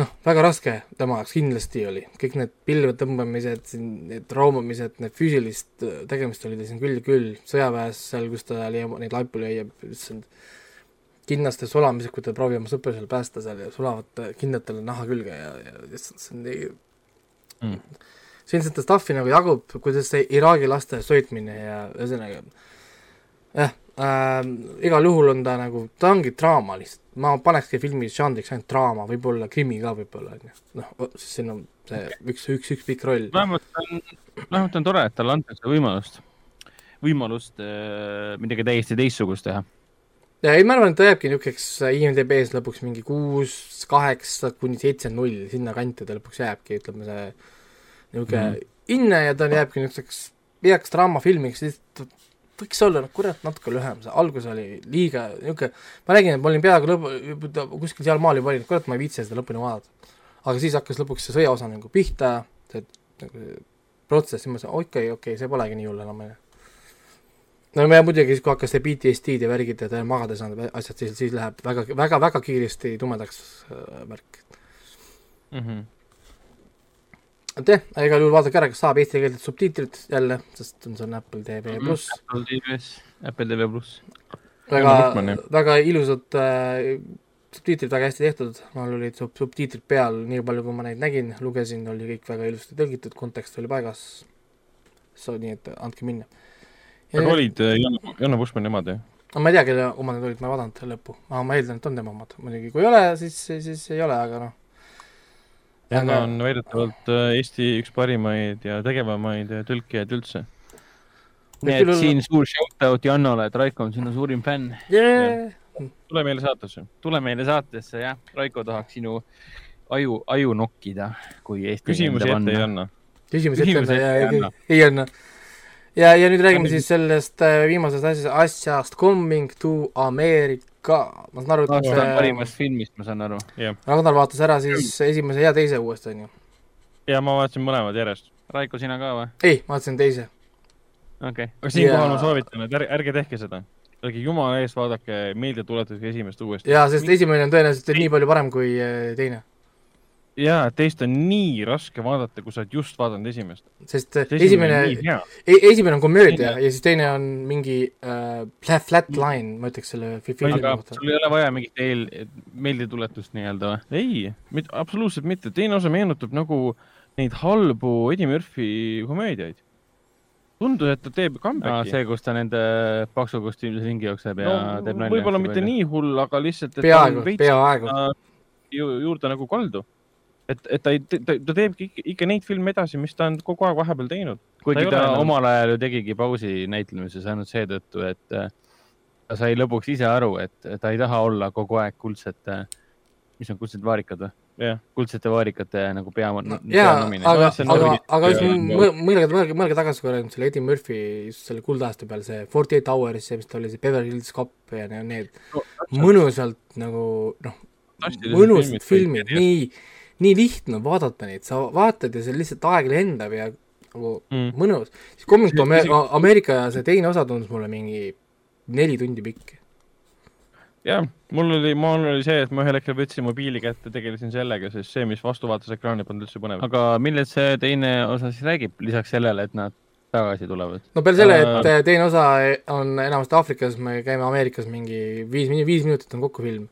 noh, väga raske tema jaoks kindlasti oli, kõik need pilve tõmbamised, need raumamised, need füüsilist äh, tegemist oli tal siin küll ja küll, sõjaväes seal, kus ta oli, neid laipu lõi ja issand, kinnaste sulamised, kui ta proovib oma sõpru seal päästa seal ja sulavad kinnad talle naha külge ja, ja issand, see on nii mm. seda stuff'i nagu jagub, kuidas see Iraagi laste söötmine ja ühesõnaga jah äh,, igal juhul on ta nagu, ta ongi draama lihtsalt ma panekski filmi žanriks ainult draama, võib-olla krimi ka võib-olla, on ju. noh, siis siin on see üks, üks, üks pikk roll. vähemalt on, vähemalt on tore, et talle antakse võimalust, võimalust äh, midagi täiesti teistsugust teha. ja ei, ma arvan, et ta jääbki niisuguseks IMDB-s lõpuks mingi kuus, kaheksa kuni seitse, null, sinna kanti ta lõpuks jääbki, ütleme see niisugune mm -hmm. inne ja ta jääbki niisuguseks heaks draamafilmiks, lihtsalt võiks olla, noh kurat, natuke lühem, see algus oli liiga niisugune, ma räägin, et ma olin peaaegu lõpu, kuskil sealmaal juba olin, kurat, ma ei viitsi seda lõpuni vaadata. aga siis hakkas lõpuks see sõjaosa nagu pihta, see nagu protsess, siis ma mõtlesin, okei okay,, okei okay,, see polegi nii hull enam, on ju. no ja muidugi siis, kui hakkas see PTSD-d ja värgid ja magada ei saanud asjad, siis, siis läheb väga, väga, väga kiiresti tumedaks äh, värk mm. -hmm et jah, igal juhul vaadake ära, kas saab eesti keeles subtiitrid jälle, sest on, see on Apple TV mhm, pluss mm,. Apple TV-s, Apple TV pluss. väga, väga ilusad äh, subtiitrid, väga hästi tehtud, mul olid sub-, subtiitrid peal, nii palju kui ma neid nägin, lugesin, oli kõik väga ilusti tõlgitud, kontekst oli paigas. So, nii et andke minna. aga olid äh, Janno, Janno Bushmani omad, jah? ma ei tea, kelle omad need olid, ma ei vaadanud lõppu, ma eeldan, et on tema omad, muidugi kui ei ole, siis, siis ei ole, aga noh tema on väidetavalt äh, Eesti üks parimaid ja tegevamaid tõlkijaid üldse. nii et siin suur shout out Jannole, et Raiko on sinu suurim fänn yeah.. tule meile saatesse. tule meile saatesse, jah. Raiko tahaks sinu aju, aju nokkida, kui Eesti küsimusi ette ei anna. küsimusi ette ei anna, ei anna ja, ja nüüd räägime siis sellest äh, viimasest asjast, asjast Coming to America. Ma saan aru, et see on parimast filmist, ma saan aru. Ragnar vaatas ära siis esimese ja teise uuesti, onju. ja ma vaatasin mõlemad järjest. Raiko, sina ka või? ei, ma vaatasin teise. okei okay.. aga siinkohal ja... ma soovitan, et ärge, ärge tehke seda. ärge jumala eest vaadake meeldetuletusega esimest uuesti. jaa, sest esimene on tõenäoliselt nii palju parem kui äh, teine jaa, teist on nii raske vaadata, kui sa oled just vaadanud esimest. sest esimene, esimene, e esimene on komöödia ja siis teine on mingi äh, flat, flat line, ma ütleks selle filmi kohta. sul ei ole vaja mingit eel, meeldetuletust nii-öelda või? ei, mitte, absoluutselt mitte, teine osa meenutab nagu neid halbu Eddie Murphy komöödiaid. tundus, et ta teeb comeback'i. see, kus ta nende paksu kostüümis ringi jookseb ja no, teeb nalja. võib-olla mitte nii hull, aga lihtsalt. peaaegu, peaaegu. juurde nagu kaldu et, et ta ei, ta, ta teeb ikka, ikka neid filme edasi, mis ta on kogu aeg vahepeal teinud. kuigi ta, ta enam... omal ajal ju tegigi pausi näitlemises ainult seetõttu, et äh, ta sai lõpuks ise aru, et ta ei taha olla kogu aeg kuldsete, mis on kuldsed vaarikad või? Yeah. kuldsete vaarikate nagu pea. jaa, aga, aga, aga just mõelge, mõelge, mõelge tagasi korra selle Eddie Murphy, just selle kuldajastu peal, see Forty Eight Hours, see, mis ta oli, see Beverly Hills Cop ja need no, mõnusalt nagu noh, mõnusad filmid, nii nii lihtne on vaadata neid, sa vaatad ja see lihtsalt aeg lendab ja nagu mm. mõnus. siis Comic Amer Ameerika see teine osa tundus mulle mingi neli tundi pikk. jah, mul oli, mul oli see, et ma ühel hetkel võtsin mobiili kätte, tegelesin sellega, sest see, mis vastuvaatesekraani polnud üldse põnev. aga millest see teine osa siis räägib, lisaks sellele, et nad tagasi tulevad? no peale selle, et äh, teine osa on enamasti Aafrikas, me käime Ameerikas mingi viis, viis minutit on kokku film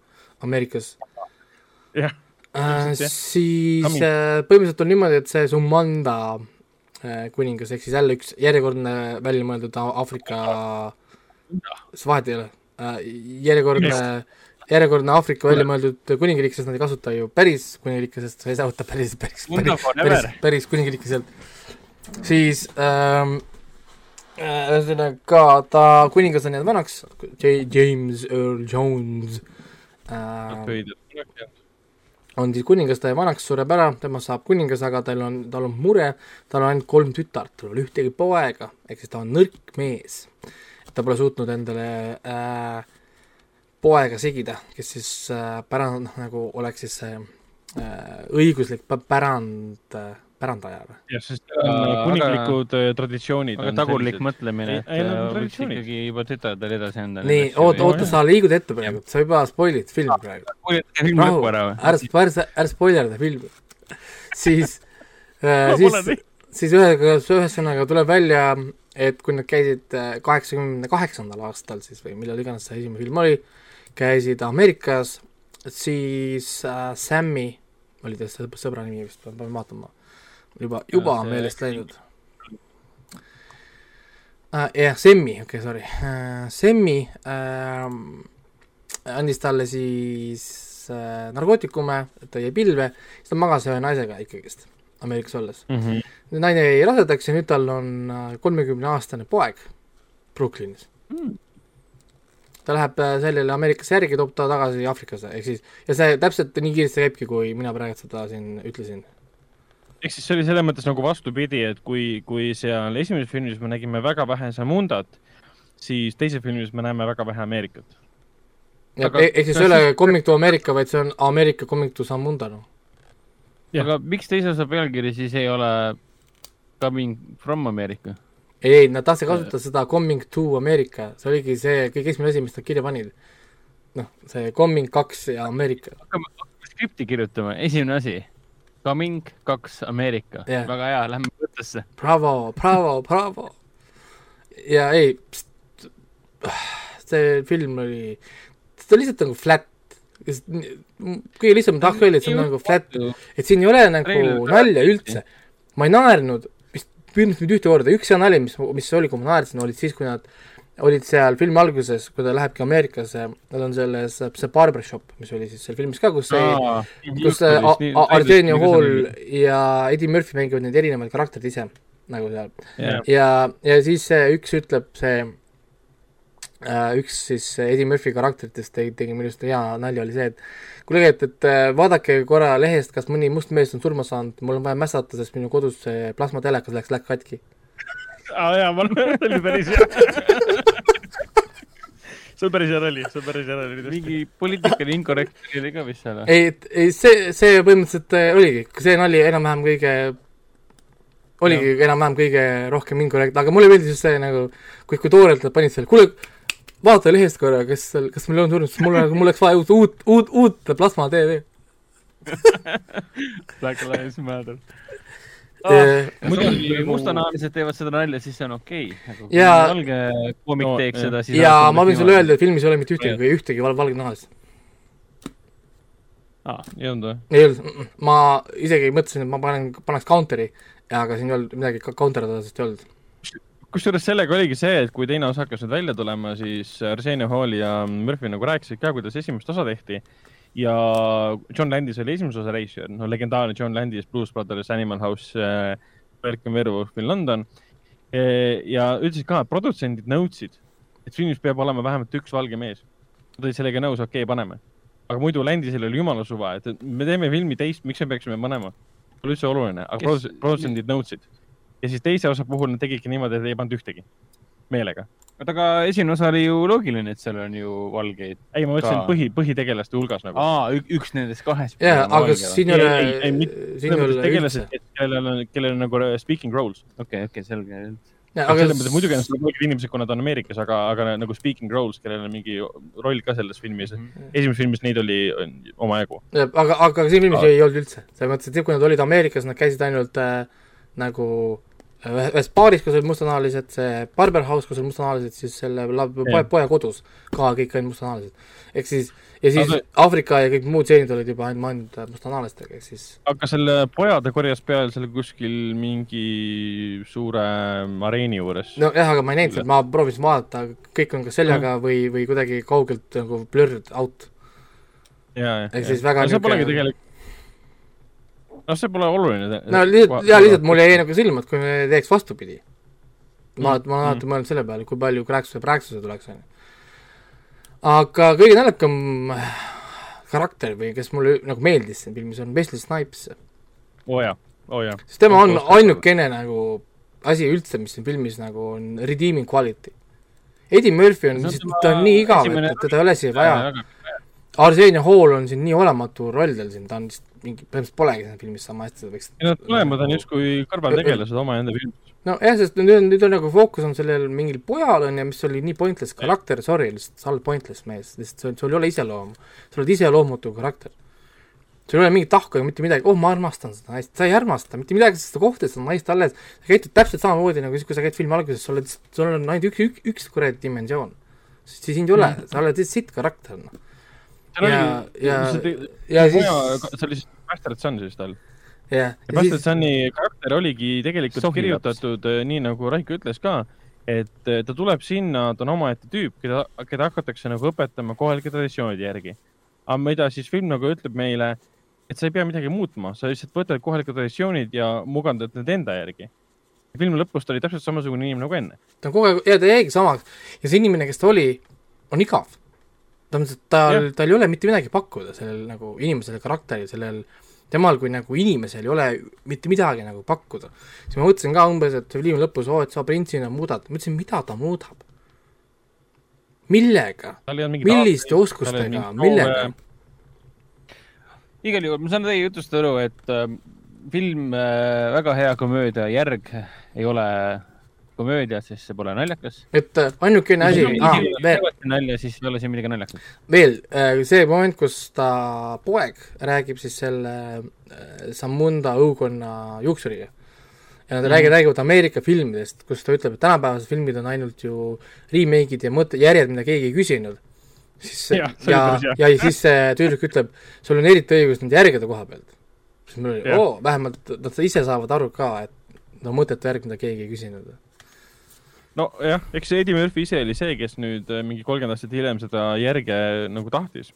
Ameerikas. jah äh,. siis äh, põhimõtteliselt on niimoodi, et see Sumanda äh, kuningas, ehk siis jälle üks järjekordne väljamõeldud Aafrika, vahet ei ole. Äh,, järjekordne järjekordne Aafrika välja mõeldud kuningriik, sest nad ei kasuta ju päris kuningriike, sest sa ei saavuta päris, päris, päris, päris, päris kuningriiki sealt. siis ähm, äh, ühesõnaga ta kuningas on jäänud vanaks, James Earl Jones. Äh, on siis kuningas, ta vanaks sureb ära, temast saab kuningas, aga tal on, tal on mure, tal on ainult kolm tütart, tal pole ühtegi poega, ehk siis ta on nõrk mees. ta pole suutnud endale äh, poega sigida, kes siis äh, pärand, nagu oleks siis see äh, õiguslik pärand äh, pärandaja või? jah, sest äh, kuninglikud aga, traditsioonid aga tagurlik sellised. mõtlemine, et ei, no, võiks ikkagi juba tütardel edasi anda. nii, oota, oota, sa liigud ette praegu, sa juba spoilid filmi praegu. lõppu ära ära, ära, spoilerda filmi. siis äh,, siis, siis ühesõnaga, ühesõnaga tuleb välja, et kui nad käisid äh, kaheksakümne kaheksandal aastal siis või millal iganes see esimene film oli, käisid Ameerikas, siis äh, Sammy oli ta sõbra nimi vist, pean vaatama juba, juba on meelest läinud. Uh, jah, Semmi, okei okay,, sorry uh,. Semmi uh, andis talle siis uh, narkootikume, ta jäi pilve, siis ta magas ühe naisega ikkagist, Ameerikas olles mm. -hmm. naine jäi rasedaks ja nüüd tal on kolmekümne uh, aastane poeg Brooklynis mm ta läheb sellele Ameerikasse järgi, toob ta tagasi Aafrikasse, ehk siis, ja see täpselt nii kiiresti käibki, kui mina praegu seda siin ütlesin ehk siis see oli selles mõttes nagu vastupidi, et kui, kui seal esimeses filmis me nägime väga vähe Samundat, siis teises filmis me näeme väga vähe Ameerikat. E-, ehk siis ei ole Coming to America, vaid see on Ameerika Coming to Samunda, noh. aga miks teise osa pealkiri siis ei ole Coming from America? ei, ei, nad tahtsid kasutada seda Coming to America, see oligi see kõige esimene asi, mis nad kirja panid. noh, see Coming kaks ja Ameerika. hakkame skripti kirjutama, esimene asi Coming kaks Ameerika yeah., väga hea, lähme mõttesse. Bravo, bravo, bravo. ja ei, see film oli, ta lihtsalt nagu flat, kõige lihtsam tahk oli, et see on nagu flat, et siin ei ole nagu nalja üldse. ma ei naernud vist põhimõtteliselt mitte ühte korda, üks hea nali, mis, mis oli, kui ma naersin, olid siis, kui nad olid seal filmi alguses, kui ta lähebki Ameerikasse, nad on selles, see barbershop, mis oli siis seal filmis ka, kus see, kus Arsenio Hall ja Eddie Murphy mängivad neid erinevaid karakterid ise nagu seal. Yeah.. ja, ja siis see üks ütleb, see äh, üks siis Eddie Murphy karakteritest tegi, tegi minu arust hea nalja, oli see, et kuule, et, et äh, vaadake korra lehest, kas mõni must mees on surma saanud, mul on vaja mässata, sest minu kodus see plasmatelekas läks, läks katki. Aa jaa, ma olen, see oli päris hea see on päris hea nali, see on päris hea nali. mingi poliitiline incorrect oli ka vist seal või? ei, ei see, see põhimõtteliselt äh, oligi, see nali enam-vähem kõige, oligi enam-vähem kõige rohkem incorrect, aga mulle meeldis just see nagu, kui, kui toorelt nad panid selle, kuule, vaata lehest korra, kas seal, kas meil on tulnud, sest mul, mul oleks vaja uut, uut, uut, uut plasma TV Black Lives Matter Muidugi mustanahalised teevad seda nalja, siis see on okei. Okay.. Nagu ja valge koomik no, teeks seda, siis ja ma võin sulle öelda, et filmis ei ole mitte ühtegi, ühtegi val valgenahalist. aa, ei olnud või? ei olnud, ma isegi mõtlesin, et ma panen, paneks counter'i, aga siin ei olnud midagi counter ida, sest ei olnud. kusjuures sellega oligi see, et kui teine osa hakkas nüüd välja tulema, siis Arsenio Hall ja Murphy nagu rääkisid ka, kuidas esimest osa tehti ja John Landis oli esimese osa reisijal, no legendaarne John Landis, Blues Brothers, Animal House äh,, Welcome Werewolf in London e,. ja ütlesid ka, et produtsendid nõudsid, et filmis peab olema vähemalt üks valge mees. Nad olid sellega nõus, okei okay,, paneme. aga muidu Landisel oli jumala suva, et me teeme filmi teist, miks me peaksime panema? Pole üldse oluline, aga Kes... produtsendid nõudsid. ja siis teise osa puhul nad tegidki niimoodi, et ei pannud ühtegi, meelega oota, aga esimene osa oli ju loogiline, et seal on ju valgeid. ei, ma mõtlesin põhi, põhitegelaste hulgas nagu. aa, üks nendest kahest. jaa, aga siin ei ole, siin ei ole üldse. kellel on, kellel on nagu speaking roles. okei okei selge. Ja, aga selles mõttes muidugi on seda valged inimesed, kui nad on Ameerikas, aga, aga nagu speaking roles, kellel on mingi roll ka selles filmis mm. -hmm. esimeses filmis neid oli omajagu. aga, aga siin filmis ei olnud üldse, selles mõttes, et kui nad olid Ameerikas, nad käisid ainult äh, nagu ühes baaris, kus olid mustanahalised, see Barber House, kus olid mustanahalised, siis selle poe, poe kodus ka kõik ainult mustanahalised. ehk siis, ja siis aga... Aafrika ja kõik muud stseenid olid juba ainult, ainult mustanahalistega, ehk siis aga selle poja ta korjas peale seal kuskil mingi suure areeni juures? nojah, aga ma ei näinud seda, ma proovisin vaadata, kõik on kas seljaga mm. või, või kuidagi kaugelt nagu blurred out. ehk siis väga no, see polegi tegelikult noh, see pole oluline. no lihtsalt, jaa, lihtsalt mul jäi nagu silma, et kui me teeks vastupidi. ma, mm. ma olen alati mm. mõelnud selle peale, kui palju krääksuse prääksuse tuleks, on ju. aga kõige naljakam karakter või kes mulle nagu meeldis siin filmis, on Wesley Snipes. oo oh jaa, oo oh jaa. sest tema on ainukene nagu asi üldse, mis siin filmis nagu on redeeming quality. Eddie Murphy on, ta on nii igav, et teda ei ole siia vaja. Arsenio Hall on siin nii olematu roll tal siin, ta on lihtsalt mingi, põhimõtteliselt polegi selles filmis sama hästi, seda võiks ei nad mõlemad on justkui kõrvaltegelased omaenda filmis. nojah, sest nüüd on, nüüd on nagu fookus on sellel mingil pojal on ju, mis oli nii pointless karakter, sorry, lihtsalt sa oled pointless mees, lihtsalt sul ei ole iseloomu. sa oled iseloomutu karakter. sul ei ole mingit tahku ega mitte midagi, oh ma armastan seda naist, sa ei armasta mitte midagi, sest sa kohtled seda naist alles, sa käitud täpselt samamoodi nagu siis, kui sa käid filmi alguses, sa oled, sul on ainult üks, üks, üks kuradi dimensioon. siis sind ei ole sa oled lihtsalt sitt karakter, noh. Ja, ja, ja siis see oli siis Bastard Son siis tal yeah.. ja Bastard siis... Soni karakter oligi tegelikult Sohi kirjutatud laps. Eh, nii, nagu Raiko ütles ka, et eh, ta tuleb sinna, ta on omaette tüüp, keda, keda hakatakse nagu õpetama kohalike traditsioonide järgi. aga mida siis film nagu ütleb meile, et sa ei pea midagi muutma, sa lihtsalt võtad kohalikud traditsioonid ja mugandad need enda järgi. filmi lõpus ta oli täpselt samasugune inimene nagu enne. ta on kogu aeg, ja ta jäigi samaks ja see inimene, kes ta oli, on igav tähendab, tal, tal ei ole mitte midagi pakkuda sellel nagu inimesele, karakteril, sellel temal kui nagu inimesel ei ole mitte midagi nagu pakkuda. siis ma mõtlesin ka umbes, et filmi lõpus, oo, et sa printsina muudad, ma ütlesin, mida ta muudab? millega? milliste oskustega, millega? igal juhul, ma saan teie jutust aru, et äh, film äh, väga hea komöödia järg ei ole komöödia, siis see pole naljakas. et äh, ainukene asi veel. nalja, siis ei ole siin midagi naljakat. veel, äh, see moment, kus ta poeg räägib siis selle äh, Samunda õukonna juuksuriga. ja nad mm. räägivad, räägivad Ameerika filmidest, kus ta ütleb, et tänapäevased filmid on ainult ju remake'id ja mõtte, järjed, mida keegi ei küsinud. siis ja, ja, ja, ja siis see tüdruk ütleb, sul on eriti õigus nende järgede koha pealt. siis mul oli, oo, vähemalt nad ise saavad aru ka, et no mõttetu järg, mida keegi ei küsinud nojah, eks Eddie Murphy ise oli see, kes nüüd äh, mingi kolmkümmend aastat hiljem seda järge nagu tahtis.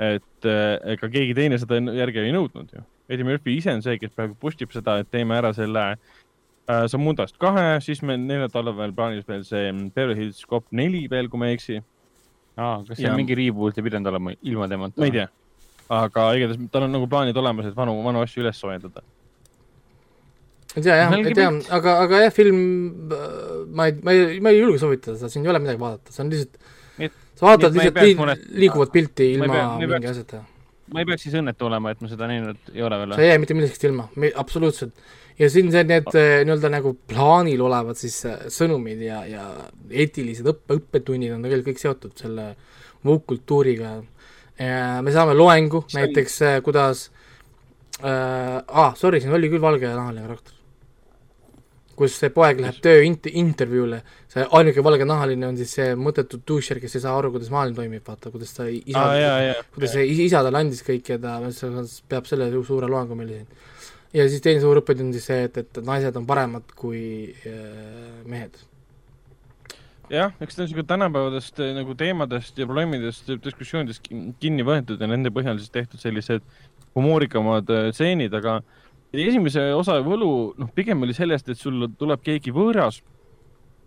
et äh, ega keegi teine seda järge ei nõudnud ju. Eddie Murphy ise on see, kes praegu push ib seda, et teeme ära selle äh, Samundast kahe, siis meil neljandal veel plaanis veel see Beverly Hills Cop neli veel, kui ma ei eksi. aa, kas see ja... on mingi reboot ei pidanud olema ilma temata? ma ei tea, aga igatahes tal on nagu plaanid olemas, et vanu, vanu asju üles soojendada ei tea jah, ei tea, aga, aga jah, film, ma ei, ma ei, ma ei julge soovitada seda, siin ei ole midagi vaadata, see on lihtsalt, sa vaatad lihtsalt li, liikuvat pilti ilma mingi asjata. ma ei peaks siis õnnetu olema, et ma seda näinud ei ole veel? sa ei jää mitte millegist ilma, absoluutselt. ja siin see, need oh. nii-öelda nagu plaanil olevad siis äh, sõnumid ja, ja eetilised õppe, õppetunnid on tegelikult kõik seotud selle woke-kultuuriga. me saame loengu see näiteks, äh, kuidas äh,, aa, sorry, siin oli küll valgenahaline karakter kus see poeg läheb tööintervjuule, see ainuke valgenahaline on siis see mõttetu doucher, kes ei saa aru, kuidas maailm toimib, vaata, kuidas ta isa ah,, kuidas see isa talle andis kõik ja ta peab selle suure loengu meile siin. ja siis teine suur õppetund on siis see, et, et naised on paremad kui äh, mehed. jah, eks ta on niisugune tänapäevadest äh, nagu teemadest ja probleemidest, diskussioonidest kinni võetud ja nende põhjal siis tehtud sellised humoorikamad äh, stseenid, aga äh, esimese osa võlu, noh, pigem oli sellest, et sul tuleb keegi võõras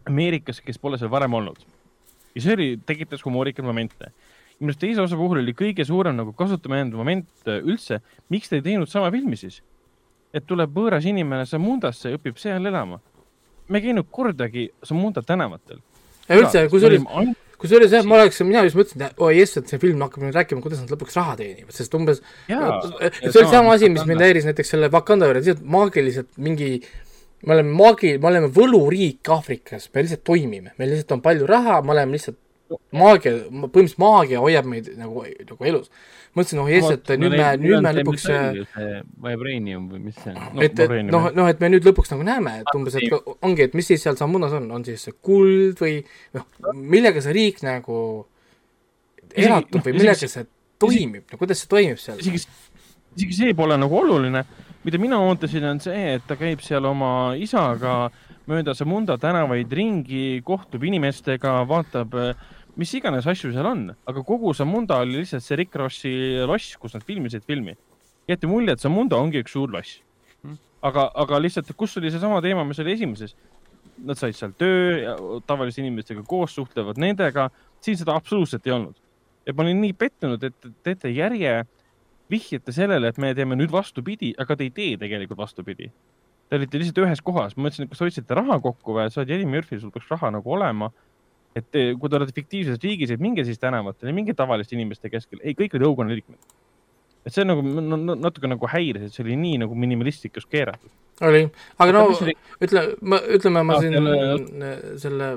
Ameerikasse, kes pole seal varem olnud. ja see oli, tekitas humoorikaid momente. minu arust teise osa puhul oli kõige suurem nagu kasutamine moment äh, üldse, miks te ei teinud sama filmi siis? et tuleb võõras inimene Samundasse ja õpib seal elama. me ei käinud kordagi Samunda tänavatel. ja üldse, kusjuures kusjuures jah, ma oleks, mina just mõtlesin, et oi jess, et see film hakkab nüüd rääkima, kuidas nad lõpuks raha teenivad, sest umbes Jaa, see oli sama asi, mis mind häiris näiteks selle Wakanda juures, lihtsalt maagiliselt mingi me oleme maagi-, me oleme võluriik Aafrikas, me lihtsalt toimime, meil lihtsalt on palju raha, me oleme lihtsalt maagia, põhimõtteliselt maagia hoiab meid nagu, nagu elus. mõtlesin, oh jess, et nüüd me, nüüd me lõpuks Vibranium või mis see on? et, et noh, noh, et me nüüd lõpuks nagu näeme, et umbes, et ongi, et mis siis seal sammunas on, on siis see kuld või noh, millega see riik nagu elatub või millega see toimib, no kuidas see toimib seal? isegi, isegi see pole nagu oluline, mida mina ootasin, on see, et ta käib seal oma isaga mööda Samunda tänavaid ringi, kohtub inimestega, vaatab äh, mis iganes asju seal on, aga kogu Zamunda oli lihtsalt see Rick Rossi loss, kus nad filmisid filmi. jäeti mulje, et Zamunda ongi üks suur loss hmm.. aga, aga lihtsalt, kus oli seesama teema, mis oli esimeses? Nad said seal töö, tavaliste inimestega koos, suhtlevad nendega, siin seda absoluutselt ei olnud. ja ma olin nii pettunud, et teete järje, vihjate sellele, et me teeme nüüd vastupidi, aga te ei tee tegelikult vastupidi. Te olite lihtsalt ühes kohas, ma mõtlesin, et kas te hoidsite raha kokku või, sa oled Eddie Murphy, sul peaks raha nagu olema et eh, kui te olete fiktiivses riigis, et minge siis tänavatele, minge tavaliste inimeste keskel, ei, kõik olid õukonna liikmed. et see nagu no, natuke nagu häiris, et see oli nii nagu minimalistlikus keeratud. oli, aga no oli... ütle, ma, ütleme, ma ah, siin selle, selle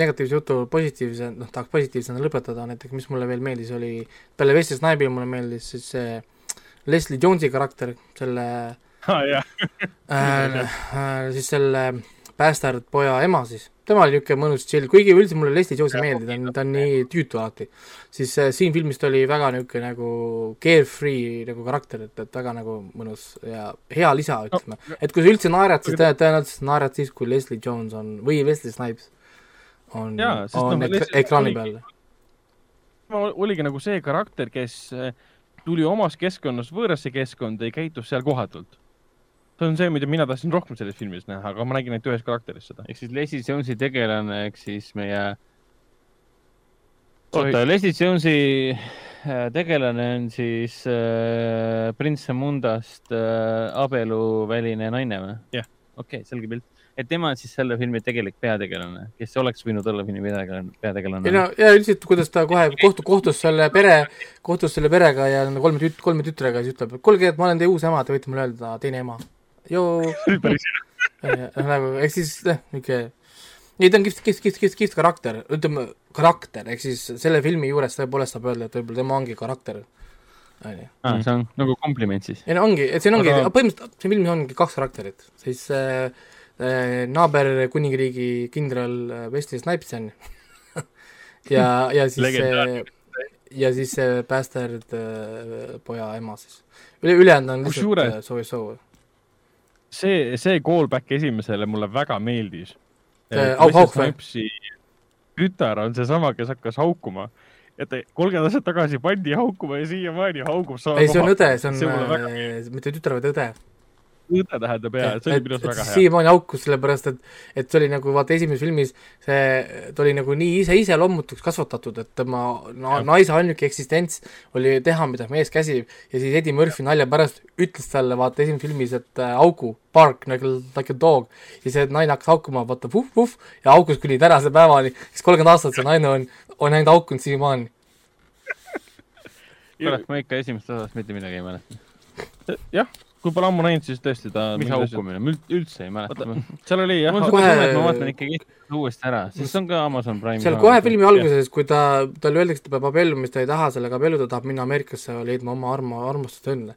negatiivse jutu positiivse, noh, tahaks positiivsena lõpetada, näiteks mis mulle veel meeldis, oli peale Wesley Snipe'i mulle meeldis siis see Leslie Jones'i karakter, selle ah, jah. äh, äh, siis selle Bastard poja ema siis tema oli niisugune mõnus chill, kuigi üldse mulle Leslie Jones ei meeldi, ta on, ta on nii tüütu alati. siis äh, siin filmis ta oli väga niisugune nagu carefree nagu karakter, et, et väga nagu mõnus ja hea lisa, ütleme no,. et kui sa üldse naerad, siis tõenäoliselt naerad siis, kui Leslie Jones on, või Wesley Snipes on, on no, ek ekraani peal. oligi nagu see karakter, kes äh, tuli omast keskkonnast võõrasse keskkonda ja käitus seal kohatult see on see, mida mina tahtsin rohkem selles filmis näha, aga ma nägin ainult ühes karakteris seda. ehk siis Leslie Jonesi tegelane, ehk siis meie. oota, Leslie Jonesi äh, tegelane on siis äh, prints Samundast äh, abieluväline naine või? jah yeah.. okei okay,, selge pilt et tema on siis selle filmi tegelik peategelane, kes oleks võinud olla filmi peategelane, peategelane. ei no ja üldiselt, kuidas ta kohe kohtu, kohtus selle pere, kohtus selle perega ja kolme tüt-, kolme tütrega, siis ütleb, kuulge, et ma olen teie uus ema, te võite mulle öelda teine ema joo. päris hea. nagu, ehk siis jah, niisugune, ei ta on kihvt, kihvt, kihvt, kihvt, kihvt karakter, ütleme karakter, ehk siis selle filmi juures tõepoolest saab öelda, et võib-olla tema ongi karakter. onju. aa, see on nagu kompliment siis? ei no ongi, et siin ongi Aga..., põhimõtteliselt siin filmis ongi kaks karakterit, siis äh, äh, naaber kuningriigi kindral äh, Wesley Snipes on ja, ja siis see ja siis see Bastard äh, poja ema siis. üle, ülejäänud on lihtsalt äh, so-so see, see callback esimesele mulle väga meeldis. Või? tütar on seesama, kes hakkas haukuma et kolmkümmend aastat tagasi pandi haukuma ja siiamaani haugub ei, see on õde, see on, äh, mitte tütar, vaid õde õde tähendab jaa, see oli minu arust väga hea. siiamaani haukus, sellepärast et, et see oli nagu vaata esimeses filmis, see, ta oli nagu nii ise iseloomutuks kasvatatud, et tema na, naise ainuke eksistents oli teha, mida mees käsib ja siis Eddie Murphy nalja pärast ütles talle vaata esimeses filmis, et äh, augu, bark nagu like a dog. ja see naine hakkas haukuma, vaata vuh-vuh ja haukus kuni tänase päevani, siis kolmkümmend aastat see naine on, on ainult haukunud siiamaani. kurat, ma ikka esimesest osast mitte midagi ei mäleta. jah kui pole ammu näinud, siis tõesti ta. mis haukumine, ma üldse ei mäleta. seal oli jah. mul on kohe tunne, et ma vaatan ikkagi uuesti ära, sest see on ka Amazon Prime'i. seal kohe filmi alguses, kui ta, talle öeldakse, et ta peab abielluma, siis ta ei taha sellega abielluda, tahab minna Ameerikasse leidma oma arma, armastust õnne.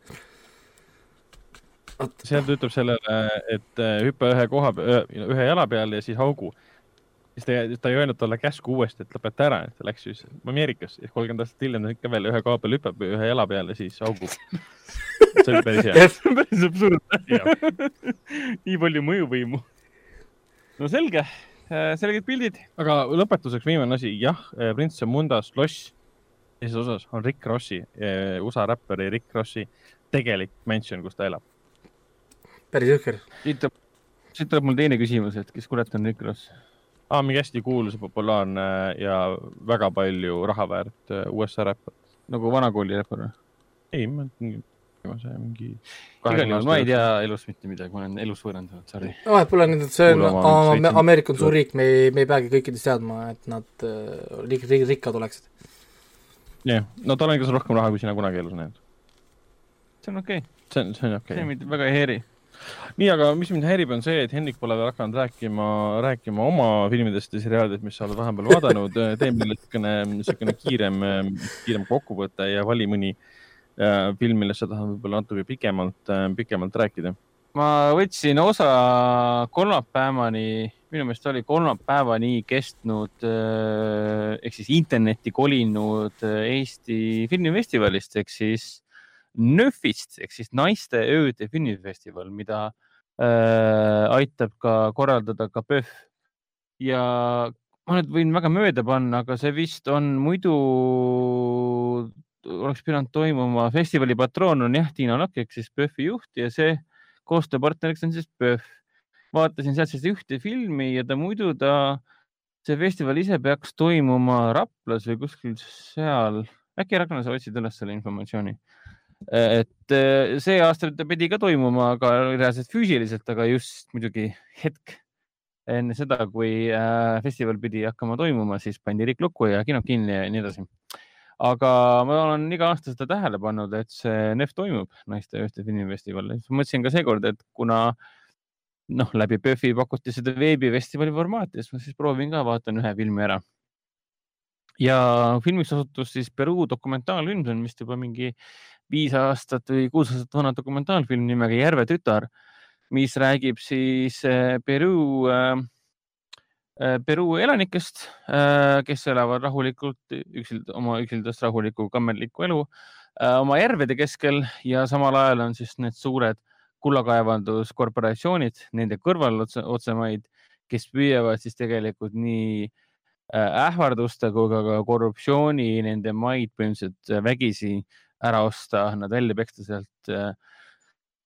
seal ta ütleb sellele, et äh, hüppa ühe koha, ühe jala peale ja siis haugu siis ta, ta ei öelnud talle käsku uuesti, et lõpeta ära, et ta läks siis Ameerikasse ja kolmkümmend aastat hiljem ta ikka veel ühe koha peal hüppab ühe jala peale, siis augub. see oli päris hea. see on päris absurdne. nii palju mõjuvõimu. no selge, äh, selged pildid. aga lõpetuseks viimane asi, jah, äh, Prints Mundas loss esimeses osas on Rick Rossi, äh, USA räppari Rick Rossi tegelik mansion, kus ta elab. päris jõhker. siit tuleb, siit tuleb mul teine küsimus, et kes kurat on Rick Ross? Ah,. mingi hästi kuulus ja populaarne ja väga palju raha väärt äh, USA räppar. nagu vanakooli räppar või? ei, ma see mingi. igal juhul ma ei tea elust mitte midagi, ma olen elus võõrandunud, sorry. vahet pole, see on, Ameerika on suur riik, me ei, me ei peagi kõikidest teadma, et nad äh, riik, riik, rikkad oleksid. jah yeah., no tal on ikka rohkem raha, kui sina kunagi elus näinud. see on okei okay.. see on, see on okei okay.. see mind väga ei häiri nii, aga mis mind häirib, on see, et Hendrik pole veel hakanud rääkima, rääkima oma filmidest ja seriaalidest, mis sa oled vahepeal vaadanud. tee meile niisugune, niisugune kiirem, kiirem kokkuvõte ja vali mõni äh, film, millest sa tahad võib-olla natuke pikemalt, äh, pikemalt rääkida. ma võtsin osa kolmapäevani, minu meelest oli kolmapäevani kestnud äh, ehk siis internetti kolinud Eesti filmifestivalist ehk siis NÖF-ist ehk siis naiste ööde filmifestival, mida äh, aitab ka korraldada ka PÖFF. ja ma nüüd võin väga mööda panna, aga see vist on muidu, oleks pidanud toimuma, festivali patroon on jah, Tiina Lakk ehk siis PÖFFi juht ja see koostööpartneriks on siis PÖFF. vaatasin sealt siis ühte filmi ja ta muidu ta, see festival ise peaks toimuma Raplas või kuskil seal, äkki Ragnar, sa otsid üles selle informatsiooni et äh, see aasta ta pidi ka toimuma, aga reaalselt füüsiliselt, aga just muidugi hetk enne seda, kui äh, festival pidi hakkama toimuma, siis pandi riik lukku ja kinod kinni ja nii edasi. aga ma olen iga aasta seda tähele pannud, et see NEF toimub, naiste ühte filmifestival. mõtlesin ka seekord, et kuna noh, läbi PÖFFi pakuti seda veebifestivali formaati, siis ma siis proovin ka, vaatan ühe filmi ära ja filmiks osutus siis Peruu dokumentaalfilm, see on vist juba mingi viis aastat või kuus aastat vana dokumentaalfilm nimega Järve tütar, mis räägib siis äh, Peruu äh,, äh, Peruu elanikest, äh, kes elavad rahulikult üksild, oma üksildast rahulikku kammerlikku elu oma järvede keskel ja samal ajal on siis need suured kullakaevanduskorporatsioonid nende kõrval otse, otsemaid, kes püüavad siis tegelikult nii ähvarduste kui ka korruptsiooni nende maid põhimõtteliselt vägisi ära osta, nad välja peksta sealt äh,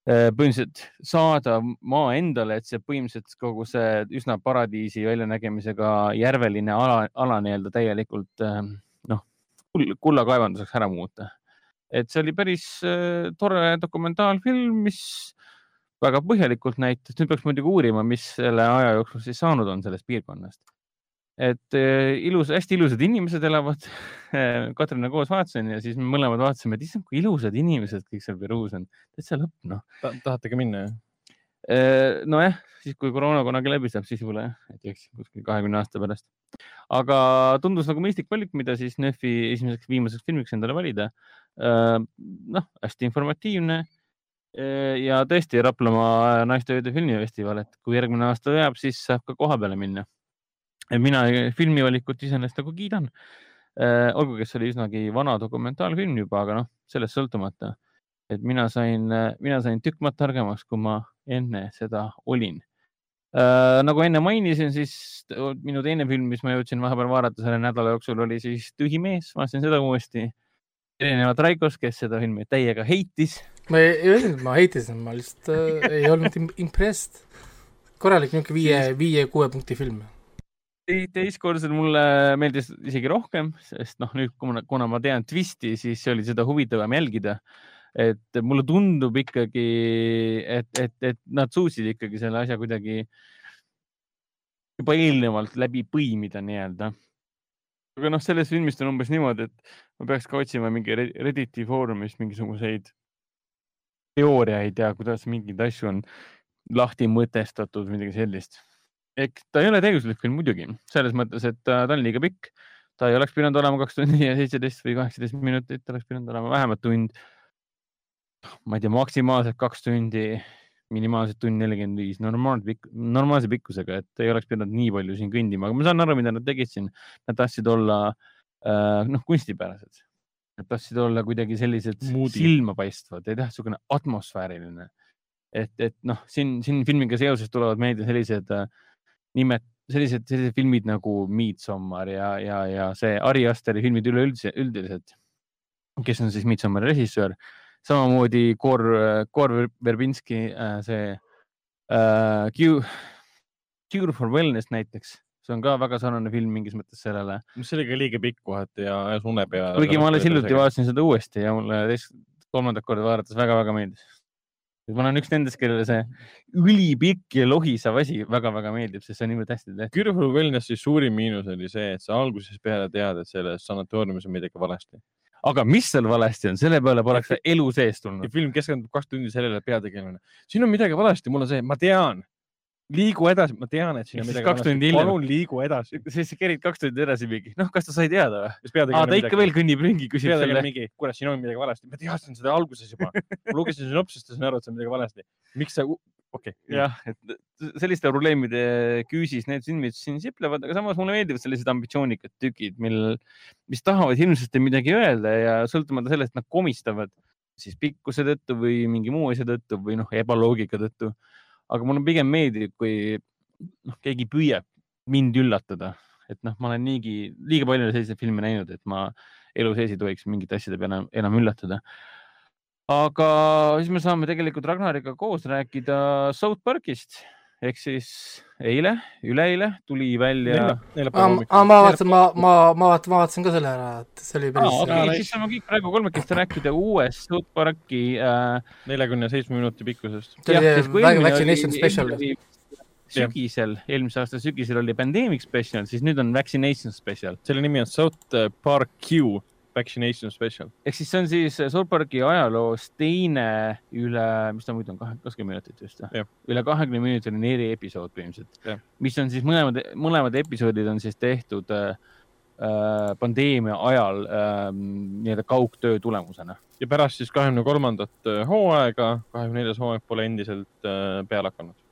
äh, põhimõtteliselt saada maa endale, et see põhimõtteliselt kogu see üsna paradiisi väljanägemisega järveline ala, ala nii-öelda täielikult äh, noh, kullakaevanduseks ära muuta. et see oli päris tore dokumentaalfilm, mis väga põhjalikult näitas, nüüd peaks muidugi uurima, mis selle aja jooksul siis saanud on sellest piirkonnast et äh, ilus, hästi ilusad inimesed elavad Katrina koos vaatasin ja siis me mõlemad vaatasime, et issand, kui ilusad inimesed kõik seal Peruus on. täitsa lõpp, noh Ta,. tahate ka minna, jah? Äh, nojah, siis kui koroona kunagi läbi saab, siis võib-olla jah, et eks kuskil kahekümne aasta pärast. aga tundus nagu mõistlik valik, mida siis NÖFi esimeseks, viimaseks filmiks endale valida. Äh, noh, hästi informatiivne ja tõesti Raplamaa naisteööde filmifestival, et kui järgmine aasta jääb, siis saab ka koha peale minna mina filmivalikut iseenesest nagu kiidan. Äh, olgugi, et see oli üsnagi vana dokumentaalfilm juba, aga noh, sellest sõltumata, et mina sain, mina sain tükk maad targemaks, kui ma enne seda olin. nagu enne mainisin, siis minu teine film, mis ma jõudsin vahepeal vaadata selle nädala jooksul, oli siis Tühi mees, vaatasin seda uuesti. erinevalt Raikost, kes seda filmi täiega heitis. ma ei, öelnud, et ma heitisin, ma lihtsalt ei olnud impressed. korralik niisugune viie, viie-kuue punkti film teistkordselt mulle meeldis isegi rohkem, sest noh, nüüd kuna, kuna ma tean twisti, siis oli seda huvitavam jälgida. et mulle tundub ikkagi, et, et, et nad suutsid ikkagi selle asja kuidagi juba eelnevalt läbi põimida nii-öelda. aga noh, selles filmis on umbes niimoodi, et ma peaks ka otsima mingi Redditi foorumist mingisuguseid teooriaid ja kuidas mingeid asju on lahti mõtestatud, midagi sellist ehk ta ei ole täiuslik film muidugi, selles mõttes, et ta on liiga pikk. ta ei oleks pidanud olema kaks tundi ja seitseteist või kaheksateist minutit, oleks pidanud olema vähemalt tund. ma ei tea, maksimaalselt kaks tundi, minimaalselt tund nelikümmend viis, normaalne pikk, normaalse pikkusega, et ei oleks pidanud nii palju siin kõndima, aga ma saan aru, mida nad tegid siin. Nad tahtsid olla äh, noh, kunstipärased. Nad tahtsid olla kuidagi sellised Moody. silmapaistvad, ei tea, niisugune atmosfääriline. et, et noh, siin, siin filmiga seoses tulevad meelde sellised äh, nimet-, sellised, sellised filmid nagu Midsommar ja, ja, ja see Ari Asteri filmid üleüldse, üldiselt, kes on siis Midsommari režissöör. samamoodi Kor, Kor Verbinski, äh, see uh, Cure, Cure for Wellness näiteks, see on ka väga sarnane film mingis mõttes sellele. see oli ka liiga pikk kohati ja ajas une peale. kuigi ma alles hiljuti vaatasin seda uuesti ja mulle teist, kolmandat korda vaadates väga-väga meeldis ma olen üks nendest, kellele see ülipikk ja lohisev asi väga-väga meeldib, sest see on niivõrd hästi tehtud. Beautiful Wellnessi suurim miinus oli see, et sa algusest peale tead, et selles sanatooriumis on midagi valesti. aga mis seal valesti on, selle peale poleks elu sees tulnud. film keskendub kaks tundi sellele peategelane. siin on midagi valesti, mul on see, ma tean liigu edasi, ma tean, et siin on midagi kaks tundi hiljem. palun liigu edasi. siis sa kerid kaks tundi edasi mingi, noh, kas ta sai teada või? aa, ta ikka veel kõnnib ringi, küsib selle. mingi, kuule, siin on midagi valesti. ma teadsin seda alguses juba. ma lugesin sünopsist ja sain aru, et see on midagi valesti. miks sa, okei okay.. jah, et selliste probleemide küüsis need filmid siin siplevad, aga samas mulle meeldivad sellised ambitsioonikad tükid, mil, mis tahavad hirmsasti midagi öelda ja sõltumata sellest, nad komistavad siis pikkuse tõttu või mingi muu asja tõttu või noh, ebaloogika tõttu aga mulle pigem meeldib, kui noh, keegi püüab mind üllatada, et noh, ma olen niigi liiga palju selliseid filme näinud, et ma elu sees ei tohiks mingite asjade peale enam üllatada. aga siis me saame tegelikult Ragnariga koos rääkida South Parkist ehk siis eile, üleeile tuli välja. ma vaatasin, ma, ma, ma vaatasin, ma vaatasin ka selle ära, et see oli päris. okei, siis saame kõik praegu kolmekesti rääkida uuest South Parki äh,. neljakümne seitsme minuti pikkusest. Vaccination Special. sügisel, eelmise aasta sügisel oli Pandemic Special, siis nüüd on Vaccination Special. selle nimi on South Park Q Vaccination Special. ehk siis see on siis South Parki ajaloos teine üle, mis ta muidu on, kakskümmend minutit vist või? üle kahekümne minutiline eriepisood põhimõtteliselt, mis on siis mõlemad, mõlemad episoodid on siis tehtud äh, äh pandeemia ajal äh, nii-öelda kaugtöö tulemusena. ja pärast siis kahekümne kolmandat äh, hooaega, kahekümne neljas hooaeg pole endiselt äh, peale hakanud.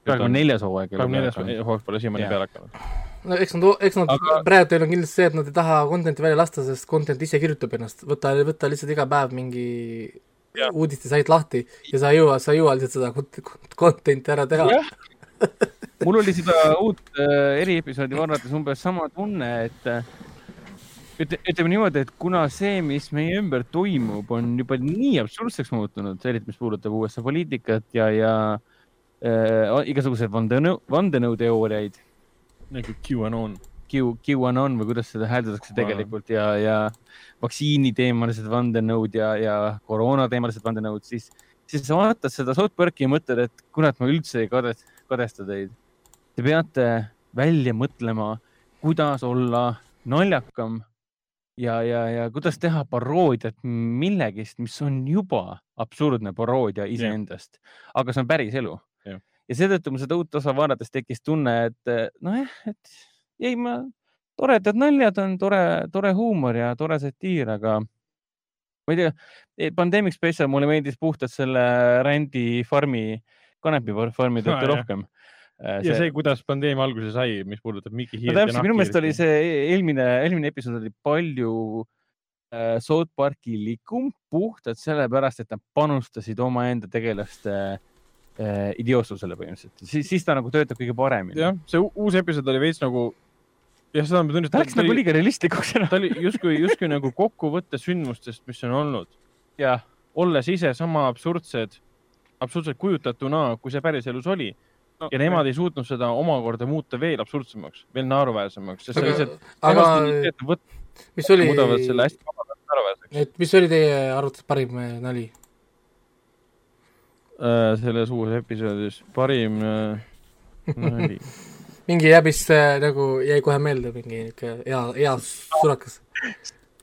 Kahekümne neljas hooaeg. kahekümne neljas hooaeg. pole siiamaani peale hakanud. No eks nad, eks nad aga... praegu teil on kindlasti see, et nad ei taha content'i välja lasta, sest content ise kirjutab ennast, võta, võta lihtsalt iga päev mingi uudistesait lahti ja sa ei jõua, sa ei jõua lihtsalt seda content'i ära teha. Mul oli seda uut äh, eriepisoodi vaadates umbes sama tunne, et äh, ütle, ütleme niimoodi, et kuna see, mis meie ümber toimub, on juba nii absurdseks muutunud, eriti mis puudutab USA poliitikat ja, ja äh, igasuguseid vandenõu, vandenõuteooriaid nagu QAnon. Q, QAnon või kuidas seda hääldatakse tegelikult ja, ja vaktsiiniteemalised vandenõud ja, ja koroona teemalised vandenõud, siis, siis sa vaatad seda South Parki ja mõtled, et kurat, ma üldse ei kadest, kadesta teid. Te peate välja mõtlema, kuidas olla naljakam ja, ja, ja kuidas teha paroodiat millegist, mis on juba absurdne paroodia iseendast, aga see on päris elu ja seetõttu mul seda uut osa vaadates tekkis tunne, et eh, nojah, et ei, ma, toredad naljad on tore, tore huumor ja tore satiir, aga ma ei tea, eh, Pandemic Special mulle meeldis puhtalt selle Randi farmi, kanepifarmi tõttu no, rohkem. See... ja see, kuidas pandeemia alguse sai, mis puudutab Mikki Hiirt no, ja minu meelest oli see eelmine, eelmine episood oli palju äh, South Parki likum puhtalt sellepärast, et nad panustasid omaenda tegelaste äh, idiootsusele põhimõtteliselt, siis, siis ta nagu töötab kõige paremini. jah, see uus episood oli veits nagu, jah, seda ma tunnistan. ta läks nagu liiga realistlikuks enam. ta oli justkui, justkui nagu kokkuvõte sündmustest, mis on olnud. olles ise sama absurdsed, absurdselt kujutatuna, kui see päriselus oli no, ja nemad ei suutnud seda omakorda muuta veel absurdsemaks, veel naeruväärsemaks, sest aga, aga mis oli, muudavad selle hästi naeruväärseks. et mis oli teie arvates parim äh, nali äh,? selles uues episoodis parim äh, nali mingi jääb vist äh, nagu, jäi kohe meelde mingi niisugune hea, hea surakas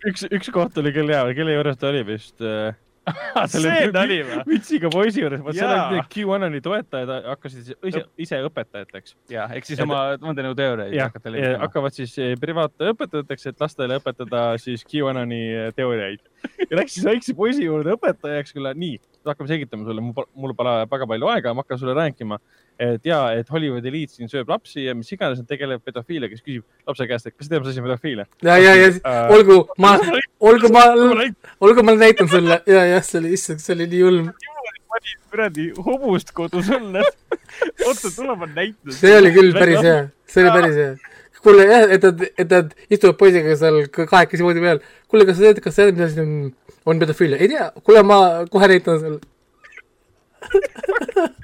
üks, üks koht oli küll hea, kelle juures ta oli vist äh, see nali või? mütsiga poisi juures, vot seal olid QAnoni toetajad hakkasid ise, ise õpetajateks. ja, ehk siis oma vandenõuteooriaid hakkavad siis eh, privaatõpetajateks, et lastele õpetada siis QAnoni eh, teooriaid. ja läks siis väikse poisi juurde õpetajaks, küll nii, hakkame selgitama sulle, mul pole väga palju aega, ma hakkan sulle rääkima et ja, et Hollywoodi eliit siin sööb lapsi ja mis iganes, nad tegelevad pedofiilia, kes küsib lapse käest, et kas tead, mis asi pedofiilia? ja, ja, ja uh, olgu, ma, olgu ma, olgu ma näitan sulle ja, jah, see oli, issand, see oli nii julm. kuradi hobust kodus on, oota, tule ma näitan. see oli küll päris hea, see oli päris hea. kuule jah, et nad, et nad istuvad poisiga seal kahekesi voodi peal. kuule, kas sa tead, kas tead, mis asi on, on pedofiilia? ei tea, kuule, ma kohe näitan sulle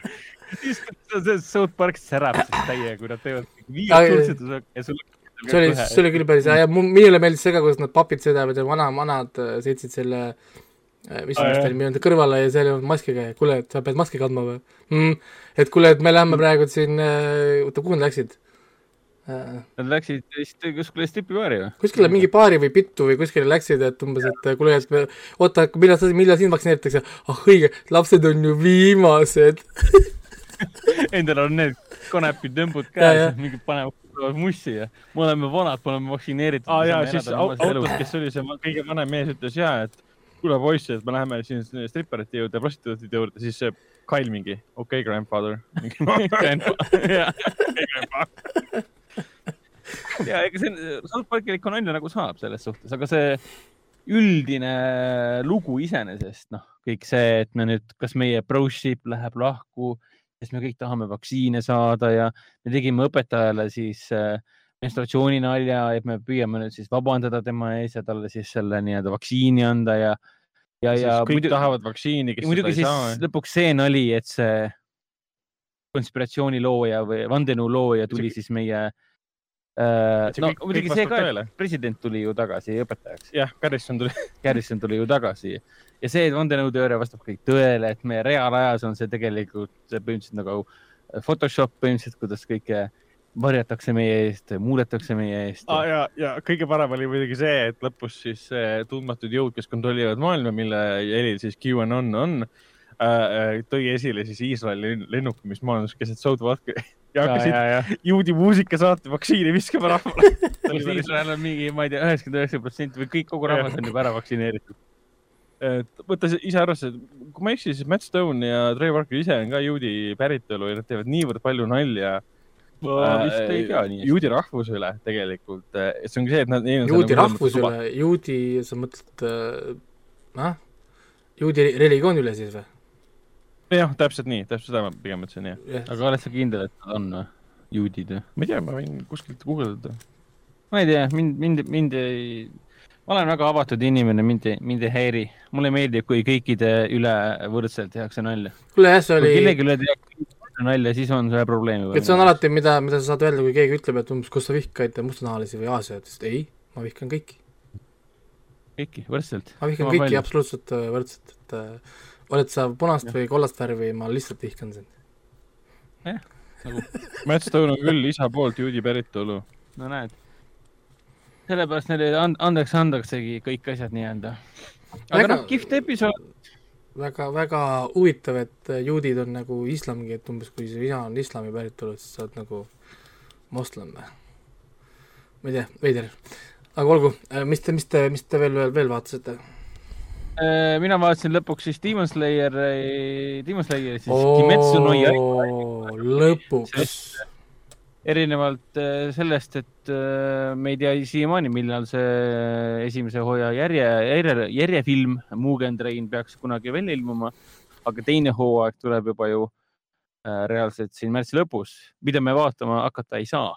siis see South Park särab siis täiega, kui nad teevad viiekordselt ja sul see oli, see oli küll päris hea ja minule meeldis see ka, kuidas nad papid sõidavad ja vana, vanad sõitsid selle mis vist oli, meil on kõrvale ja seal ei olnud maskiga ja kuule, et sa pead maski kandma või mm,? et kuule, et me läheme praegu siin, oota, kuhu nad läksid? Nad läksid vist kuskile stripibaari või? kuskile mingi baari või pittu või kuskile läksid, et umbes, et kuule, et me, oota, millal millal sind vaktsineeritakse? ah õige, lapsed on ju viimased Endal on need kanepitõmbud käes, mingid panevad mussi ja me oleme vanad, me oleme vaktsineeritud. aa jaa, siis autos, kes oli see kõige vanem mees, ütles ja, et kuule poiss, et me läheme siin stripperite juurde, prostituutide juurde, siis see Kail mingi, okei okay,, grandfather. ja ega see South Parkil ikka nalja nagu saab selles suhtes, aga see üldine lugu iseenesest, noh, kõik see, et me nüüd, kas meie broship läheb lahku sest me kõik tahame vaktsiine saada ja me tegime õpetajale siis äh, menstruatsiooninalja, et me püüame nüüd siis vabandada tema ees ja talle siis selle nii-öelda vaktsiini anda ja, ja, ja. kõik muidu, tahavad vaktsiini, kes seda ei saa. lõpuks see nali, et see konspiratsioonilooja või vandenõulooja tuli see... siis meie Uh, no kõik, muidugi see ka, et president tuli ju tagasi õpetajaks. jah, Garrison tuli Garrison tuli ju tagasi ja see vandenõuteooria vastab kõik tõele, et meie reaalajas on see tegelikult põhimõtteliselt nagu äh, Photoshop põhimõtteliselt, kuidas kõike varjatakse meie eest, muudetakse meie eest. Ah,. ja, ja kõige parem oli muidugi see, et lõpus siis tundmatud jõud, kes kontrollivad maailma, mille helil siis QAnon on äh,, äh, tõi esile siis Iisraeli lennuki, mis maandus keset South Parki ja hakkasid juudi muusika saate vaktsiini viskama rahvale. Iisrael on mingi, ma ei tea, üheksakümmend üheksa protsenti või kõik, kogu rahvas on juba ära vaktsineeritud et võttes ise arvesse, et kui ma ei eksi, siis Matt Stone ja Trey Parker ise on ka juudi päritolu ja nad teevad niivõrd palju nalja ma vist ei tea nii. juudi rahvuse üle tegelikult, et see ongi see, et nad. juudi rahvuse üle, juudi, sa mõtled, noh, juudi religiooni üle siis või? jah, täpselt nii, täpselt seda ma pigem mõtlesin, jah yes.. aga oled sa kindel, et nad on või? juudid või? ma ei tea, ma võin kuskilt guugeldada. ma ei tea, mind, mind, mind ei ma olen väga avatud inimene, mind ei, mind ei häiri. mulle meeldib, kui kõikide üle võrdselt tehakse nalja. kuule jah, see oli. kui kellelegi üle tehakse nalja, siis on see probleem. et see on alati, mida, mida sa saad öelda, kui keegi ütleb, et umbes, kus sa vihkad mustanahalisi või Aasia, et ei, ma vihkan kõiki. kõiki, võrdselt. ma vihkan kõiki palju. absoluutselt äh, võrdselt, et äh, oled sa punast ja. või kollast värvi, ma lihtsalt vihkan sind. jah, nagu Matt Stone on küll isa poolt juudi päritolu. no näed sellepärast neile and andeks andaksegi kõik asjad nii-öelda. aga noh, kihvt episood. väga, väga huvitav, et juudid on nagu islamgi, et umbes kui sina on islami päritolu, siis sa oled nagu moslem või? ma ei tea, veider. aga olgu, mis te, mis te, mis te veel, veel, veel vaatasite? Äh, mina vaatasin lõpuks siis Demon Slayer, Demon Slayeri siis Kimetsu no Yaiba. lõpuks erinevalt äh, sellest, et äh, me ei tea siiamaani, millal see esimese hooaja järje, järje, järjefilm Mugen Train peaks kunagi välja ilmuma, aga teine hooaeg tuleb juba ju äh, reaalselt siin märtsi lõpus, mida me vaatama hakata ei saa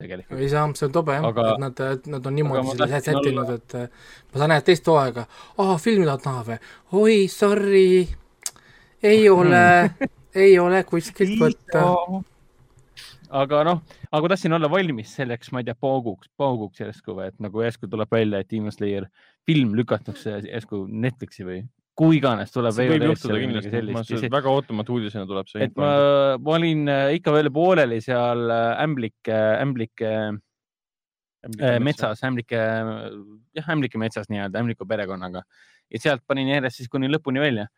tegelikult. ei saa, see on tobe jah aga..., et nad, nad on niimoodi selle sättinud, et ma saan näha teist hooaega, aa, filmi tahad näha või? oi, sorry, ei ole ei ole kuskilt võtta. Aga noh, aga tahtsin olla valmis selleks, ma ei tea, pauguks, pauguks järsku või et nagu järsku tuleb välja, et Demon Slayer film lükatakse järsku Netflixi või kui iganes tuleb. see võib juhtuda kindlasti, väga ootamatu uudisena tuleb see. et ma, ma olin äh, ikka veel pooleli seal äh, ämblike, ämblike, ämblike metsas, ämblike, jah, ämblike metsas nii-öelda, ämbliku perekonnaga ja sealt panin järjest siis kuni lõpuni välja.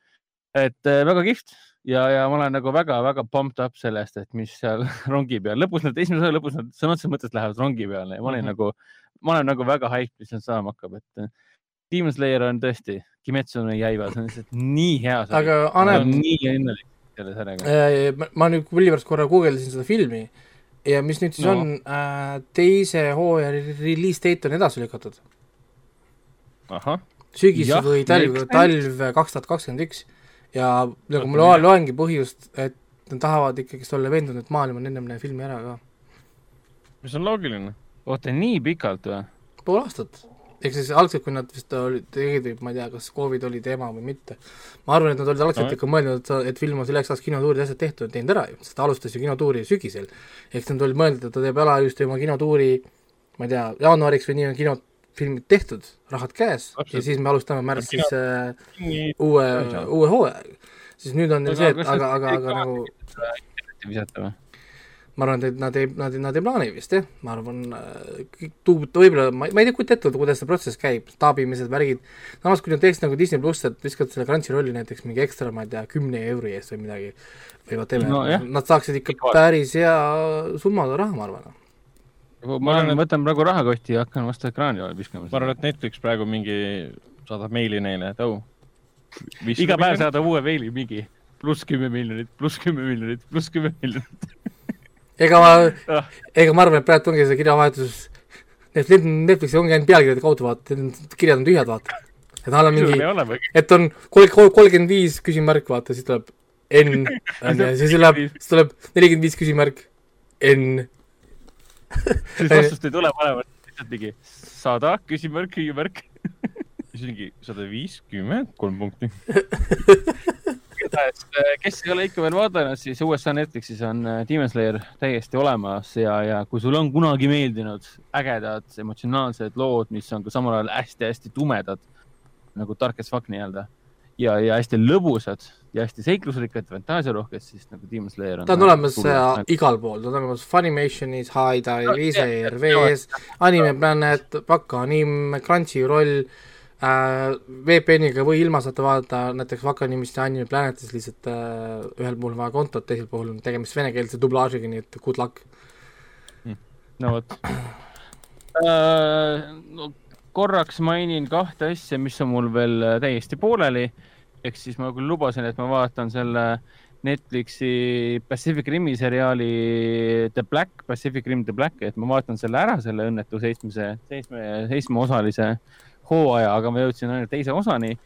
et äh, väga kihvt ja, ja ma olen nagu väga-väga pumped up sellest, et mis seal rongi peal, lõpus nad, esimese osa lõpus nad sõna otseses mõttes lähevad rongi peale ja ma olin mm -hmm. nagu, ma olen nagu väga hype, mis seal saama hakkab, et Demon Slayer on tõesti, Kimetsu no Yaiba, see on lihtsalt nii hea aga Anep. nii õnnelik selle sarjaga. Äh, ma nüüd millegipärast korra guugeldasin seda filmi ja mis nüüd siis no. on äh,, teise hooaja release date on edasi lükatud. sügis või talv, talv kaks tuhat kakskümmend üks ja nagu ma loen, loengi põhjust, et nad tahavad ikkagist olla veendunud, et maailm on ennem filmi ära ka. mis on loogiline. oota, nii pikalt või? pool aastat ehk siis algselt, kui nad vist olid, tegid, ma ei tea, kas Covid oli teema või mitte, ma arvan, et nad olid algselt no. ikka mõelnud, et, et film on selleks ajaks kinotuurid ja asjad tehtud, teinud ära ju, sest ta alustas ju kinotuuri sügisel. ehk nad olid mõelnud, et ta teeb ära just oma kinotuuri, ma ei tea, jaanuariks või nii on kinofilmid tehtud, rahad käes Absolut. ja siis me alustame märtsis äh, uue, uue hooajaga. siis nüüd on neil see, et aga, aga, aga nagu visata või? ma arvan, et nad ei, nad, nad ei plaani vist jah, ma arvan, äh, võib-olla, ma, ei tea, kujuta ette, kuidas see protsess käib, taabimised, värgid, samas kui nad teeks nagu Disney pluss, et viskavad selle Crunchyrolli näiteks mingi ekstra, ma ei tea, kümne euri eest või midagi, või whatever no,, nad saaksid ikka päris hea summa raha, ma arvan. Ma arvan, et võtan praegu rahakotti ja hakkan vastu ekraani viskama. ma arvan, et Netflix praegu mingi saadab meili neile, et oh. iga päev saadab uue meili mingi pluss kümme miljonit, pluss kümme miljonit, pluss kümme miljonit ega ma, ah. ega ma arvan, et praegu ongi see kirjavahetus, et need Netflixi ongi ainult pealkirjade kaudu vaata, kirjad on tühjad, vaata. et all on mingi, et on kolmkümmend viis küsimärk, vaata, siis tuleb N, onju, siis tuleb, siis tuleb nelikümmend viis küsimärk, N. siis vastust ei tule mõlemat, lihtsalt mingi sada küsimärk, küsimärk. siis mingi sada viiskümmend, kolm punkti. Igatahes, äh, kes ei ole ikka veel vaadanud, siis USA Netflixis on äh, Demon Slayer täiesti olemas ja, ja kui sulle on kunagi meeldinud ägedad emotsionaalsed lood, mis on ka samal ajal hästi-hästi tumedad nagu Dark as fuck nii-öelda ja, ja hästi lõbusad ja hästi seiklusrikkad, fantaasiarohked, siis nagu Demon Slayer on. ta on olemas äh, igal pool, ta on olemas Funimationis, Dive, EasyRV-s, Anime Planet, Pakka Anim, Crunchyroll äh, VPN-iga või ilma saate vaadata näiteks Vakanimist ja Anime Planetis lihtsalt äh, ühel puhul on vaja kontot, teisel puhul on tegemist venekeelse dublaažiga, nii et good luck. Mm.. no vot. Äh, no, korraks mainin kahte asja, mis on mul veel äh, täiesti pooleli. Ehk siis ma küll lubasin, et ma vaatan selle Netflixi Pacific Rimi seriaali The Black, Pacific Rim The Black, et ma vaatan selle ära, selle õnnetu seitsmese, seitsme, seitsmeosalise hooaja, aga ma jõudsin ainult teise osani.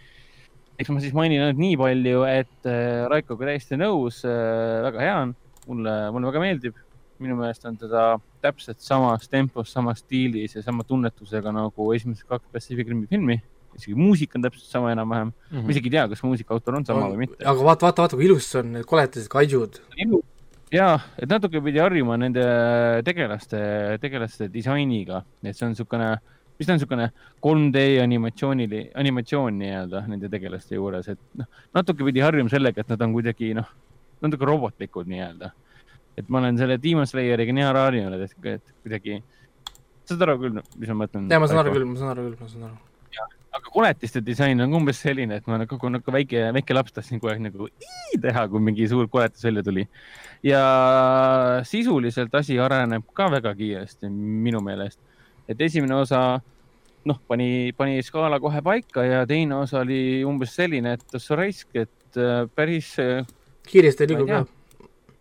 eks ma siis mainin ainult nii palju, et äh, Raikoga täiesti nõus äh,, väga hea on, mulle, mulle väga meeldib. minu meelest on teda täpselt samas tempos, samas stiilis ja sama tunnetusega nagu esimesed kaks Pacific Rimi filmi isegi muusika on täpselt sama enam-vähem mm. -hmm. ma isegi ei tea, kas muusika autor on sama no, või mitte. aga vaata, vaata, vaata, kui ilus see on, need koletised kaidžud. ja, et natuke pidi harjuma nende tegelaste, tegelaste disainiga, et see on niisugune mis ta on niisugune 3D animatsioonili, animatsioon nii-öelda nende tegelaste juures, et noh, natuke pidi harjuma sellega, et nad on kuidagi noh, natuke robotlikud nii-öelda. et ma olen selle Demon Slayeriga nii ära harjunud, et, et kuidagi, saad aru küll, mis ma mõtlen? ja ma saan aru küll, ma saan aru küll, ma saan aru. Aga koletiste disain on umbes selline, et ma nagu, kui nagu väike, väike laps tahtsin kogu aeg nagu teha, kui mingi suur koletis välja tuli. ja sisuliselt asi areneb ka väga kiiresti minu meelest et esimene osa noh, pani, pani skaala kohe paika ja teine osa oli umbes selline, et ossa raisk, et äh, päris. Äh, kiiresti liigub jah.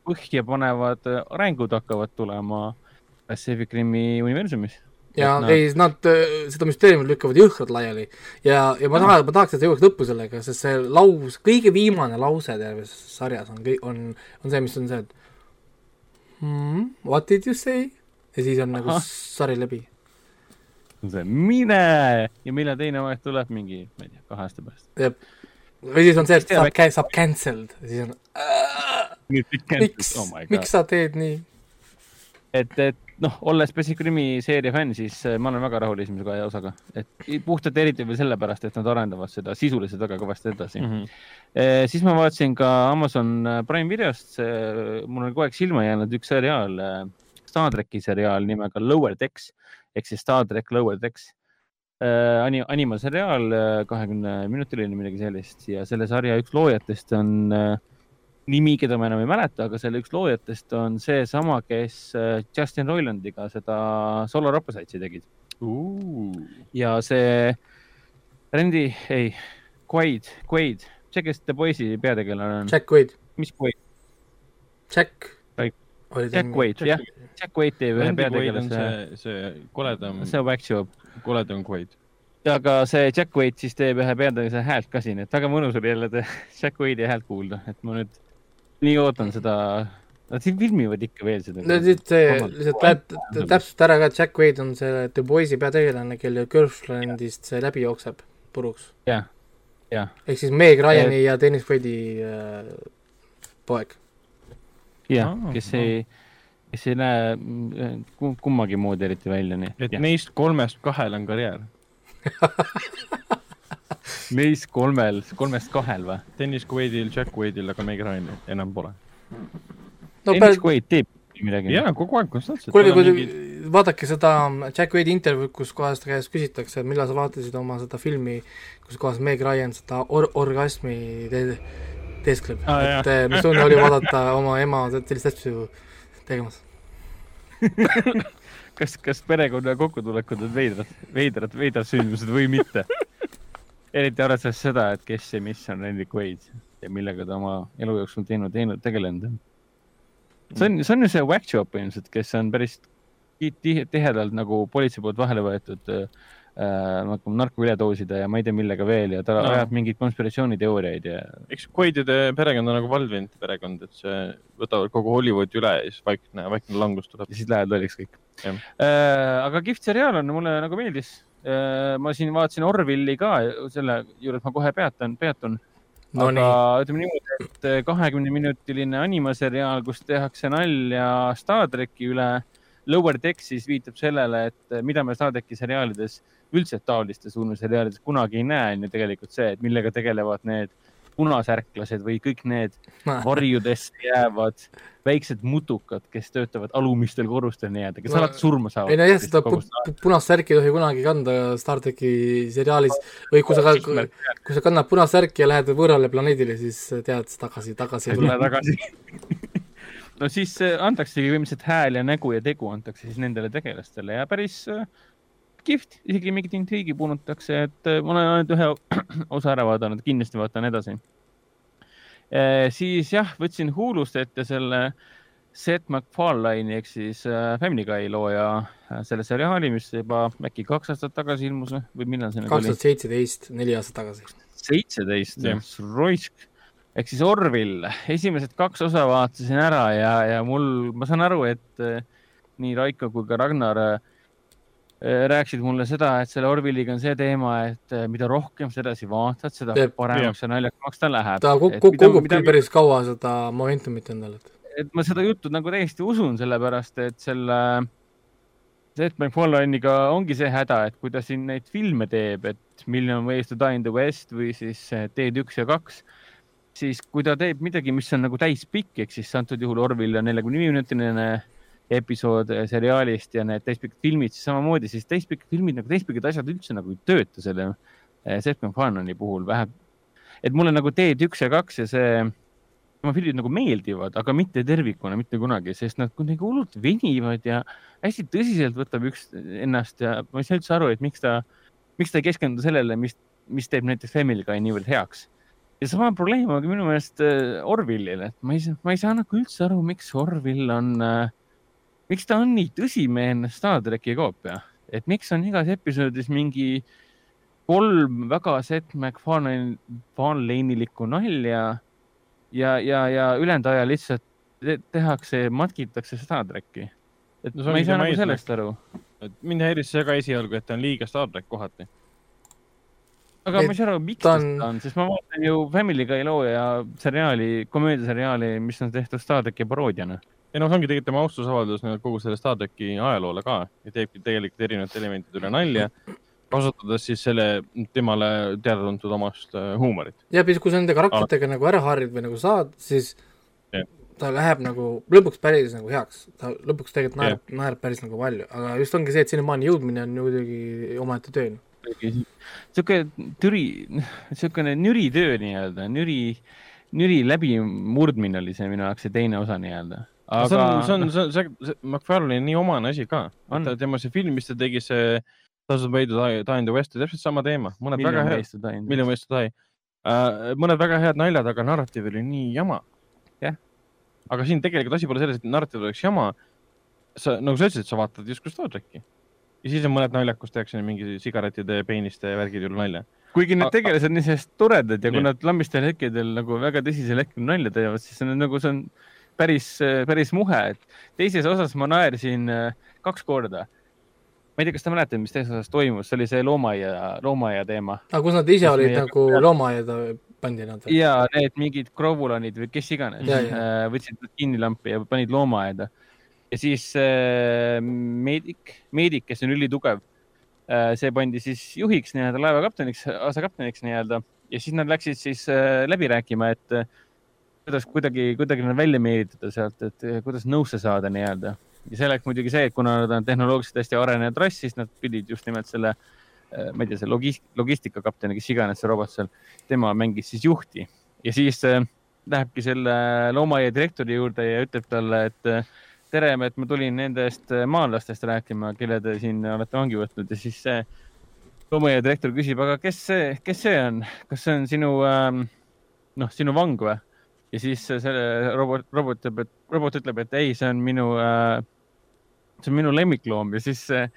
põhjapanevad arengud hakkavad tulema Pacific Rimi universumis ja nad... ei, nad seda müsteeriumit lükkavad jõhkralt laiali. Ja, ja ma tahan, ma tahaks, et see jõuaks lõppu sellega, sest see laus, kõige viimane lause terves sarjas on, on, on see, mis on see, et hmm, what did you say? ja siis on nagu sari läbi. see mine! Ja millal teine aeg tuleb, mingi, ma ei tea, kahe aasta pärast. jah, või siis on see, et saab, saab cancelled. Ja siis on miks? Oh, miks sa teed nii? et, et noh, olles Basic Rimi seeria fänn, siis äh, ma olen väga rahul esimese kahe osaga, et puhtalt eriti veel sellepärast, et nad arendavad seda sisuliselt väga kõvasti edasi mm. -hmm. E, siis ma vaatasin ka Amazon äh, Prime videost, mul on kogu aeg silma jäänud üks seriaal, Star tracki seriaal nimega Lower Decks ehk siis Star track Lower Decks äh,. Anim-, animaseriaal, kahekümne minutiline, midagi sellist ja selle sarja üks loojatest on äh, nimi, keda ma enam ei mäleta, aga selle üks loojatest on seesama, kes äh, Justin Roilandiga seda Solar Opposites'i tegid uh.. ja see Randy, ei, Quaid, Quaid, see, kes The Boys'i peategelane on. Jack Quaid. mis Quaid? Jack. Jack Quaid, jah. Jack Quaid teeb ühe peategelase. see, see koledam. see on Wax Job. koledam Quaid aga see Jack Wade siis teeb ühe peategelase häält ka siin, et väga mõnus oli jälle Jack Wade'i häält kuulda, et ma nüüd nii ootan seda, nad siin filmivad ikka veel seda. no nüüd see lihtsalt täpsustada ära ka, et Jack Wade on see The Boys'i peategelane, kelle Girlfriendist see läbi jookseb puruks. jah, jah. ehk siis Meg Ryani ja Dennis Quaid'i äh, poeg. jah, kes ei, kes ei näe mm, kummagi moodi eriti välja, nii. et ja. neist kolmest kahel on karjäär Neist kolmel, kolmest kahel või? Dennis Quaidil, Jack Quaidil, aga Meg Ryanil enam pole no,. Dennis Quaid teeb midagi. jaa, kogu aeg konstantselt. kuulge, kui mingid... vaadake seda Jack Quaidi intervjuud, kus kohas ta käest küsitakse, millal sa vaatasid oma seda filmi, kus kohas Meg Ryan seda or-, orgasmi te teeskleb ah,, et jah. mis tunne oli vaadata oma ema sellist asju tegemas kas, kas perekonna kokkutulekud on veidrad, veidrad, veidrad sündmused või mitte eriti arvestades seda, et kes ja mis on Randy Quaid ja millega ta oma elu jooksul teinud, teinud, tegelenud. see on, see on ju see whack job ilmselt, kes on päris tihedalt nagu politsei poolt vahele võetud äh, nagu narkoüledooside ja ma ei tea, millega veel ja ta no. ajab mingeid konspiratsiooniteooriaid ja. eks Quaidide perekond on nagu Baldwinite perekond, et see võtavad kogu Hollywoodi üle ja siis vaikne, vaikne langus tuleb. ja siis lähevad lolliks kõik. Äh, aga kihvt seriaal on, mulle nagu meeldis Äh, ma siin vaatasin Orwelli ka, selle juures ma kohe peatan, peatun no. aga nii. ütleme niimoodi, et äh, kahekümne minutiline animaseriaal, kus tehakse nalja Star tracki üle. Lower Decks siis viitab sellele, et äh, mida me Star tracki seriaalides, üldse taolistes ulmeseriaalides kunagi ei näe, on ju tegelikult see, et millega tegelevad need punasärklased või kõik need varjudesse jäävad väiksed mutukad, kes töötavad alumistel korrustel nii-öelda, kes no, alati surma saavad. ei no jah, seda punast särki ei tohi kunagi kanda Star tracki seriaalis või kui sa, kui sa kannad punast särki ja lähed võõrale planeedile, siis tead, tagasi, tagasi ei tule. tagasi no siis äh, antaksegi võimsalt hääl ja nägu ja tegu antakse siis nendele tegelastele ja päris äh, kihvt, isegi mingit intriigi punutakse, et äh, ma olen ainult ühe osa ära vaadanud, kindlasti vaatan edasi Eh, siis jah, võtsin Hulust ette selle Seth MacFarlane'i ehk siis äh, Family Guy looja selle seriaali, mis juba äkki kaks aastat tagasi ilmus või, millal see nüüd oli? kaks tuhat seitseteist, neli aastat tagasi. seitseteist, roisk ehk siis Orville, esimesed kaks osa vaatasin ära ja, ja mul, ma saan aru, et nii Raiko kui ka Ragnar Äh, rääkisid mulle seda, et selle Orwelliga on see teema, et äh, mida rohkem sa edasi vaatad, seda Teeb, paremaks ja naljakamaks ta läheb. ta kogub mida... küll päris kaua seda momentumit endale. et ma seda juttu nagu täiesti usun, sellepärast et selle Seth MacFarlane'iga ongi see häda, et kui ta siin neid filme teeb, et Million Ways to Die in the West või siis Teed üks ja kaks, siis kui ta teeb midagi, mis on nagu täispikk, ehk siis antud juhul Orwell on neljakümne minutiline episood eh, seriaalist ja need täispikad filmid, siis samamoodi, siis täispikad filmid nagu täispikad asjad üldse nagu ei tööta selle eh, Seth MacFarlane'i puhul vähe. et mulle nagu Teed üks ja kaks ja see, tema filmid nagu meeldivad, aga mitte tervikuna, mitte kunagi, sest nad kuidagi hullult venivad ja hästi tõsiselt võtab üks ennast ja ma ei saa üldse aru, et miks ta, miks ta ei keskendu sellele, mis, mis teeb näiteks Family Guy niivõrd heaks ja sama probleem on ka minu meelest eh, Orwellil, et ma ei, ma ei saa nagu üldse aru, miks Orwell on äh, miks ta on nii tõsimeelne Star tracki koopia? et miks on igas episoodis mingi kolm väga Seth MacFarlane'ilikku nalja ja, ja, ja ülejäänud aja lihtsalt tehakse, matkitakse Star tracki. et no, ma ei saa nagu sellest aru. et mind häiris see ka esialgu, et ta on liiga Star track kohati. aga et ma ei saa aru, miks ta on, on, sest ma vaatan ju Family Guy loo ja seriaali, komöödiaseriaali, mis on tehtud Star tracki paroodiana ei noh, see ongi tegelikult tema austusavaldus kogu selle Star tracki ajaloole ka ja teebki tegelikult erinevate elementide üle nalja kasutades siis selle temale teada-tuntud omast äh, huumorit. ja kui sa nende karakteritega nagu ära harjud või nagu saad, siis yeah. ta läheb nagu lõpuks päris nagu heaks, ta lõpuks tegelikult naerab yeah., naerab päris nagu palju, aga just ongi see, et sinnamaani jõudmine on muidugi omaette töö. sihuke türi, niisugune nüri töö nii-öelda, nüri, nüri läbimurdmine oli see minu jaoks see teine osa nii-öelda aga see on, see on, see see, see McFarlane'i nii omane asi ka. tema see film, mis ta tegi, see Thousand Way to Die, in the West, täpselt sama teema, mõned Million väga head, Million Ways to Die uh,, mõned väga head naljad, aga narratiiv oli nii jama. jah yeah.. aga siin tegelikult asi pole selles, et narratiiv oleks jama. sa, nagu sa ütlesid, sa vaatad justkui Star tracki ja siis on mõned naljad, kus tehakse mingi sigarettide, peeniste ja värgid üle nalja. kuigi need tegelased on iseenesest toredad ja kui nad lambistel hetkedel nagu väga tõsisel hetkel nalja teevad, siis on nagu, see on päris, päris muhe, et teises osas ma naersin äh, kaks korda ma ei tea, kas te mäletate, mis teises osas toimus, see oli see loomaaia, loomaaia teema. aga kus nad ise olid nagu loomaaeda pandi nad? ja need mingid krovulanid või kes iganes ja, ja. Äh, võtsid kinni lampi ja panid loomaaeda. ja siis äh, meedik, meedik, kes on ülitugev äh,, see pandi siis juhiks nii-öelda, laevakapteniks, asakapteniks nii-öelda ja siis nad läksid siis äh, läbi rääkima, et äh, kuidas kuidagi, kuidagi nad välja meelitada sealt, et kuidas nõusse saada nii-öelda. Ja selleks muidugi see, et kuna nad on tehnoloogiliselt hästi arenenud rass, siis nad pidid just nimelt selle, äh, ma ei tea, see logist-, logistikakapten, kes iganes see robot seal, tema mängis siis juhti. Ja siis äh, lähebki selle loomaaia direktori juurde ja ütleb talle, et tere, et ma tulin nendest maanlastest rääkima, kelle te siin olete vangi võtnud. Ja siis see loomaaia direktor küsib, aga kes see, kes see on, kas see on sinu ähm,, noh, sinu vang või? Ja siis selle robot, robot ütleb, et, robot ütleb, et ei, see on minu äh,, see on minu lemmikloom ja siis äh,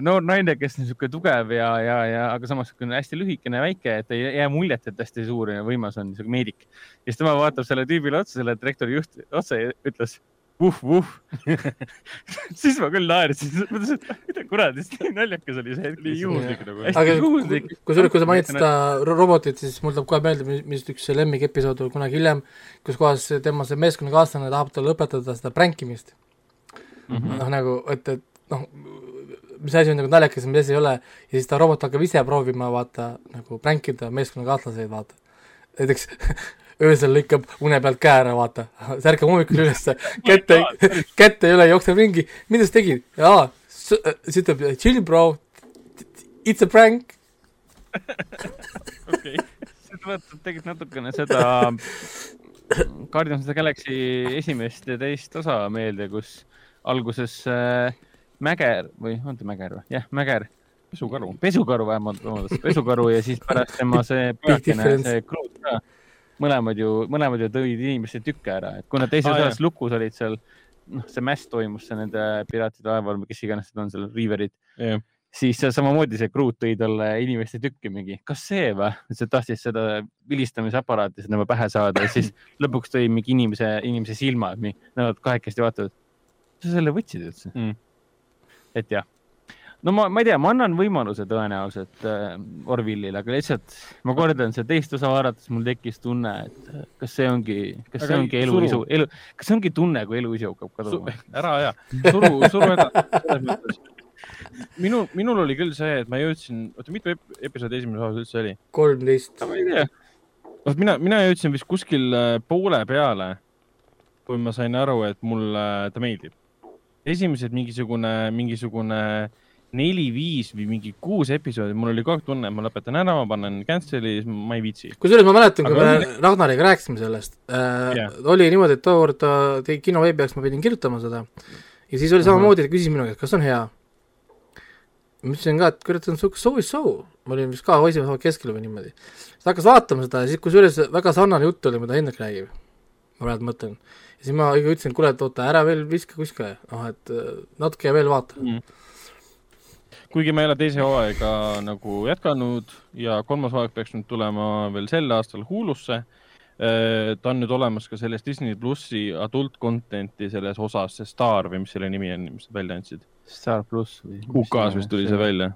noor naine, kes on niisugune tugev ja, ja, ja aga samas niisugune hästi lühikene, väike, et ei jää muljet, et hästi suur ja võimas on, niisugune meedik. ja siis tema vaatab selle tüübile otsa, selle direktori juht otsa ja ütles vuh, vuh. Siis ma küll naersin, mõtlesin, et mida kuradi, nii naljakas oli see hetk. nii juhuslik nagu. aga kusjuures, kui sa mainid seda robotit, siis mul tuleb kohe meelde, mis üks lemmigepisood oli kunagi hiljem, kus kohas tema see meeskonnakaaslane tahab talle õpetada seda pränkimist mm -hmm.. noh, nagu, et, et noh, mis asi on nagu naljakas ja mis asi ei ole, ja siis ta robot hakkab ise proovima, vaata, nagu pränkida meeskonnakaaslaseid, vaata. näiteks öösel lõikab une pealt käe ära, vaata, sa ärkad hommikul ülesse, kätt ei, kätt ei ole, jookseb ringi, mida sa tegid? aa, siis ütleb chill bro, it's a prank. okei, see tuletab tegelikult natukene seda Guardians of the Galaxy esimest ja teist osa meelde, kus alguses äh, Mäger või on ta Mäger või? jah, Mäger. pesukaru. pesukaru vähemalt, vabandust, pesukaru ja siis pärast tema see pojakene, see Groot ka mõlemad ju, mõlemad ju tõid inimeste tükke ära, et kui nad teises ah, osas lukus olid seal, noh, see mäss toimus see nende piraatide laeval kes iganes need on seal, Riverid yeah., siis samamoodi see Groot tõi talle inimeste tükki mingi, kas see või? see tahtis seda vilistamisaparaati sinna pähe saada ja siis lõpuks tõi mingi inimese, inimese silmad, nad kahekesti vaatavad. sa selle võtsid üldse mm.? et jah no ma, ma ei tea, ma annan võimaluse tõenäoliselt äh, Orvillile, aga lihtsalt ma kordan, seda teist osa vaadates mul tekkis tunne, et äh, kas see ongi, kas aga see ongi elu isu, elu, kas see ongi tunne, kui elu isu hakkab kaduma? ära aja, suru, suru edasi. minu, minul oli küll see, et ma jõudsin, oota, mitu episoodi esimeses osas üldse oli? kolmteist. ma ei tea. vot mina, mina jõudsin vist kuskil äh, poole peale, kui ma sain aru, et mulle ta meeldib. esimesed mingisugune, mingisugune äh, neli-viis või mingi kuus episoodi, mul oli kogu aeg tunne, et ma lõpetan ära, ma panen cancel'i, ma ei viitsi. kusjuures ma mäletan, kui me on... Ragnariga rääkisime sellest äh, yeah., oli niimoodi, et tookord ta tegi kinoveebi jaoks, ma pidin kirjutama seda ja siis oli samamoodi, ta küsis minu käest, kas on hea. ma ütlesin ka, et kurat, see on sihuke so-so, ma olin vist ka osa keskel või niimoodi. siis ta hakkas vaatama seda ja siis kusjuures väga sarnane jutt oli, mida Hendrik räägib, ma praegu mõtlen. ja siis ma ütlesin, et et oota, ära veel viska kuskile, noh et äh, natuke veel vaata mm kuigi ma ei ole teise hooaega nagu jätkanud ja kolmas hooaeg peaks nüüd tulema veel sel aastal Hulusse. Äh, ta on nüüd olemas ka selles Disney plussi adult content'i selles osas, see Star või mis selle nimi on, mis nad välja andsid? Star pluss või? UK-s vist tuli see välja.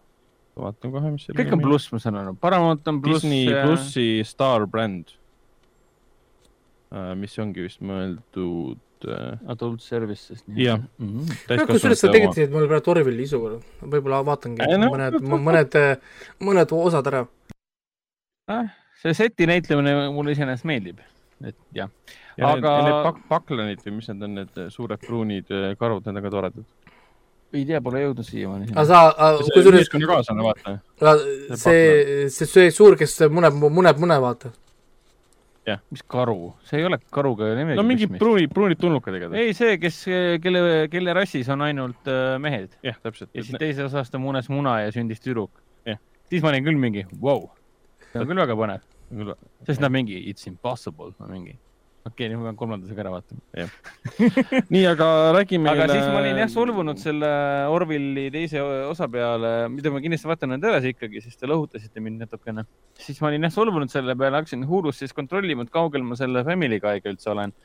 vaatan kohe, mis selle kõik on pluss, ma saan aru, Paramount on pluss. Disney ja... plussi Star bränd, äh, mis ongi vist mõeldud äh.... Adult Services. jah mm -hmm.. kusjuures sa tegid mul praegu Orwelli isu, võib-olla vaatangi äh, no, mõned, mõned, mõned osad ära äh,. see seti näitlemine mulle iseenesest meeldib, et jah. ja aga. Need pak paklanid või mis need on, need suured pruunid äh, karud, need on ka toredad ei tea, pole jõudnud siiamaani. aga sa, kusjuures. see, see, see suur, kes muneb, muneb mune, vaata mis karu, see ei ole karuga nimegi. no mingi pruunid, pruunid tulnukad igatahes. ei, see, kes, kelle, kelle rassis on ainult äh, mehed. jah, täpselt. ja siis teises osas ta munes muna ja sündis tüdruk. siis ma olin küll mingi, vau, see on küll väga põnev. sest nad mingi it's impossible, mingi okei okay,, nüüd ma pean kolmandasega ära vaatama. nii, aga räägime. aga meile... siis ma olin jah solvunud selle Orwelli teise osa peale, mida ma kindlasti vaatan nüüd edasi ikkagi, sest te lõhutasite mind natukene. siis ma olin jah solvunud selle peale, hakkasin Hurus siis kontrollima, et kaugel ma selle Family Guy'ga üldse olen.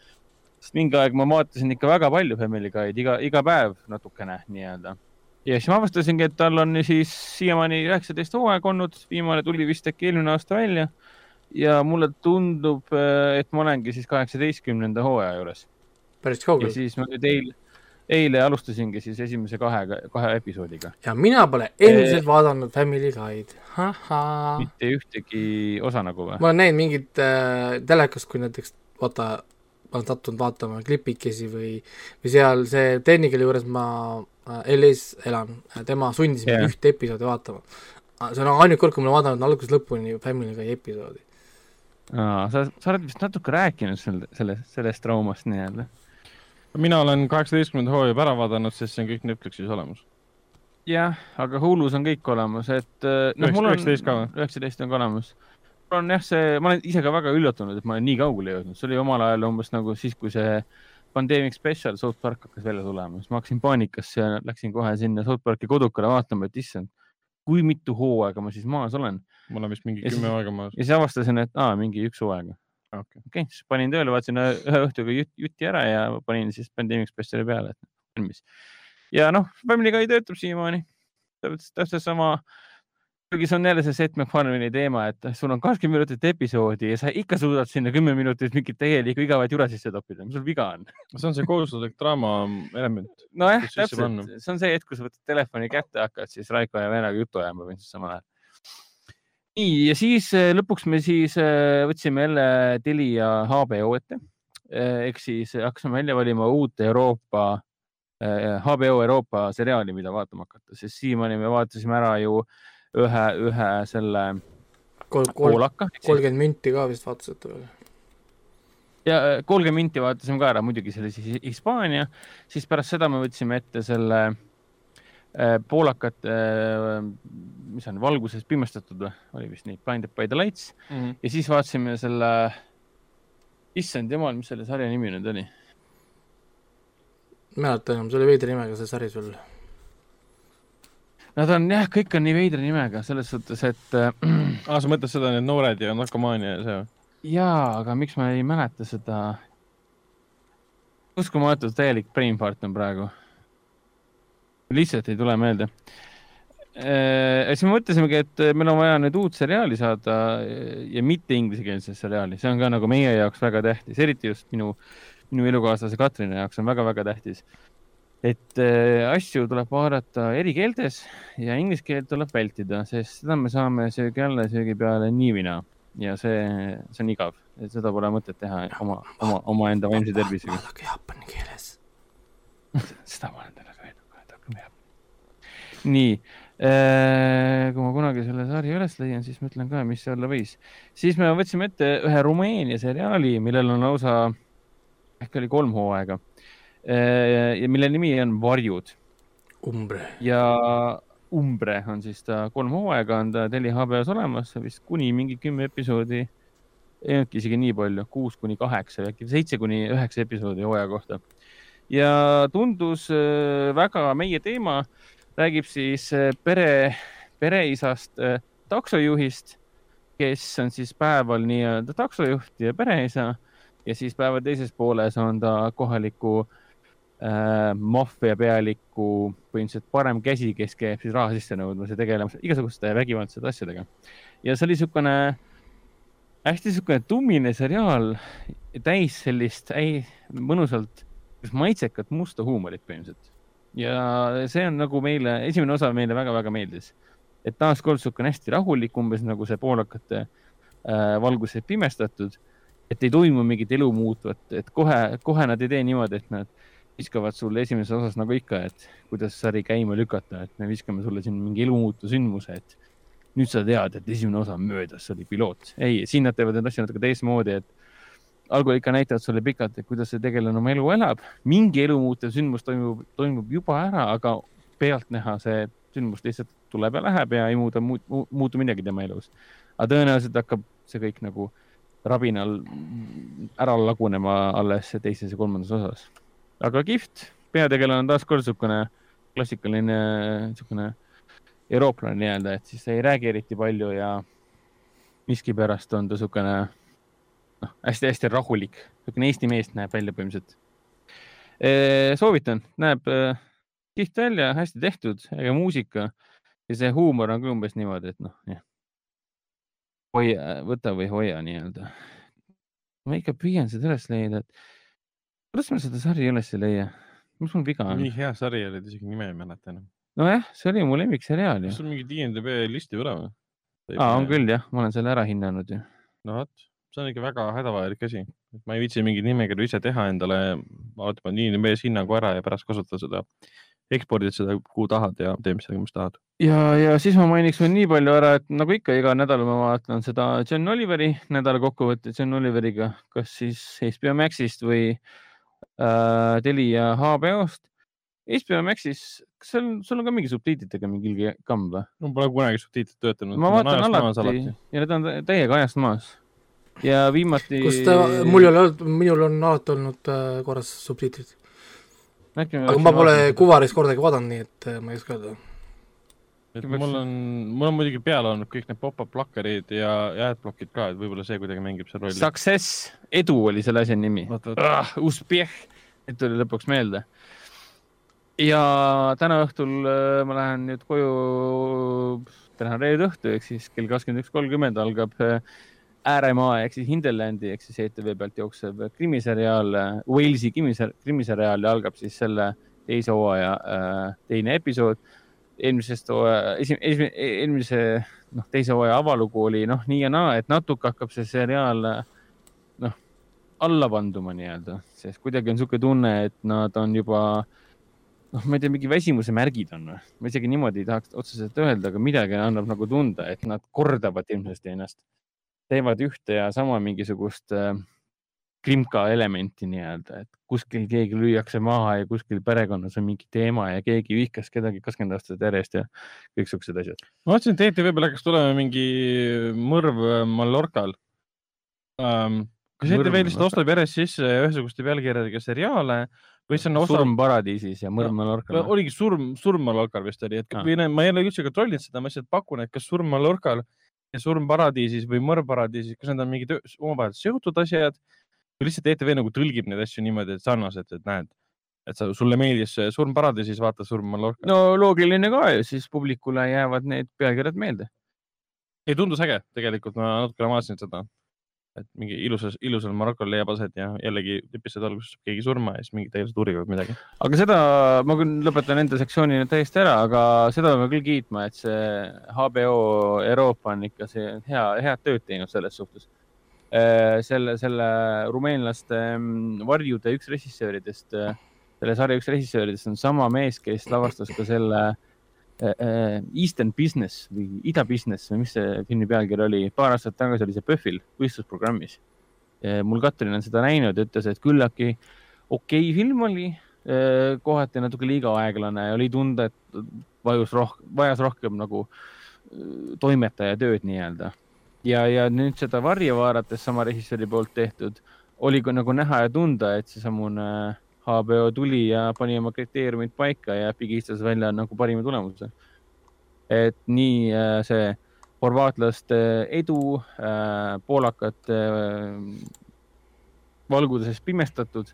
sest mingi aeg ma vaatasin ikka väga palju Family Guy'd iga, iga päev natukene nii-öelda ja siis ma avastasingi, et tal on siis siiamaani üheksateist hooaega olnud, viimane tuli vist äkki eelmine aasta välja ja mulle tundub, äh, et ma olengi siis kaheksateistkümnenda hooaja juures. päris kaugel. ja siis ma nüüd eile, eile alustasingi siis esimese kahe, kahe episoodiga. ja mina pole endiselt e vaadanud Family Guy'd. mitte ühtegi osa nagu või? ma olen näinud mingit äh, telekast, kui näiteks vaata, ma olen sattunud vaatama klipikesi või, või seal see Tenni, kelle juures ma äh, LA-s elan, tema sundis mind yeah. ühte episoodi vaatama. see on ainuke kord, kui ma olen vaadanud algusest lõpuni Family Guy episoodi sa, sa oled vist natuke rääkinud selle, sellest, sellest traumast nii-öelda. mina olen kaheksateistkümnenda hooaja ära vaadanud, sest see on kõik Netflixis olemas. jah, aga Hulus on kõik olemas, et äh, noh, mul on üheksateist ka või? üheksateist on ka olemas. mul on jah, see, ma olen ise ka väga üllatunud, et ma olen nii kaugele jõudnud, see oli omal ajal umbes nagu siis, kui see Pandemic Special South Park hakkas välja tulema, siis ma hakkasin paanikasse ja läksin kohe sinna South Parki kodukale vaatama, et issand, kui mitu hooaega ma siis maas olen mul on vist mingi ja kümme aega maas. ja siis avastasin, et aa, mingi üks hooaega. okei okay. okay,, siis panin tööle, vaatasin ühe õhtuga jut, jutti ära ja panin siis Pandemic Speciali peale, et valmis. ja noh, Family Guy töötab siiamaani. täpselt sama kuigi see on jälle see Seth MacFarlane'i teema, et sul on kakskümmend minutit episoodi ja sa ikka suudad sinna kümme minutit mingit täielikku igavat jura sisse toppida, mis sul viga on? see on see kohustuslik draama element. nojah, täpselt, see on see hetk, kui sa võtad telefoni kätte, hakkad siis Raiko ja Venega juttu ajama või siis samal ajal nii, ja siis äh, lõpuks me siis äh, võtsime jälle Telia HBO ette. Äh, ehk siis hakkasime välja valima uut Euroopa, HBO Euroopa seriaali, mida vaatama hakata, sest siiamaani me vaatasime ära ju ühe, ühe selle kol, poolaka. kolmkümmend minti ka vist vaatasite veel? ja kolmkümmend minti vaatasime ka ära, muidugi selle siis Hispaania, siis pärast seda me võtsime ette selle Äh, poolakad, äh, mis on valguses pimestatud või, oli vist nii, Blinded by the lights mm. -hmm. ja siis vaatasime selle, issand jumal, mis selle sarja nimi nüüd oli? mäleta enam, see oli veidra nimega see sari sul. Nad on jah, kõik on nii veidra nimega selles suhtes, et äh,. aa, sa mõtled seda, need noored ja narkomaania ja see või? jaa, aga miks ma ei mäleta seda? uskumatu, täielik brain fart on praegu lihtsalt ei tule meelde. Äh, siis me mõtlesimegi, et meil on vaja nüüd uut seriaali saada ja mitte inglisekeelset seriaali, see on ka nagu meie jaoks väga tähtis, eriti just minu, minu elukaaslase Katrini jaoks on väga-väga tähtis. Et äh, asju tuleb vaadata eri keeltes ja inglise keelt tuleb vältida, sest seda me saame söögi alla ja söögi peale nii või naa. Ja see, see on igav, et seda pole mõtet teha oma, oma, omaenda vaimse tervisega. vaadake jaapani keeles. Seda ma olen talle nii äh, kui ma kunagi selle sarja üles leian, siis ma ütlen ka, mis see olla võis. siis me võtsime ette ühe Rumeenia seriaali, millel on lausa ehk oli kolm hooaega ja mille nimi on Varjud. Umbre. ja Umbre on siis ta kolm hooaega on ta Telia HBO-s olemas, vist kuni mingi kümme episoodi. ei olnudki isegi nii palju, kuus kuni kaheksa, äkki seitse kuni üheksa episoodi hooaja kohta. ja tundus äh, väga meie teema räägib siis pere, pereisast, taksojuhist, kes on siis päeval nii-öelda taksojuht ja pereisa ja siis päeva teises pooles on ta kohaliku äh, maffia pealiku põhimõtteliselt parem käsi, kes käib siis raha sisse nõudmas ja tegelemas igasuguste vägivaldsete asjadega. ja see oli niisugune hästi niisugune tummine seriaal, täis sellist ei, mõnusalt maitsekat musta huumorit põhimõtteliselt. ja see on nagu meile, esimene osa meile väga-väga meeldis. et taaskord niisugune hästi rahulik, umbes nagu see poolakate äh, valguses pimestatud et ei toimu mingit elu muutvat, et kohe, kohe nad ei tee niimoodi, et nad viskavad sulle esimeses osas nagu ikka, et kuidas sari käima lükata, et me viskame sulle siin mingi elumuutu sündmuse, et nüüd sa tead, et esimene osa on möödas, see oli piloot. ei, siin nad teevad neid asju natuke teistmoodi, et algul ikka näitavad sulle pikalt, et kuidas see tegelane oma elu elab. mingi elumuutev sündmus toimub, toimub juba ära, aga pealtnäha see sündmus lihtsalt tuleb ja läheb ja ei muuda, muutu midagi tema elus. aga tõenäoliselt hakkab see kõik nagu rabinal ära lagunema alles teises ja kolmandas osas. Aga kihvt, peategelane on taaskord niisugune klassikaline niisugune eurooplane nii-öelda, et siis ei räägi eriti palju ja miskipärast on ta niisugune noh, hästi-hästi rahulik, niisugune Eesti meest näeb välja põhimõtteliselt. soovitan, näeb kihvt välja, hästi tehtud, äge muusika. Ja see huumor on ka umbes niimoodi, et noh, jah. Hoia, võta või hoia nii-öelda. ma ikka püüan seda üles leida, et kuidas ma seda sarja üles ei leia, mis mul viga on? nii hea sari oli, et isegi nime ei mäleta enam. nojah, see oli mu lemmikseriaal ju. kas sul mingi IMDB listi üle või? aa, on küll jah, ma olen selle ära hinnanud ju. no vot, see on ikka väga hädavajalik asi, ma ei viitsi mingit nimekirja ise teha endale, panen IMDB-s hinnangu ära ja pärast kasutan seda ekspordid seda, kuhu tahad ja tee, mis sellega, mis tahad. ja, ja siis ma mainiks veel nii palju ära, et nagu ikka iga nädal ma vaatan seda John Oliveri nädala kokkuvõtte John Oliveriga, kas siis HBO Maxist või äh, Telia HBO-st. HBO Maxis, kas seal, sul on ka mingi subtiitritega mingi kamm või? no pole kunagi subtiitrid töötanud. ma vaatan alati, alati ja need on täiega ajast maas. ja viimati. kus ta, mul ei ole olnud, minul on alati olnud äh, korras subtiitrid aga ma pole Kuvaris kordagi vaadanud, nii et äh, ma ei oska öelda. Et mul on, mul on muidugi peal olnud kõik need pop-up blokkerid ja, ja adblockid ka, et võib-olla see kuidagi mängib seal rolli. Success, edu oli selle asja nimi. Ah, Uspeh, nüüd tuli lõpuks meelde. ja täna õhtul äh, ma lähen nüüd koju, täna on reede õhtu, ehk siis kell kakskümmend üks kolmkümmend algab äh, Ääremaa ehk siis Hinterlandi ehk siis ETV pealt jooksev krimiseriaal, Walesi krimiseriaal ja algab siis selle teise hooaja äh, teine episood. Eelmisest hooaja, esimese, eelmise, noh, teise hooaja avalugu oli noh, nii ja naa, et natuke hakkab see seriaal noh, alla vanduma nii-öelda, sest kuidagi on niisugune tunne, et nad on juba noh, ma ei tea, mingi väsimuse märgid on või, ma isegi niimoodi ei tahaks otseselt öelda, aga midagi annab nagu tunda, et nad kordavad ilmselt ennast. Teevad ühte ja sama mingisugust äh, krimka elementi nii-öelda, et kuskil keegi lüüakse maha ja kuskil perekonnas on mingi teema ja keegi vihkas kedagi kakskümmend aastat järjest ja kõiksugused asjad. ma vaatasin, et ETV peal hakkas tulema mingi mõrv Mallorcal um,. kas ETV lihtsalt ostab järjest sisse ühesuguste pealkirjadega seriaale või see on osa? surm paradiisis ja mõrv Mallorcal. oligi surm, surm Mallorcal vist oli, et või ma ei ole üldse kontrollinud seda, ma lihtsalt pakun, et kas surm Mallorcal ja Surm paradiisis või Mõrv paradiisis, kas need on mingid omavahel seotud asjad või lihtsalt ETV nagu tõlgib neid asju niimoodi, et sarnaselt, et näed, et sa, sulle meeldis Surm paradiisis, vaata Surm Mallorca. no loogiline ka ju, siis publikule jäävad need pealkirjad meelde. ei, tundus äge, tegelikult ma natukene vaatasin seda et mingi ilusas, ilusal Marokol leiab aset ja jällegi episoodi alguses saab keegi surma ja siis mingid tegelased uurivad midagi. aga seda, ma küll lõpetan enda sektsiooni nüüd täiesti ära, aga seda peame küll kiitma, et see HBO Euroopa on ikka see hea, head tööd teinud selles suhtes. Äh, selle, selle rumeenlaste mm, varjude üks režissööridest, äh, selle sarja üks režissööridest on sama mees, kes lavastas ka selle äh, Eastern Business või Ida Business või mis see filmi pealkiri oli, paar aastat tagasi oli see PÖFFil võistlusprogrammis. mul Katrin on seda näinud ja ütles, et küllaltki okei okay film oli, kohati natuke liiga aeglane ja oli tunda, et vajus rohkem, vajas rohkem nagu toimetaja tööd nii-öelda. Ja, ja nüüd seda varje vaadates sama režissööri poolt tehtud, oli ka nagu näha ja tunda, et seesamune HBO tuli ja pani oma kriteeriumid paika ja pigistas välja nagu parima tulemuse. et nii äh, see horvaatlaste edu, äh, poolakate valguses pimestatud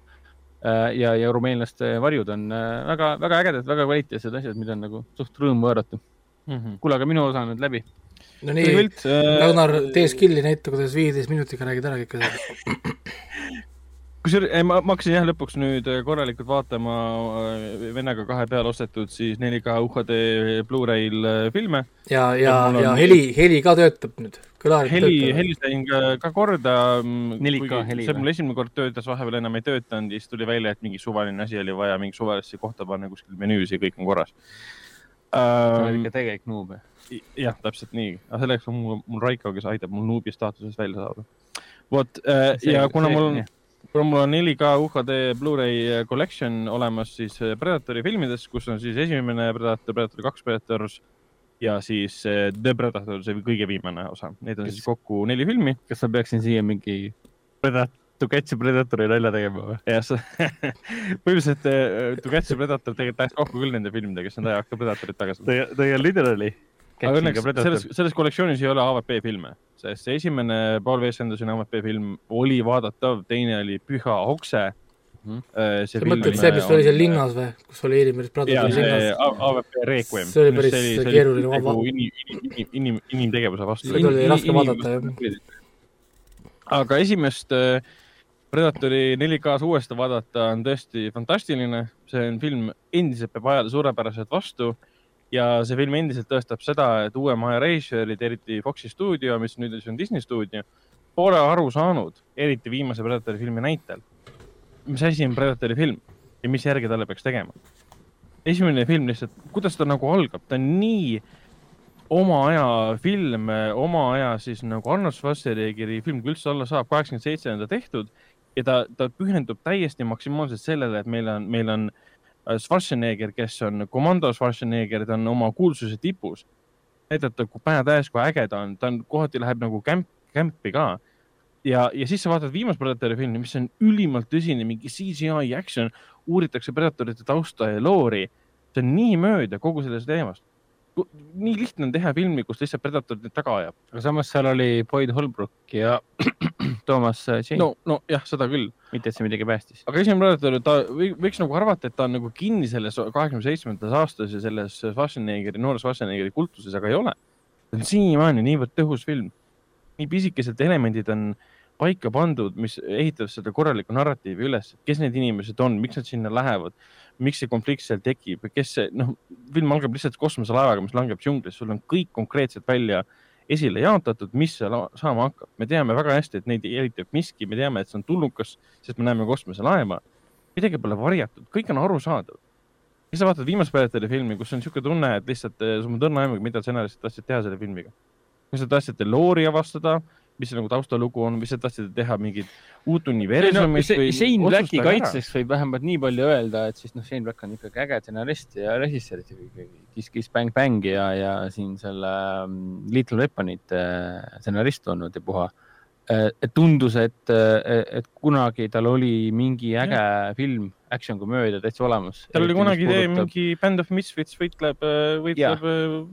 ja, ja rumeenlaste varjud on väga, väga ägedad, väga kvaliteetsed asjad, mida on nagu suht rõõm vaadata mm -hmm.. kuule, aga minu osa on nüüd läbi. No nii, Ragnar, tee skill'i näita, kuidas viieteist minutiga räägid ära kõik asjad kusjuures ma, ma hakkasin jah lõpuks nüüd äh, korralikult vaatama äh, vennaga kahe peale ostetud siis 4K UHD Blu-ray'l äh, filme. ja, ja, ja, ja heli, heli ka töötab nüüd. heli, heli sain ka, ka korda. 4K heli. see mul esimene kord töötas, vahepeal enam ei töötanud ja siis tuli välja, et mingi suvaline asi oli vaja mingi suvalisse kohta panna kuskil menüüs ja kõik on korras see on ikka tegelik nuub. Jah, täpselt nii, aga selleks on mul, mul Raiko, kes aitab mul nuubi staatusest välja saada. vot ja kuna see, mul on kuna mul on 4K UHD Blu-ray collection olemas siis eh, Predatori filmides, kus on siis esimene Predator, Predator kaks Predators ja siis eh, The Predator, see kõige viimane osa. Neid on kas, siis kokku neli filmi. kas ma peaksin siia mingi Predator, Tukatsi Predatori nalja tegema või? jah, põhimõtteliselt eh, Tukatsi Predator tegelikult läheks kokku küll nende filmidega, siis nad ei hakka Predatorit tagasi. ta ei ole literally aga õnneks selles, selles kollektsioonis ei ole AVP filme, sest see esimene Paul W. Sandersoni AVP film oli vaadatav, teine oli Püha okse Mm -hmm. sa mõtled see, mis oli seal linnas või, kus oli Eerimees Pradovi linnas? AVP Requiem. see oli päris see oli, keeruline vaba. Nagu inim, inim, inim, inimtegevuse vastu. seda oli raske vaadata, jah. aga esimest äh, Predatori 4K-s uuesti vaadata on tõesti fantastiline. see on film, endiselt peab ajale suurepäraselt vastu ja see film endiselt tõestab seda, et uue Maja režissöörid, eriti Foxi stuudio, mis nüüd on Disney stuudio, pole aru saanud, eriti viimase Predatori filmi näitel, mis asi on Predatori film ja mis järgi talle peaks tegema. esimene film lihtsalt, kuidas ta nagu algab, ta on nii oma aja film, oma aja siis nagu Arnold Schwarzeneggeri film, kui üldse olla saab, kaheksakümmend seitse on ta tehtud ja ta, ta pühendub täiesti maksimaalselt sellele, et meil on, meil on äh, Schwarzenegger, kes on komando Schwarzenegger, ta on oma kuulsuse tipus. näidata, kui pää täis, kui äge ta on, ta on kohati läheb nagu kämp, kämpi ka. ja, ja siis sa vaatad viimast Predatori filmi, mis on ülimalt tõsine, mingi CGI action, uuritakse Predatorite tausta ja loori. see on nii mööda kogu sellest teemast nii lihtne on teha filmi, kus lihtsalt Predator neid taga ajab. aga samas seal oli Boyd Holbrook ja Thomas Jane. no, no jah, seda küll. Mitte, et see midagi päästis. aga esimene Predator, ta võiks nagu arvata, et ta on nagu kinni selles kahekümne seitsmendas aastas ja selles Schwarzeneggeri, noore Schwarzeneggeri kultuses, aga ei ole. see on siiamaani niivõrd tõhus film. nii pisikesed elemendid on paika pandud, mis ehitab seda korralikku narratiivi üles, kes need inimesed on, miks nad sinna lähevad miks see konflikt seal tekib, kes see, noh, film algab lihtsalt kosmoselaevaga, mis langeb džunglis, sul on kõik konkreetselt välja esile jaotatud, mis seal saama hakkab. me teame väga hästi, et neid jälitab miski, me teame, et see on tulnukas, sest me näeme kosmoselaeva. midagi pole varjatud, kõik on arusaadav. ja sa vaatad viimast Predatori filmi, kus on niisugune tunne, et lihtsalt eh, sul on tõrna aimugi, mida stsenaristid tahtsid teha selle filmiga. kas te tahtsite loori avastada mis see nagu taustalugu on, mis te tahtsite teha, mingit uut universumit no,? Shane Blacki kaitseks võib vähemalt nii palju öelda, et siis noh, Shane Black on ikkagi äge stsenarist ja režissöör, Kiss Kiss Bang Bang ja, ja siin selle um, Little Weaponite äh, stsenarist olnud ja puha. Äh, et tundus, et, äh, et kunagi tal oli mingi äge ja. film, action komöödia täitsa olemas. tal oli kunagi idee, mingi Band of Misfits võitleb, võitleb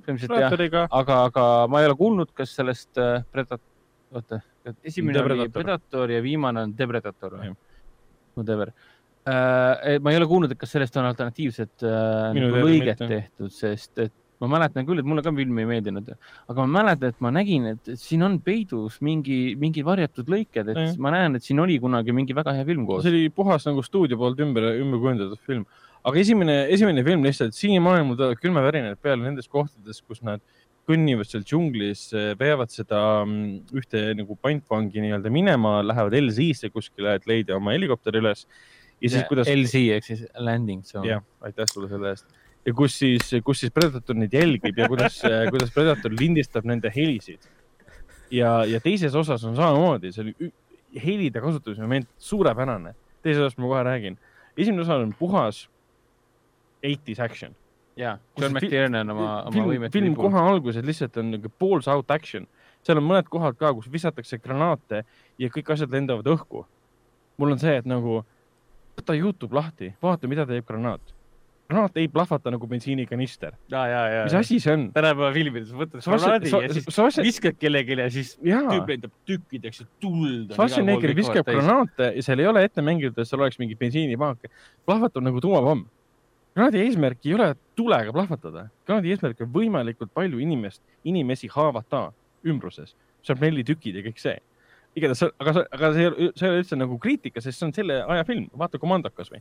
Predatoriga. aga, aga ma ei ole kuulnud, kas sellest Predator oota, esimene Depredator. oli Predator ja viimane on Depredator või? Whatever uh,. ma ei ole kuulnud, et kas sellest on alternatiivset uh, nagu lõiget mitte. tehtud, sest et ma mäletan küll, et mulle ka film ei meeldinud, aga ma mäletan, et ma nägin, et siin on peidus mingi, mingi varjatud lõiked, et ja. ma näen, et siin oli kunagi mingi väga hea film koos. see oli puhas nagu stuudio poolt ümber, ümber kujundatud film, aga esimene, esimene film lihtsalt siiamaani mul tulevad külmavärinad peale nendes kohtades, kus nad äh, kõnnivad seal džunglis, veavad eh, seda mm, ühte nagu pantvangi nii-öelda minema, lähevad LZ-sse kuskile, et leida oma helikopter üles. ja siis kuidas. LZ ehk siis landing zone. jah, aitäh sulle selle eest. ja kus siis, kus siis Predator neid jälgib ja kuidas kuidas Predator lindistab nende helisid. ja, ja teises osas on samamoodi, see oli helide kasutamise moment suurepärane. teises osas ma kohe räägin. esimene osa on puhas 80's action jaa, John McTiernan oma, oma võimet. film kohe alguses lihtsalt on nagu balls out action, seal on mõned kohad ka, kus visatakse granaate ja kõik asjad lendavad õhku. mul on see, et nagu võta Youtube lahti, vaata, mida teeb granaat granaat ei plahvata nagu bensiinikanister. mis asi see on? tänapäeva filmides võtad granaadi ja siis Svasen... viskad kellelegi ja siis tüüp lendab tükkideks ja tuld. Schwarzenegger viskab granaate ja seal ei ole ette mängitud, et seal oleks mingi bensiinipaak. plahvatab nagu tuumapomm. Granaadi eesmärk ei ole tulega plahvatada. granaadi eesmärk on võimalikult palju inimest, inimesi haavata ümbruses. šarmellitükid ja kõik see igatahes, aga, aga see see ei ole üldse nagu kriitika, sest see on selle aja film, vaata Commandot kasvõi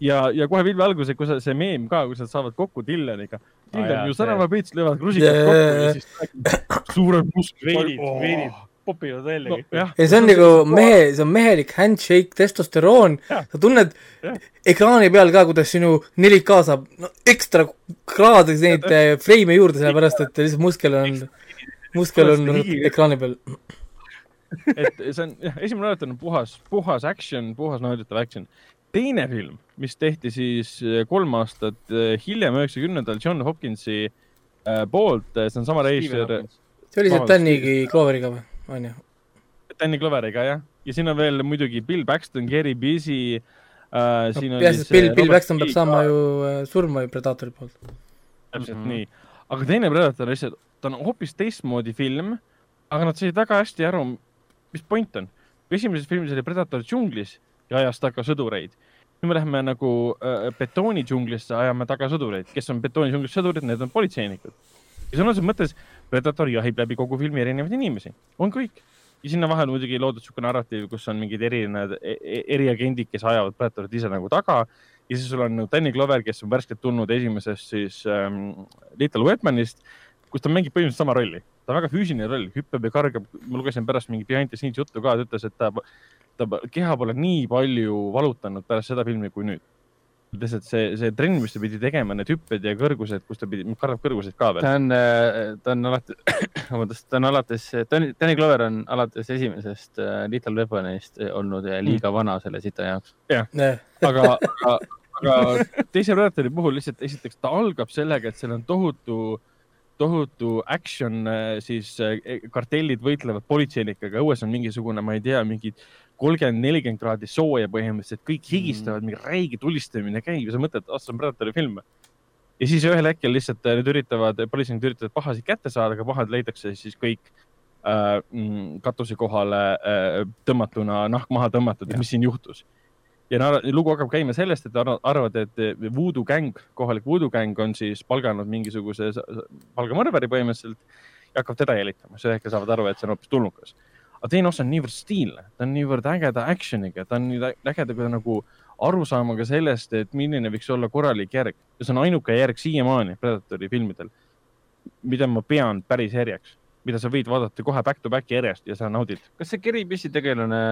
ja, ja kohe filmi alguses, kui see meem ka, kus nad saavad kokku Dilloniga. Dillon ah, ju säravapits löövad krusikad yeah. kokku ja siis suured musklid. veinid oh., veinid popivad välja no,. ja see on nagu mehe, see on mehelik handshake, testosteroon. sa tunned ja. ekraani peal ka, kuidas sinu 4K saab. No, ekstra kraade neid eh, freime juurde, sellepärast et lihtsalt muskel on, muskel on ekraani peal. Et see on, jah, esimene näitajad on puhas, puhas action, puhas nauditav action. Teine film, mis tehti siis äh, kolm aastat äh, hiljem, üheksakümnendal John Hopkinsi äh, poolt, see on sama reisijal. see oli see Danny Cloveriga või, on ju? Danny Cloveriga jah, ja siin on veel muidugi Bill Paxton, Gary Busey äh,. No, peaasi, et Bill, Bill Paxton peab saama ju surma ju Predatori poolt. täpselt mm -hmm. nii, aga teine Predator lihtsalt, ta on hoopis teistmoodi film, aga nad said väga hästi aru, mis point on. esimeses filmis oli Predator džunglis ja ajas taga sõdureid nüüd me läheme nagu äh, betoonidžunglisse, ajame taga sõdureid, kes on betoonidžunglis sõdurid, need on politseinikud. ja sõna otseses mõttes Predator jahib läbi kogu filmi erinevaid inimesi, on kõik. ja sinna vahel muidugi loodud niisugune narratiiv, kus on mingid erinevad e, e eriagendid, kes ajavad Predatorit ise nagu taga ja siis sul on nagu Danny Glover, kes on värskelt tulnud esimesest siis ähm, Little Weaponist, kus ta mängib põhimõtteliselt sama rolli. ta on väga füüsiline roll, hüppab ja kargab. ma lugesin pärast mingi behind the scenes juttu ka, ta ütles, et ta ta keha pole nii palju valutanud pärast seda filmi kui nüüd. Lihtsalt see, see trenn, mis ta pidi tegema, need hüpped ja kõrgused, kus ta pidi, kardab kõrguseid ka veel. ta on, äh, ta on alati, vabandust, ta on alates, Danny, Danny Glover on alates esimesest uh, Little Weaponist olnud äh, liiga mm. vana selle sita jaoks. jah aga, aga, aga teise Predatori puhul lihtsalt esiteks ta algab sellega, et seal on tohutu tohutu action, siis kartellid võitlevad politseinikega, õues on mingisugune, ma ei tea, mingid kolmkümmend, nelikümmend kraadi sooja põhimõtteliselt, kõik higistavad mm., mingi räige tulistamine käib ja sa mõtled, ah, see on Predatori film. ja siis ühel hetkel lihtsalt äh, need üritavad, politseinikud üritavad pahasid kätte saada, aga pahad leitakse siis kõik äh, mm, katuse kohale äh, tõmmatuna, nahk maha tõmmatud, et mis siin juhtus. ja lugu hakkab käima sellest, et arvavad, et voodoo gäng, kohalik voodoo gäng on siis palganud mingisuguse palgamõrvari põhimõtteliselt ja hakkab teda jälitama, siis ühel hetkel saavad aru, et see on hoopis tulnukas aga teine osa on niivõrd stiilne, ta on niivõrd ägeda action'iga, ta on nii ägeda nagu arusaamaga sellest, et milline võiks olla korralik järg. ja see on ainuke järg siiamaani Predatori filmidel, mida ma pean päris järjeks, mida sa võid vaadata kohe back to back'i järjest ja sa naudid. kas see Gary Busey tegelane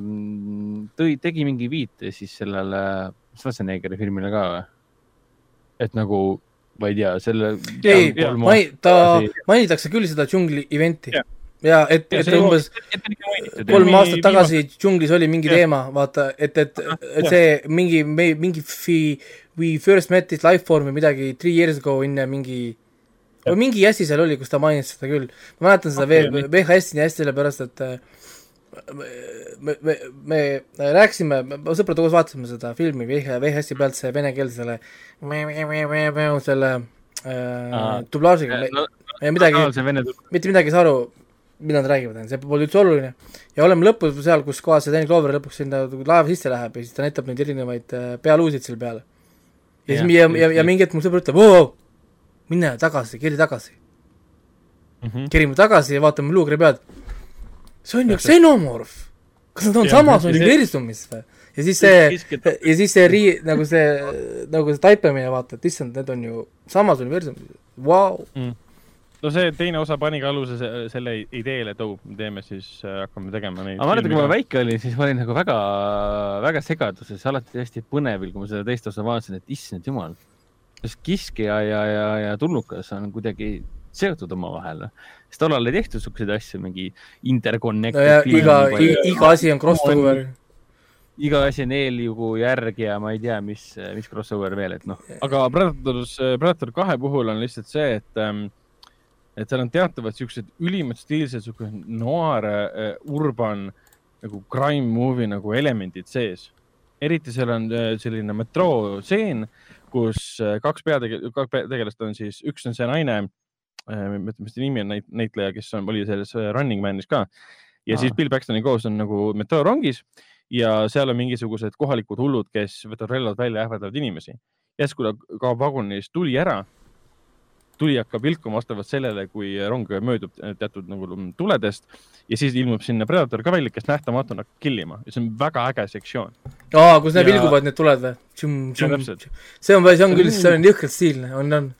mm, tõi, tegi mingi viite siis sellele Schwarzeneggeri filmile ka või? et nagu ma ei tea, selle. ei, ta mainitakse küll seda džungli event'i yeah ja et, et umbes kolm aastat tagasi džunglis oli mingi ja. teema, vaata, et, et, et see mingi, mingi fi-, we first met this life form või midagi three years ago in mingi või mingi asi seal oli, kus ta mainis seda küll. ma mäletan seda okay, VHS-i nii. Hästi, sellepärast et äh, me, me, me rääkisime, sõpradega koos vaatasime seda filmi VHS-i pealt, see venekeelsele selle äh, dublaažiga. No, no, midagi, mitte midagi ei saa aru, mida nad räägivad, see pole üldse oluline. ja oleme lõpus seal, kus kohas see Danny Glover lõpuks sinna laeva sisse läheb ja siis ta näitab neid erinevaid äh, pealuusid seal peal. ja siis ja, ja, ja mingi hetk mu sõber ütleb, oo, mine tagasi, keri tagasi mm. -hmm. kerime tagasi ja vaatame luukri pead. see on ju ksenomorf. kas nad on samas universumis või? ja siis see, ja siis see rii-, nagu see, nagu see taipamine, vaata, et issand, need on ju samas universumis, vau. No see teine osa pani ka aluse selle ideele, et oh, teeme siis äh,, hakkame tegema neid. aga ma mäletan, kui ma väike olin, siis ma olin nagu väga, väga segaduses, alati hästi põnevil, kui ma seda teist osa vaatasin, et issand jumal, kas kiskja ja, ja, ja tulnukas on kuidagi seotud omavahel. sest tollal ei tehtud siukseid asju, mingi interconnect no. iga, iga asi on crossover iga asi on eeljugu järg ja ma ei tea, mis, mis crossover veel, et noh. aga Predator, Predator kahe puhul on lihtsalt see, et ähm, et seal on teatavad siuksed ülimalt stiilsed, siuke noir uh, urban nagu crime movie nagu elemendid sees. eriti seal on äh, selline metroostseen, kus äh, kaks peategelast, kaks peategelast on siis, üks on see naine, mis ta nimi on, näitleja, kes on, oli selles Running Manis ka. ja Aa. siis Bill Paxtoni koos on nagu metroorongis ja seal on mingisugused kohalikud hullud, kes võtavad relvad välja ja ähvardavad inimesi. järsku kaob vagunist tuli ära tuli hakkab vilkuma vastavalt sellele, kui rong möödub teatud nagu tuledest ja siis ilmub sinna Predator ka välja, kes nähtamatuna hakkab kill ima ja see on väga äge sektsioon. aa, kus need ja... vilguvad, need tuled või? see on, see on küll, see on jõhkralt stiilne, on, on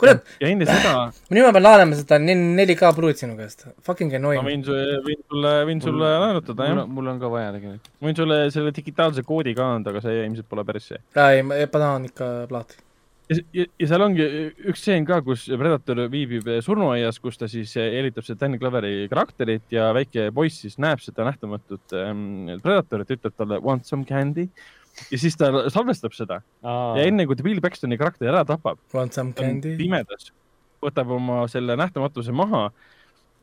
kurat. ja enne seda. nüüd ma pean laenama seda 4K pruut sinu käest, fucking annoying. ma võin sulle, võin sulle, võin sulle laenutada, jah. mul on ka vaja tegelikult. ma võin sulle selle digitaalse koodi ka anda, aga see ilmselt pole päris see. ei, ma tahan ikka plaati ja, ja, ja seal ongi üks stseen ka, kus Predator viibib surnuaias, kus ta siis eelitab seda Danny Cloveri karakterit ja väike poiss siis näeb seda nähtamatut ähm, Predatorit, ütleb talle want some candy ja siis ta salvestab seda Aa. ja enne kui ta Bill Paxtoni karakteri ära tapab, pimedas, võtab oma selle nähtamatuse maha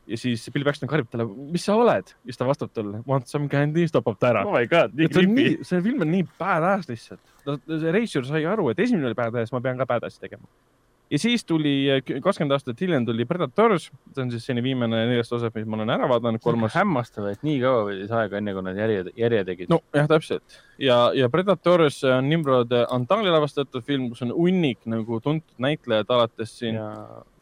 ja siis Bill Paxton karjub talle, mis sa oled? ja siis ta vastab talle, want some candy, siis tapab ta ära. oh my god, nii creepy. see film on nii badass lihtsalt. See reisijal sai aru, et esimene oli badass, ma pean ka badassi tegema ja siis tuli kakskümmend aastat hiljem tuli Predators, see on siis selline viimane neljast osast, mis ma olen ära vaadanud, kolmas. hämmastav, et nii kaua võttis aega, enne kui nad järje, järje tegid. nojah, täpselt ja, ja Predators on Nimrod Antali lavastatud film, kus on hunnik nagu tuntud näitlejad alates siin ja...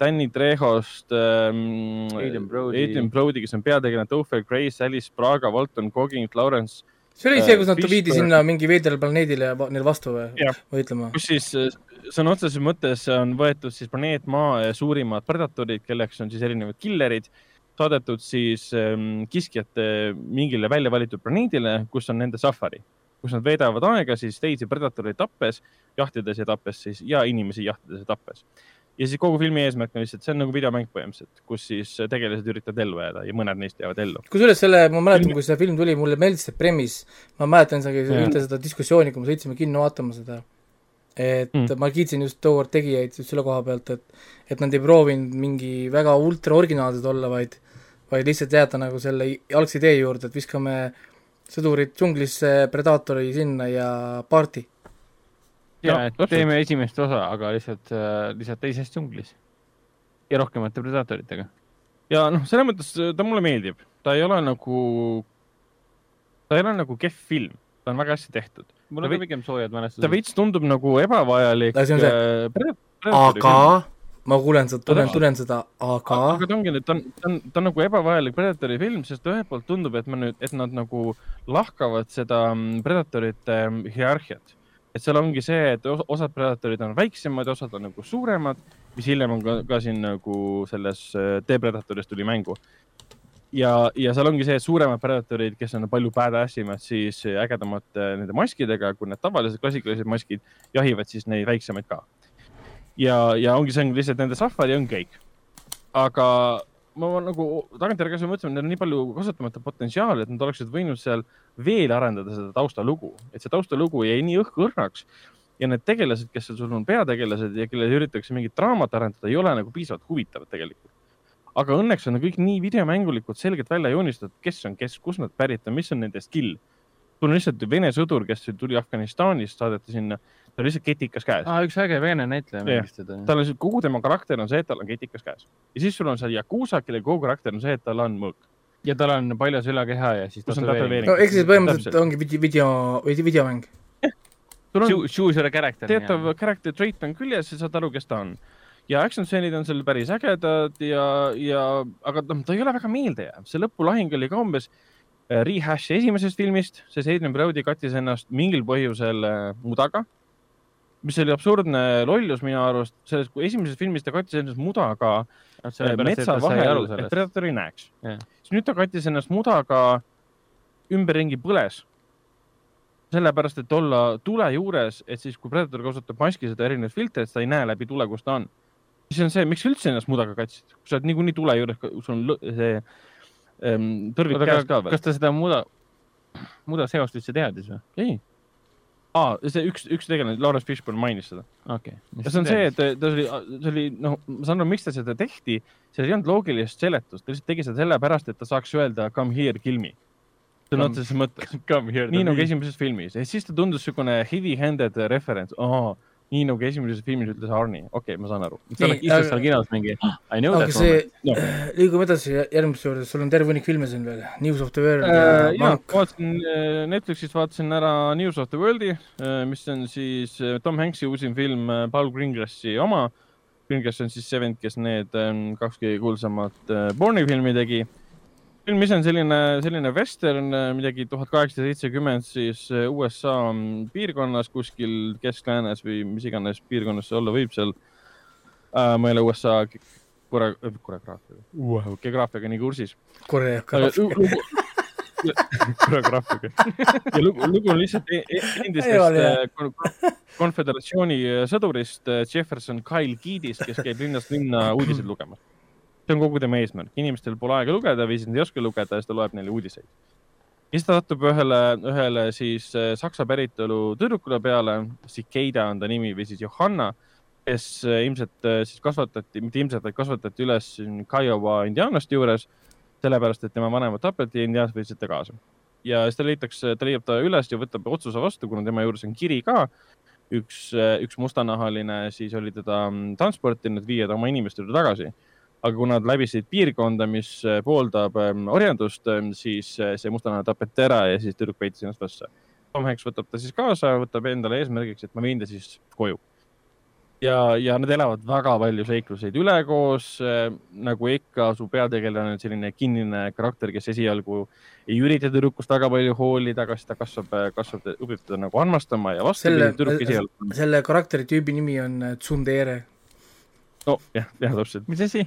Danny Trehost ähm,, Aiden Brody, Brody, kes on peategelane, Topher Grace, Alice Praga, Walton Goggins, Lawrence see oli see, kus nad äh, viidi sinna mingi veidrale planeedile neile vastu või, või ütlema? kus siis sõna otseses mõttes on võetud siis planeet Maa suurimad predatorid, kelleks on siis erinevad killerid, saadetud siis ähm, kiskjate mingile välja valitud planeedile, kus on nende safari, kus nad veedavad aega siis teisi predatoreid tappes, jahtides ja tappes siis ja inimesi jahtides ja tappes. Ja siis kogu filmi eesmärk on lihtsalt, see on nagu videomäng põhimõtteliselt, kus siis tegelased üritavad ellu jääda ja mõned neist jäävad ellu. kusjuures selle, ma mäletan, kui see film tuli, mulle meeldis see premise, ma mäletan isegi ühte seda diskussiooni, kui me sõitsime kinno vaatama seda et mm. ma kiitsin just tookord tegijaid just selle koha pealt, et et nad ei proovinud mingi väga ultra originaalsed olla, vaid vaid lihtsalt jääda nagu selle algse idee juurde, et viskame sõdurid džunglisse, Predaatori sinna ja party. Ja, et teeme esimest osa, aga lihtsalt, äh, lihtsalt teises džunglis. ja rohkemate Predaatoritega. ja noh, selles mõttes ta mulle meeldib, ta ei ole nagu, ta ei ole nagu kehv film, ta on väga hästi tehtud mul on ka pigem soojad mälestused. ta veits tundub nagu ebavajalik. Äh, aga ma kuulen seda, tunnen, tunnen seda, aga. aga ta ongi ta on, ta on, ta on nagu ebavajalik Predatori film, sest ühelt poolt tundub, et me nüüd, et nad nagu lahkavad seda mm, Predatorite mm, hierarhiat. Et seal ongi see, et osad Predatorid on väiksemad ja osad on nagu suuremad, mis hiljem on ka, ka siin nagu selles äh, The Predatoris tuli mängu ja, ja seal ongi see, et suuremad predatorid, kes on palju badass imad, siis ägedamate nende maskidega, kui need tavalised klassikalised maskid jahivad siis neid väiksemaid ka. ja, ja ongi, see on lihtsalt nende safari on kõik. aga ma nagu tagantjärgi asja mõtlesin, et neil on nii palju kasutamata potentsiaali, et nad oleksid võinud seal veel arendada seda taustalugu, et see taustalugu jäi nii õhku õrnaks ja need tegelased, kes sul on peategelased ja kellele üritatakse mingit draamat arendada, ei ole nagu piisavalt huvitavad tegelikult. Aga õnneks on kõik nii videomängulikult selgelt välja joonistatud, kes on kes, kust nad pärit on, mis on nende skill. sul on lihtsalt Vene sõdur, kes tuli Afganistanist, saadeti sinna, tal oli lihtsalt ketikas käes ah,. üks äge Vene näitleja mängis teda. tal on, kogu tema karakter on see, et tal on ketikas käes ja siis sul on seal Yakuusa, kelle kogu karakter on see, et tal on mõõk. ja tal on paljas ülakeha ja siis tätoveering. no ehk siis põhimõtteliselt ongi video, video, videomäng. sul on choose your character. teatav character trait on küljes ja saad aru, kes ta on ja action stseenid on seal päris ägedad ja, ja, aga noh, ta ei ole väga meeldejääv, see lõpulahing oli ka umbes äh, rehash esimesest filmist, sest Adrian Brody kattis ennast mingil põhjusel äh, mudaga, mis oli absurdne lollus minu arust, selles, kui esimeses filmis ta kattis ennast mudaga äh, metsa vahel, et Predator ei näeks yeah.. siis nüüd ta kattis ennast mudaga ümberringi põles sellepärast, et olla tule juures, et siis, kui Predator kasutab maski, seda erinevat filtrit, ta ei näe läbi tule, kus ta on siis on see, miks sa üldse ennast mudaga katsid, kui sa oled niikuinii tule juures, sul on see ähm, tõrvik käes ka veel. kas ta seda muda, muda seost üldse teadis või? ei. Aa, see üks, üks tegelane, Lawrence Fishburne mainis seda. okei okay.. ja see on see, et ta oli, see oli, noh, ma saan aru, miks ta seda tehti, seal ei olnud loogilist seletust, ta lihtsalt tegi seda sellepärast, et ta saaks öelda come here, kill me. Sõna otseses mõttes. nii nagu esimeses filmis. Siis ta tundus niisugune heavy-handed reference. Oh,, nii nagu esimeses filmis ütles Arni, okei okay,, ma saan aru. sa oled istud seal kinos mingi I know that moment no.. liigume edasi järgmise juurde, sul on terve hunnik filme siin veel, News of the World äh,. ja, vaatasin äh, Netflixist vaatasin ära News of the World'i, äh, mis on siis äh, Tom Hanks'i uusim film, Paul Greengrassi oma. Greengrass on siis see vend, kes need ähm, kaks kõige kuulsamat Borne'i filmi tegi film ise on selline, selline vestern, midagi tuhat kaheksasada seitsekümmend siis eh, USA piirkonnas kuskil Kesk-Läänes või mis iganes piirkonnas see olla võib seal äh,. ma ei ole USA kore-, koreograafiaga wow., geograafiaga nii kursis. koreograafiaga koreograafiaga. ja lugu, lugu on lihtsalt e-, e-, endistest eh, konföderatsiooni sõdurist Jefferson Kyle Keedist, kes käib linnast linna uudiseid lugemas see on kogu tema eesmärk, inimestel pole aega lugeda või siis nad ei oska lugeda ja siis ta loeb neile uudiseid. ja siis ta satub ühele, ühele siis äh, saksa päritolu tüdrukule peale, Cicada on ta nimi või siis Johanna, kes äh, ilmselt äh, siis kasvatati, mitte ilmselt, vaid kasvatati üles Kiowa indiaanlaste juures, sellepärast et tema vanemad tapeti ja indiaanlased võtsid ta kaasa. ja siis ta leitakse, ta leiab ta üles ja võtab otsuse vastu, kuna tema juures on kiri ka üks, üks mustanahaline siis oli teda mm, transportinud, viia ta oma inimeste juurde tagasi aga kuna nad läbisid piirkonda, mis äh, pooldab ähm, orjandust, ähm, siis äh, see mustanahaline tapeti ära ja siis tüdruk peitis ennast vastu. Tom Hanks võtab ta siis kaasa, võtab endale eesmärgiks, et ma viin ta siis koju. ja, ja nad elavad väga palju seikluseid üle koos äh,. nagu ikka, su peategelane on selline kinnine karakter, kes esialgu ei ürita tüdrukust väga palju hoolida, aga siis ta kasvab, äh, kasvab, õpib teda nagu armastama ja vastupidi, tüdruk esialgu. selle karakteri tüübi nimi on Tsundere. no jah, jah, täpselt. mis asi?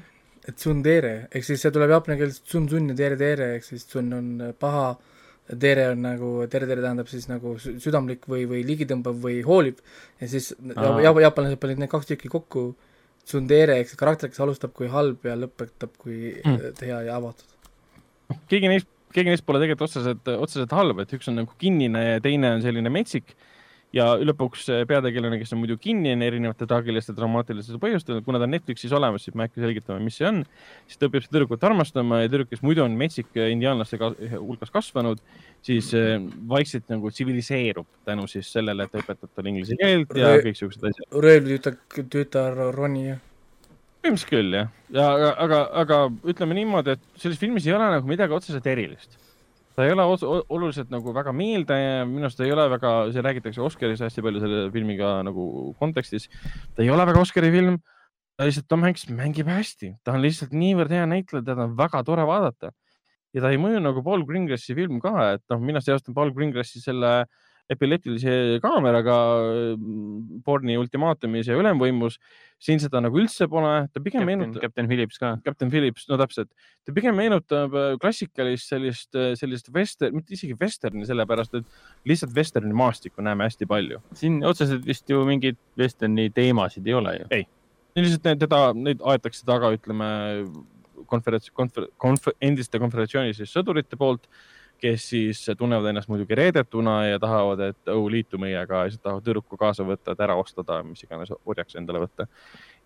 Tsundere, ehk siis see tuleb jaapani keeles tsun-tsun ja tere-tere, ehk siis tsun on paha, tere on nagu, tere-tere tähendab siis nagu südamlik või, või ligitõmbav või hooliv ja siis Aa. jaapanlased panid need kaks tükki kokku, tsundere ehk see karakter, kes alustab kui halb ja lõpetab kui mm. hea ja avatud. keegi neist, keegi neist pole tegelikult otseselt, otseselt halb, et üks on nagu kinnine ja teine on selline metsik ja lõpuks peategelane, kes on muidu kinni erinevate traagiliste traumaatiliste põhjustel, kuna ta on Netflixis olemas, siis ma ei hakka selgitama, mis see on, siis ta õpib seda tüdrukut armastama ja tüdruk, kes muidu on metsik indiaanlaste hulgas kasvanud, siis vaikselt nagu tsiviliseerub tänu siis sellele, et ta õpetab talle inglise keelt ja kõik siuksed asjad. röövlitütar, tütar Roni, jah? põhimõtteliselt küll, jah. ja aga, aga, aga ütleme niimoodi, et selles filmis ei ole nagu midagi otseselt erilist ta ei ole oluliselt nagu väga meeldejääv, minu arust ei ole väga, see räägitakse Oscaris hästi palju selle filmiga nagu kontekstis. ta ei ole väga Oscari film. ta lihtsalt, Tom Hanks mängib hästi, ta on lihtsalt niivõrd hea näitleja, teda on väga tore vaadata. ja ta ei mõju nagu Paul Greengrassi film ka, et noh, mina seostan Paul Greengrassi selle äh, epileptilise kaameraga porni ultimaatumis ja ülemvõimus. siin seda nagu üldse pole, ta pigem meenutab. Captain Phillips ka. Captain Phillips, no täpselt, ta pigem meenutab äh, klassikalist sellist, äh, sellist vester, mitte isegi vesterni, sellepärast et lihtsalt vesterni maastikku näeme hästi palju. siin otseselt vist ju mingeid vesterni teemasid ei ole ju. ei, lihtsalt teda, neid aetakse taga, ütleme konverents, konver-, konver-, endiste konföderatsiooni siis sõdurite poolt kes siis tunnevad ennast muidugi reedetuna ja tahavad, et oh, liitu meiega ja siis tahavad tüdruku kaasa võtta, et ära ostada, mis iganes orjaks endale võtta.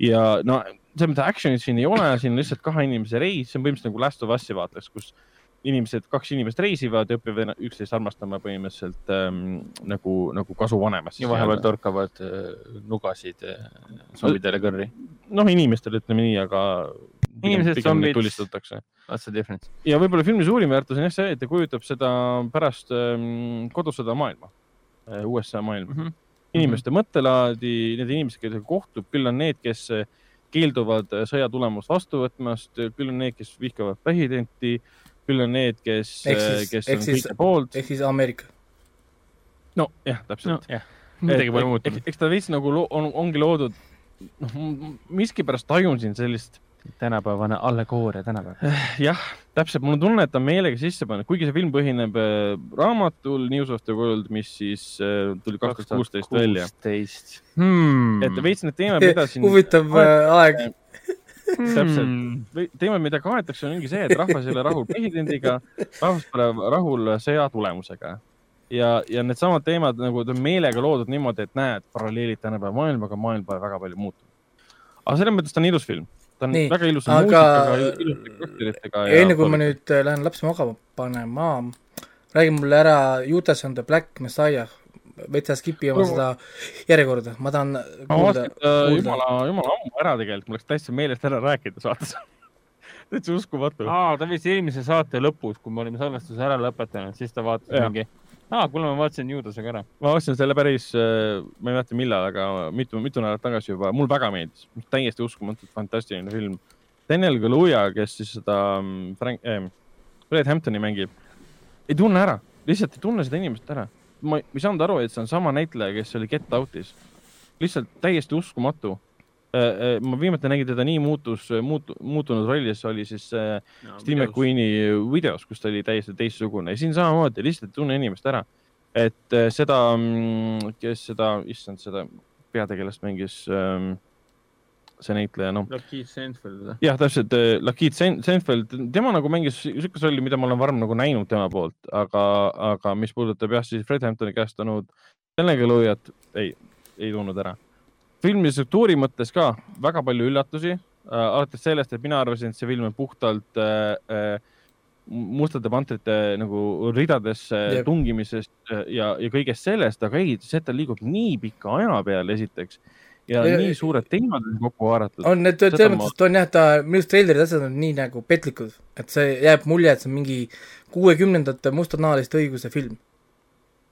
ja no selles mõttes action'it siin ei ole, siin on lihtsalt kahe inimese reis, see on põhimõtteliselt nagu Last of Us'i vaataks, kus inimesed, kaks inimest reisivad ja õpivad üksteist armastama põhimõtteliselt ähm, nagu, nagu kasu vanemast. ja vahepeal torkavad äh, nugasid äh, zombidele kõrri. noh, inimestele ütleme nii, aga inimesed zombid. tulistatakse. What's the difference? ja võib-olla filmi suurim väärtus on jah see, et ta kujutab seda pärast ähm, kodusõda maailma äh,, USA maailma mm. -hmm. inimeste mm -hmm. mõttelaadi, need inimesed, kellega kohtub, küll on need, kes äh, keelduvad äh, sõja tulemust vastu võtmast, küll on need, kes vihkavad presidenti, küll on need, kes, äh, kes on kõige poolt. ehk siis Ameerika. nojah, täpselt no,. jah, midagi pole muutunud. eks ta veits nagu on, ongi loodud, noh, miskipärast tajun siin sellist tänapäevane allegooria tänapäeval. jah, täpselt, mul on tunne, et ta on meelega sisse pannud, kuigi see film põhineb äh, raamatul News of the World, mis siis äh, tuli kaks tuhat kuusteist välja. Hmm. et veits need teemad, mida siin. huvitav äh, aeg täpselt, hmm. teemad, mida kaetakse, ongi see, et rahvas ei ole rahul presidendiga, rahvas pole rahul sõja tulemusega ja, ja needsamad teemad nagu on meelega loodud niimoodi, et näed, paralleelid tänapäeva maailmaga, maailm pole väga palju muutunud. aga selles mõttes ta on ilus film ta on Nii, väga ilusa aga... muusikaga, ilusate karakteritega. enne kui ma nüüd äh, lähen lapse magama panema, räägi mulle ära Judas and the Black Messiah, veitsa skip'i oma seda järjekorda, ma tahan ma vaatasin äh, jumala, jumala ammu ära tegelikult, mul läks täitsa meelest ära rääkida saates täitsa uskumatu. aa, ta vist eelmise saate lõpus, kui me olime salvestuse ära lõpetanud, siis ta vaatas ja. mingi, aa, kuule, ma vaatasin Judasega ära. ma vaatasin selle päris, äh, ma ei mäleta millal, aga mitu, mitu nädalat tagasi juba, mulle väga meeldis, täiesti uskumatult fantastiline film. Daniel Kaluuya, kes siis seda mm, Frank äh,, Fred Hamptoni mängib, ei tunne ära, lihtsalt ei tunne seda inimest ära ma ei saanud aru, et see on sama näitleja, kes oli Get Out'is. lihtsalt täiesti uskumatu. Äh, äh, ma viimati nägin teda nii muutus, muutu-, muutunud rollis, oli siis no, Steve McQueen'i videos, kus ta oli täiesti teistsugune ja siin samamoodi lihtsalt ei tunne inimest ära. et äh, seda, mm, kes seda, issand, seda peategelast mängis ähm, see näitleja, noh. Lakeith Stanfield või? jah, täpselt, äh, Lakeith Stanfield, tema nagu mängis niisugust rolli, mida ma olen varem nagu näinud tema poolt, aga, aga mis puudutab jah, siis Fred Hamptoni käest olnud telegelujat, ei, ei tulnud ära. filmi struktuuri mõttes ka väga palju üllatusi äh,, alates sellest, et mina arvasin, et see film on puhtalt äh, äh, mustade pantrite nagu ridadesse yep. tungimisest äh, ja, ja kõigest sellest, aga ei, see, et ta liigub nii pika aja peale, esiteks ja, ja nii suured teemad on kokku haaratud. on, need selles mõttes, et on jah, ta, minu arust treilerid asjad on nii nagu petlikud, et see jääb mulje, et see on mingi kuuekümnendate mustanahaliste õiguse film.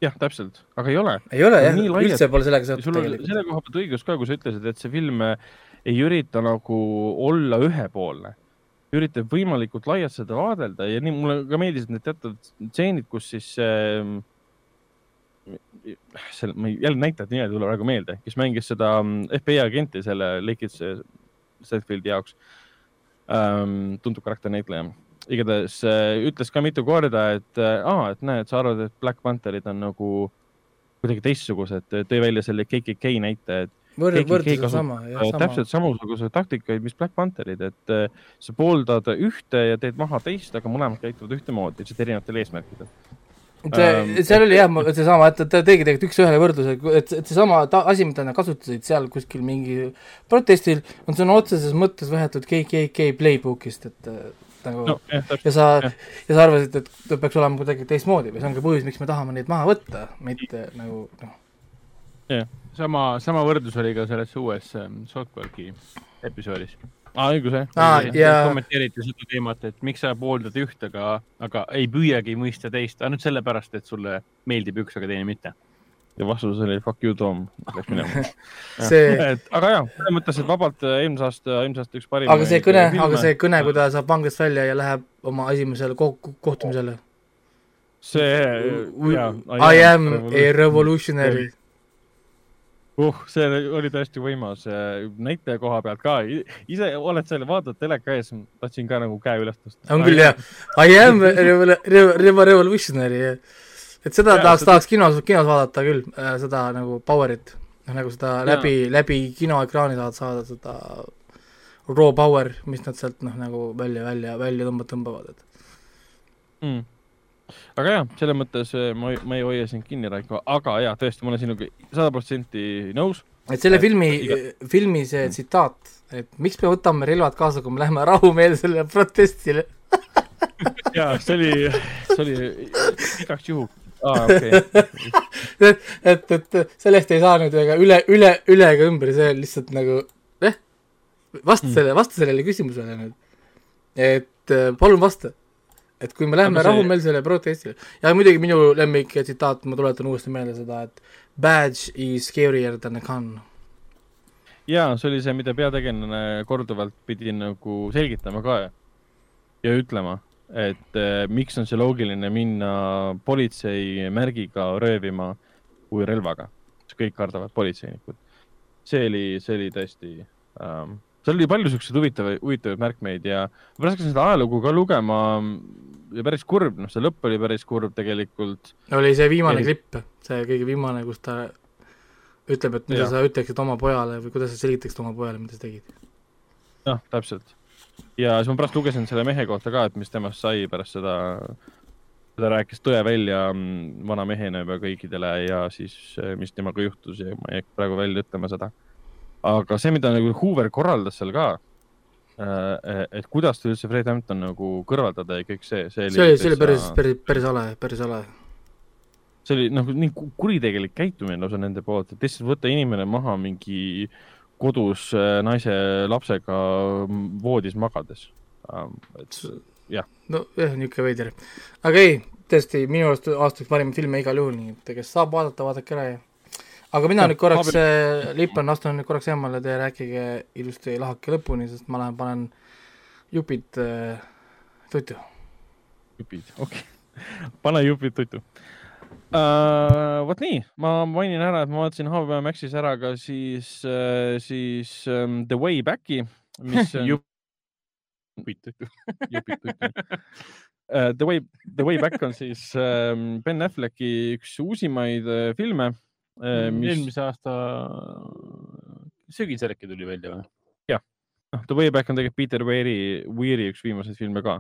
jah, täpselt, aga ei ole. ei ole jah, üldse pole sellega seotud tegelikult. selle koha pealt õigus ka, kui sa ütlesid, et see film ei ürita nagu olla ühepoolne üritab võimalikult laialt seda vaadelda ja nii mulle ka meeldisid need teatud stseenid, kus siis äh, selle, ma ei, jälle näitajad nimed ei tule praegu meelde, kes mängis seda mm, FBI agenti selle Lakers Stanfieldi jaoks ähm,. tuntud karakternäitleja. igatahes äh, ütles ka mitu korda, et äh, aa, et näed, sa arvad, et Black Pantherid on nagu kuidagi teistsugused, tõi välja selle KKK näite, et võrdlus on sama, jah, sama. täpselt samasuguseid taktikaid, mis Black Pantherid, et äh, sa pooldad ühte ja teed maha teist, aga mõlemad käituvad ühtemoodi, lihtsalt erinevatel eesmärkidel see ähm,, seal oli jah, seesama, et ta tegi tegelikult üks-ühele võrdluse, et, et seesama asi, mida nad kasutasid seal kuskil mingi protestil, on sõna otseses mõttes võetud KKK playbook'ist, et nagu no, jah, ja sa, ja sa arvasid, et ta peaks olema kuidagi teistmoodi või see on ka põhjus, miks me tahame neid maha võtta, mitte nagu noh. jah, sama, sama võrdlus oli ka selles uues ähm, South Park'i episoodis aa, õigus jah ah,. Ja... kommenteeriti seda teemat, et miks sa pooldad ühte, aga, aga ei püüagi mõista teist, ainult sellepärast, et sulle meeldib üks, aga teine mitte. ja vastus oli fuck you, Tom, läks minema see... et aga jah, selles mõttes, et vabalt äh, eelmise aasta, eelmise aasta üks parim. aga see kõne, aga see kõne, kui ta saab vanglast välja ja läheb oma esimesele ko kohtumisele. see. I am a revolutionary uh, see oli tõesti võimas näitleja koha pealt ka. ise oled seal, vaatad teleka ees, tahtsin ka nagu käe üles tõsta. on küll jah, I am revolutionary, et seda ja, tahaks seda..., tahaks kinos, kinos vaadata küll, äh, seda nagu power'it, nagu seda ja. läbi, läbi kinoekraani saad saada seda raw power, mis nad sealt noh, nagu välja, välja, välja tõmbavad, tõmbavad, et mm aga jah, selles mõttes eh, ma, ma ei hoia sind kinni, Raiko, aga ja tõesti, ma olen sinuga sada protsenti nõus. et selle filmi iga..., filmi see mm. tsitaat, et miks me võtame relvad kaasa, kui me läheme rahumeelsele protestile ja see oli, see oli igaks juhuks ah,. Okay. et, et sellest ei saa nüüd ega üle, üle, üle ega ümber, see on lihtsalt nagu eh, vasta mm. selle, vasta sellele küsimusele nüüd. et eh, palun vasta et kui me läheme see... rahumeelsele protestile ja muidugi minu lemmik tsitaat, ma tuletan uuesti meelde seda, et badge is scarier than a gun. jaa, see oli see, mida peategelane korduvalt pidi nagu selgitama ka ja ütlema, et äh, miks on see loogiline minna politsei märgiga röövima kui relvaga, kõik kardavad politseinikud. see oli, see oli tõesti ähm, seal oli palju siukseid huvitavaid, huvitavaid märkmeid ja ma hakkasin seda ajalugu ka lugema ja päris kurb, noh, see lõpp oli päris kurb tegelikult. oli see viimane ja... klipp, see kõige viimane, kus ta ütleb, et mida ja. sa ütleksid oma pojale või kuidas sa selgitaksid oma pojale, mida sa tegid. jah, täpselt. ja siis ma pärast lugesin selle mehe kohta ka, et mis temast sai pärast seda, ta rääkis tõe välja mm, vana mehena juba kõikidele ja siis, mis temaga juhtus ja ma ei hakka praegu välja ütlema seda aga see, mida nagu Hoover korraldas seal ka Äh, et kuidas üldse Fred Hampton nagu kõrvaldada ja kõik see, see oli, see oli, see oli päris, päris, päris hale, päris hale. see oli nagu nii kuritegelik käitumine lausa nende poolt, et lihtsalt võtta inimene maha mingi kodus äh, naise lapsega voodis magades. Ähm, et jah. nojah, niisugune veider. aga ei, tõesti minu arust aastaks parim film igal juhul, nii et kes saab vaadata, vaadake ära ja aga mina nüüd korraks äh, lippan, astun nüüd korraks eemale, te rääkige ilusti lahake lõpuni, sest ma lähen panen jupid äh, tutu. jupid, okei okay. pane jupid tutu uh,. vot nii, ma mainin ära, et ma vaatasin HBO Maxis ära ka siis uh,, siis um, The Way Back'i, mis on jupid tutu jupid tutu uh,. The Way, The Way Back on siis um, Ben Afflecki üks uusimaid filme Äh, mis... eelmise aasta sügisel äkki tuli välja või? jah, noh, The Way Back on tegelikult Peter Weiri, Weiri üks viimaseid filme ka.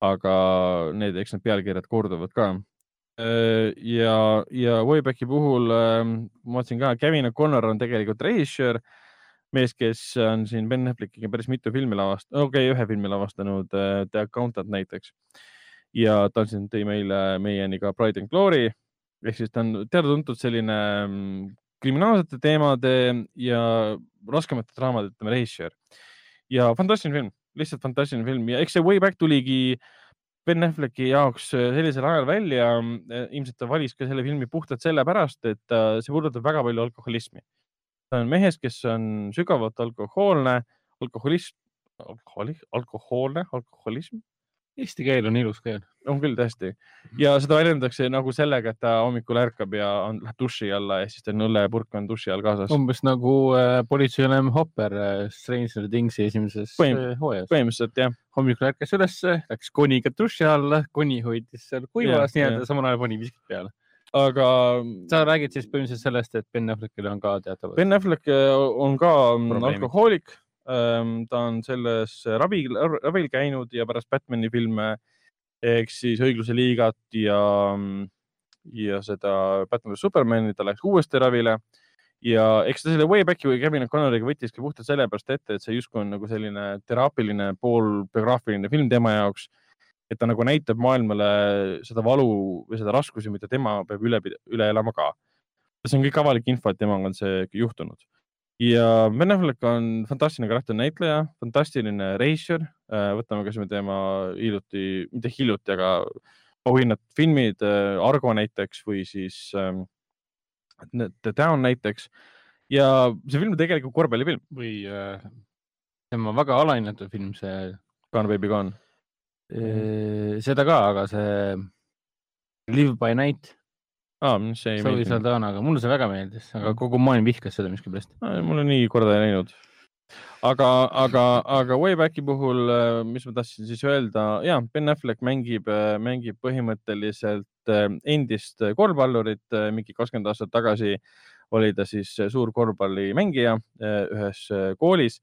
aga need, eks need pealkirjad korduvad ka. Äh, ja, ja Waybacki puhul ähm, ma vaatasin ka, Kevin O'Connor on tegelikult režissöör, mees, kes on siin Ben Affleckiga päris mitu filmi lavastanud, okei okay,, ühe filmi lavastanud, äh, The Accountant näiteks. ja ta siin tõi meile, meieni ka Pride and Glory ehk siis ta on teada-tuntud selline mm, kriminaalsete teemade ja raskemate draamade, ütleme, režissöör. ja fantastiline film, lihtsalt fantastiline film ja eks see Way Back tuligi Ben Afflecki jaoks äh, sellisel ajal välja. Äh, ilmselt ta valis ka selle filmi puhtalt sellepärast, et see puudutab väga palju alkoholismi. ta on mehest, kes on sügavalt alkohoolne, alkoholism, alkoholi, alkohoolne, alkoholism Eesti keel on ilus keel. on küll tõesti ja seda väljendatakse nagu sellega, et ta hommikul ärkab ja on, läheb duši alla ja siis tal on õllepurk on duši all kaasas. umbes nagu äh, politseiülem Hopper äh, Stranger Thingsi esimeses Põhim, äh, hooajas. põhimõtteliselt jah. hommikul ärkas ülesse, läks koniga duši alla, koni hoidis seal kuivas nii-öelda, samal ajal pani viskit peale aga. sa räägid siis põhimõtteliselt sellest, et Ben Affleckil on ka teatav. Ben Affleck äh, on ka mm, alkohoolik Ehm, ta on selles ravil, ravil käinud ja pärast Batman'i filme ehk siis Õigluse liigat ja, ja seda Batman vs Superman'i ta läks uuesti ravile ja eks ta selle Waybacki või Kevin O'Connoriga võttiski puhtalt sellepärast ette, et see justkui on nagu selline teraapiline, poolbiograafiline film tema jaoks. et ta nagu näitab maailmale seda valu või seda raskusi, mida tema peab üle, üle elama ka. see on kõik avalik info, et temaga on see juhtunud ja Ben Affleck on fantastiline karakterinäitleja, fantastiline reisijal. Äh, võtame kasvõi tema hiljuti, mitte hiljuti, aga auhinnad filmid, äh, Argo näiteks või siis ähm, The Town näiteks. ja see film on tegelikult korvpallifilm. või äh, tema väga alahinnatud film, see. Gone Baby Gone. seda ka, aga see Live by Night aa, see ei meeldinud. Saldanaga, mulle see väga meeldis, aga kogu maailm vihkas seda miskipärast. mulle nii korda ei läinud. aga, aga, aga Waybacki puhul, äh, mis ma tahtsin siis öelda, ja Ben Affleck mängib, äh, mängib põhimõtteliselt äh, endist korvpallurit, mingi kakskümmend aastat tagasi oli ta siis suur korvpallimängija ühes koolis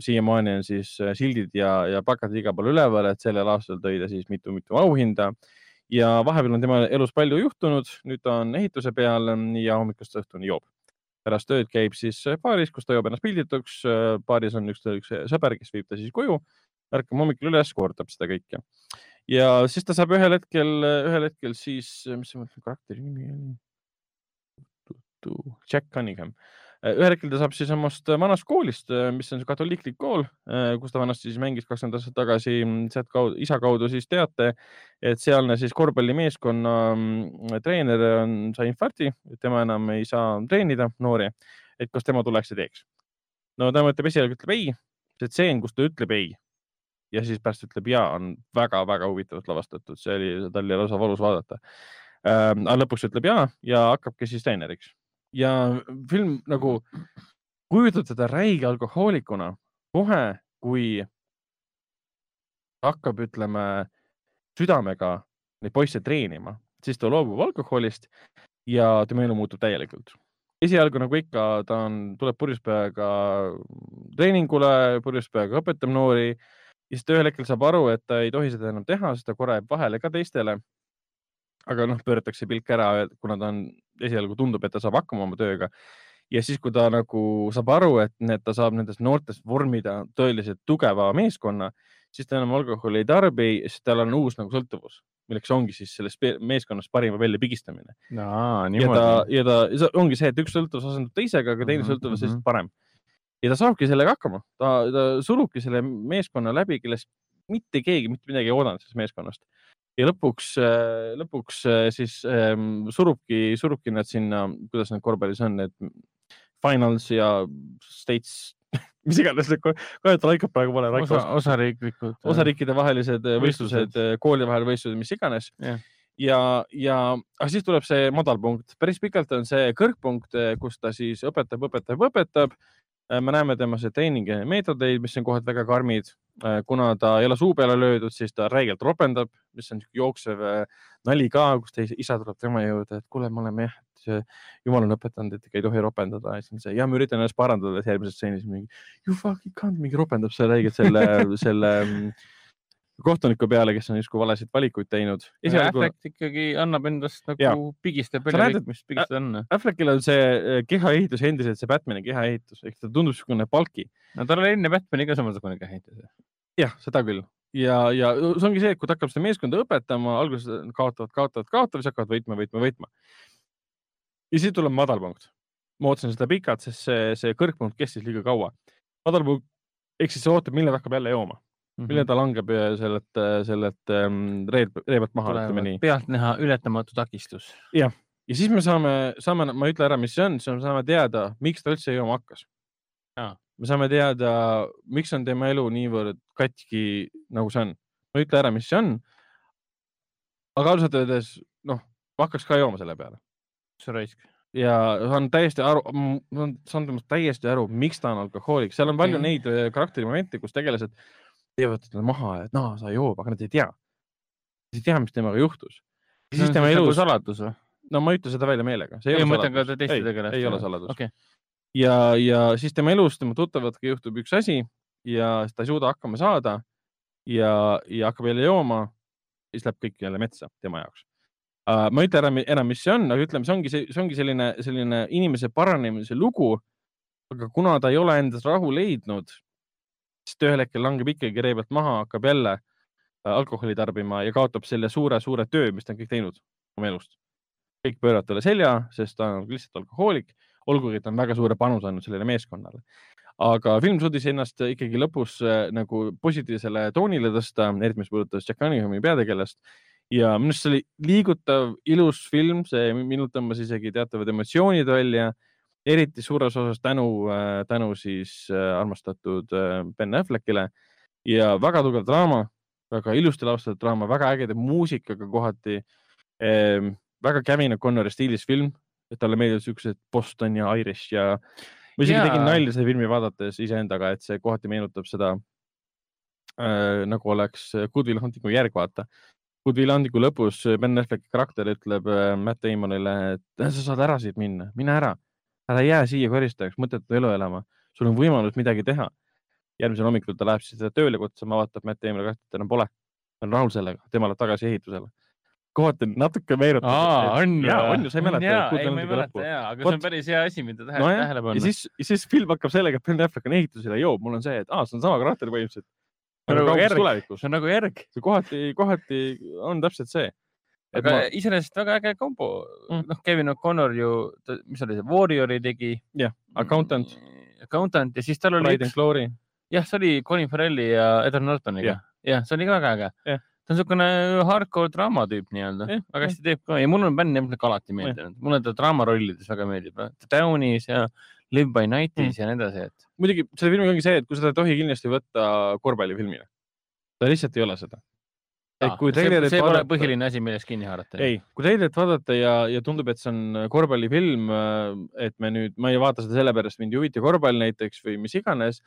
siiamaani on siis sildid ja, ja plakatid igal pool üleval, et sellel aastal tõi ta siis mitu-mitu auhinda ja vahepeal on tema elus palju juhtunud, nüüd ta on ehituse peal ja hommikust õhtuni joob. pärast ööd käib siis baaris, kus ta joob ennast pildituks. baaris on üks, üks sõber, kes viib ta siis koju, ärkab hommikul üles, kordab seda kõike. ja siis ta saab ühel hetkel, ühel hetkel siis, mis see karakteri nimi oli? Jack Cunningham Äh, ühel hetkel ta saab siis omast vanast koolist, äh, mis on katoliiklik kool, äh, kus ta vanasti siis mängis kakskümmend aastat tagasi mm, sealt kaudu, isa kaudu siis teate, et sealne siis korvpallimeeskonna mm, treener on, sai infarkti, tema enam ei saa treenida noori, et kas tema tuleks ja teeks. no tema ütleb esialgu, ütleb ei, see tseen, kus ta ütleb ei ja siis pärast ütleb ja, on väga-väga huvitavalt lavastatud, see oli, tal oli lausa valus vaadata äh,. aga lõpuks ütleb ja ja hakkabki siis treeneriks ja film nagu kujutab teda räige alkohoolikuna kohe, kui hakkab, ütleme südamega neid poisse treenima, siis ta loobub alkoholist ja tema elu muutub täielikult. esialgu nagu ikka, ta on, tuleb purjus peaga treeningule, purjus peaga õpetab noori ja siis ta ühel hetkel saab aru, et ta ei tohi seda enam teha, sest ta korra jääb vahele ka teistele aga noh, pööratakse pilk ära, kuna ta on esialgu tundub, et ta saab hakkama oma tööga ja siis, kui ta nagu saab aru, et need, ta saab nendest noortest vormida tõeliselt tugeva meeskonna, siis ta enam alkoholi ei tarbi, siis tal on uus nagu sõltuvus, milleks ongi siis sellest meeskonnast parima välja pigistamine no,. ja ta, ja ta ongi see, et üks sõltuvus asendub teisega, aga teine mm -hmm. sõltuvus lihtsalt parem. ja ta saabki sellega hakkama, ta, ta surubki selle meeskonna läbi, kellest mitte keegi mitte midagi ei oodanud sellest meeskonnast ja lõpuks, äh, lõpuks äh, siis ähm, surubki, surubki nad sinna, kuidas need korvpallis on, need finals ja states mis iganes need, kahjuks laikab praegu vale. osa, osariiklikud. osariikide vahelised äh, võistlused, kooli vahel võistlused, mis iganes yeah. ja, ja aga siis tuleb see madalpunkt, päris pikalt on see kõrgpunkt, kus ta siis õpetab, õpetab, õpetab Äh, me näeme tema see treeningi meetodeid, mis on kohati väga karmid. Äh, kuna ta ei ole suu peale löödud, siis ta räigelt ropendab, mis on jooksev äh, nali ka, kus ta isa tuleb tema juurde, et kuule, me oleme jah, jumal on õpetanud, et ikka ei tohi ropendada ja siis on see, jah, ma üritan ennast parandada, järgmises stseenis mingi you fucking can't, mingi ropendab seal räigelt selle, selle mm, kohtuniku peale, kes on justkui valesid valikuid teinud. Esialgu... Affleck ikkagi annab endast nagu ja. pigistab välja kõik, mis pigistada on. Affleckil on see äh, kehaehitus endiselt see Batman'i kehaehitus, ehk ta tundub niisugune palki. no tal oli enne Batman'i ka samasugune kehaehitus. jah, seda küll ja, ja see ongi see, et kui ta hakkab seda meeskonda õpetama, alguses kaotavad, kaotavad, kaotavad, siis hakkavad võitma, võitma, võitma. ja siis tuleb madalpunkt. ma ootasin seda pikalt, sest see, see kõrgpunkt kestis liiga kaua. madalpunkt ehk siis ootab, millal hakkab jälle jooma mm, -hmm. millal ta langeb sellelt, sellelt ähm, reed, ree pealt maha, ütleme nii. pealtnäha ületamatu takistus. jah, ja siis me saame, saame, ma ei ütle ära, mis see on, siis me saame teada, miks ta üldse jooma hakkas. me saame teada, miks on tema elu niivõrd katki, nagu see on. ma ei ütle ära, mis see on. aga ausalt öeldes, noh, ma hakkaks ka jooma selle peale. see raisk ja saan täiesti aru, saan temast täiesti aru, miks ta on alkohoolik, seal on palju mm. neid äh, karakterimomente, kus tegelased teevad teda maha, et noh, sa joob, aga nad ei tea. Nad ei tea, mis temaga juhtus. see on tema elus saladus või? no ma ei ütle seda välja meelega. ei, ma mõtlen ka teiste tegelaste. ei ole saladus okay.. ja, ja siis tema elus, tema tuttavaga juhtub üks asi ja ta ei suuda hakkama saada ja, ja hakkab jälle jooma. siis läheb kõik jälle metsa tema jaoks uh,. ma ei ütle ära enam, mis see on, aga ütleme, see ongi, see ongi selline, selline inimese paranemise lugu. aga kuna ta ei ole endas rahu leidnud, siis ta ühel hetkel langeb ikkagi ree pealt maha, hakkab jälle äh, alkoholi tarbima ja kaotab selle suure-suure töö, mis ta on kõik teinud oma elust. kõik pööravad talle selja, sest ta on lihtsalt alkohoolik, olgugi et ta on väga suure panuse andnud sellele meeskonnale. aga film suutis ennast ikkagi lõpus äh, nagu positiivsele toonile tõsta, eriti mis puudutas Jack Cunninghami peategelast ja minu arust see oli liigutav, ilus film, see minult tõmbas isegi teatavad emotsioonid välja eriti suures osas tänu, äh, tänu siis äh, armastatud äh, Ben Affleckile ja väga tugev draama, väga ilusti lavastatud draama, väga ägeda muusikaga kohati ehm,. väga Kevin O'Connori stiilis film, et talle meeldivad siuksed Boston ja Irish ja ma isegi yeah. tegin nalja seda filmi vaadates iseendaga, et see kohati meenutab seda äh, nagu oleks Good Will Huntingu järg, vaata. Good Will Huntingu lõpus Ben Afflecki karakter ütleb äh, Matt Damonile, et sa saad ära siit minna, mine ära ära jää siia koristajaks mõttetu elu elama, sul on võimalus midagi teha. järgmisel hommikul ta läheb siis seda tööle kutsuma, vaatab Matt Damoni et enam pole. ta on rahul sellega, tema läheb tagasi ehitusele. kohati natuke meenutab. on ju, on ju, sa ei mäleta? ei, ma ei mäleta ja, aga Võt... see on päris hea asi, mida tähele, no, tähele panna. ja siis, siis film hakkab sellega, et Ben Affleck on ehitusel ja joob, mul on see, et aa, see on sama karakter põhimõtteliselt. nagu järg, see on nagu järg. see kohati, kohati on täpselt see aga ma... iseenesest väga äge kombo mm., noh, Kevin O'Connor ju, mis oli see, Warrior'i tegi. jah, Accountant. Mm, Accountant ja siis tal oli Raiden üks. Glory. jah, see oli Colin Farrelli ja Edward Nortoniga yeah.. jah, see oli ka väga äge yeah.. ta on niisugune hardcore draama tüüp nii-öelda yeah., väga hästi teeb ka ja mulle on bänd Emmerich alati meeldinud yeah., mulle ta draama rollides väga meeldib. Downis ja Live by Nightis mm. ja nii edasi, et. muidugi selle filmiga ongi see, et kui seda ei tohi kindlasti võtta korvpallifilmina. ta lihtsalt ei ole seda et kui treilerit see, see vaadata, pole põhiline asi, millest kinni haarata. ei, kui treilerit vaadata ja, ja tundub, et see on korvpallifilm, et me nüüd, ma ei vaata seda sellepärast, mind ei huvita korvpall näiteks või mis iganes,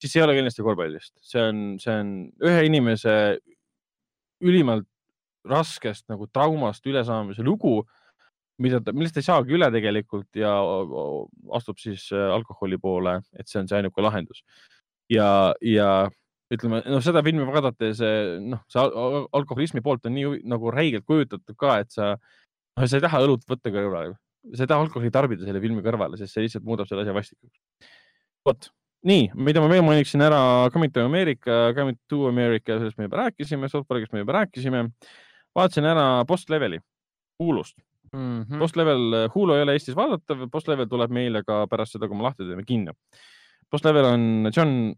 siis see ei ole kindlasti korvpallist, see on, see on ühe inimese ülimalt raskest nagu traumast ülesaamise lugu, mida ta, millest ei saagi üle tegelikult ja astub siis alkoholi poole, et see on see ainuke lahendus. ja, ja ütleme, noh, seda filmi vaadates, noh, see alkoholismi poolt on nii nagu räigelt kujutatud ka, et sa, noh, sa ei taha õlut võtta kõrvale. sa ei taha alkoholi tarbida selle filmi kõrvale, sest see lihtsalt muudab selle asja vastikuks. vot, nii, mida ma veel mainiksin ära, Coming to America, Coming to America, sellest me juba rääkisime, South Parkist me juba rääkisime. vaatasin ära Post Leveli, Hulust mm. -hmm. Post Level, Hulu ei ole Eestis vaadatav, Post Level tuleb meile ka pärast seda, kui me lahti teeme kinno. Post Level on John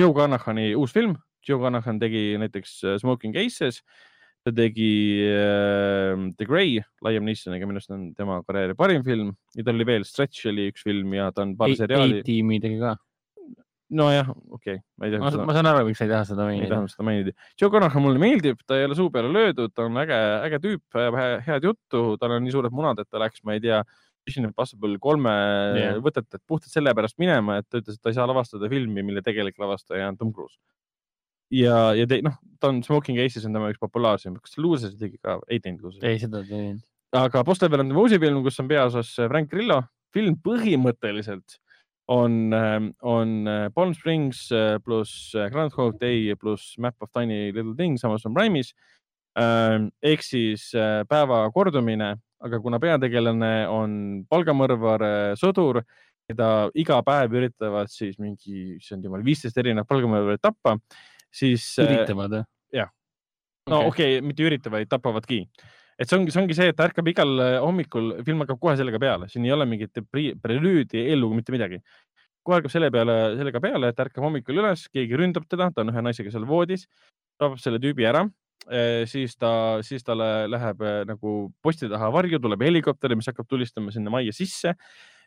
Joe Carnahani uus film. Joe Carnahan tegi näiteks äh, Smoking Aces ta tegi äh, The Grey, Liam Neesoniga, minu arust on tema karjääri parim film ja tal oli veel Stretch oli üks film ja ta on paar seriaali. A-tiimi tegi ka. nojah, okei okay., ma ei tea. ma saan aru, miks sa ei taha seda mainida. ei tahtnud seda mainida. Joe Conacher mulle meeldib, ta ei ole suu peale löödud, ta on äge, äge tüüp, ajab head juttu, tal on nii suured munad, et ta läks, ma ei tea, Mission Impossible kolme yeah. võtet, et puhtalt sellepärast minema, et ta ütles, et ta ei saa lavastada filmi, mille tegelik lavastaja on Tom Cruise ja, ja te, noh, ta on Smoking Aces on tema üks populaarsem, kas Losers tegi ka, ei teinud Losers? ei, seda ta ei teinud. aga Postlevel on tema uusi film, kus on peaosas äh, Frank Grillo. film põhimõtteliselt on, ähm, on äh, Palm Springs äh, pluss Groundhog Day pluss Map of Tiny Little Things Amazon Prime'is ähm, ehk siis päeva kordumine, aga kuna peategelane on palgamõrvar, sõdur, keda iga päev üritavad siis mingi, issand jumal, viisteist erinevat palgamõrvarit tappa siis. Äh, üritavad jah? jah. no okei okay,, mitte üritavad, tapavadki. et see ongi, see ongi see, et ta ärkab igal äh, hommikul, film hakkab kohe sellega peale, siin ei ole mingit prelüüdi, eellugu, mitte midagi. kohe hakkab selle peale, sellega peale, et ärkab hommikul üles, keegi ründab teda, ta on ühe naisega seal voodis, tapab selle tüübi ära siis ta, siis talle läheb nagu posti taha varju, tuleb helikopter, mis hakkab tulistama sinna majja sisse.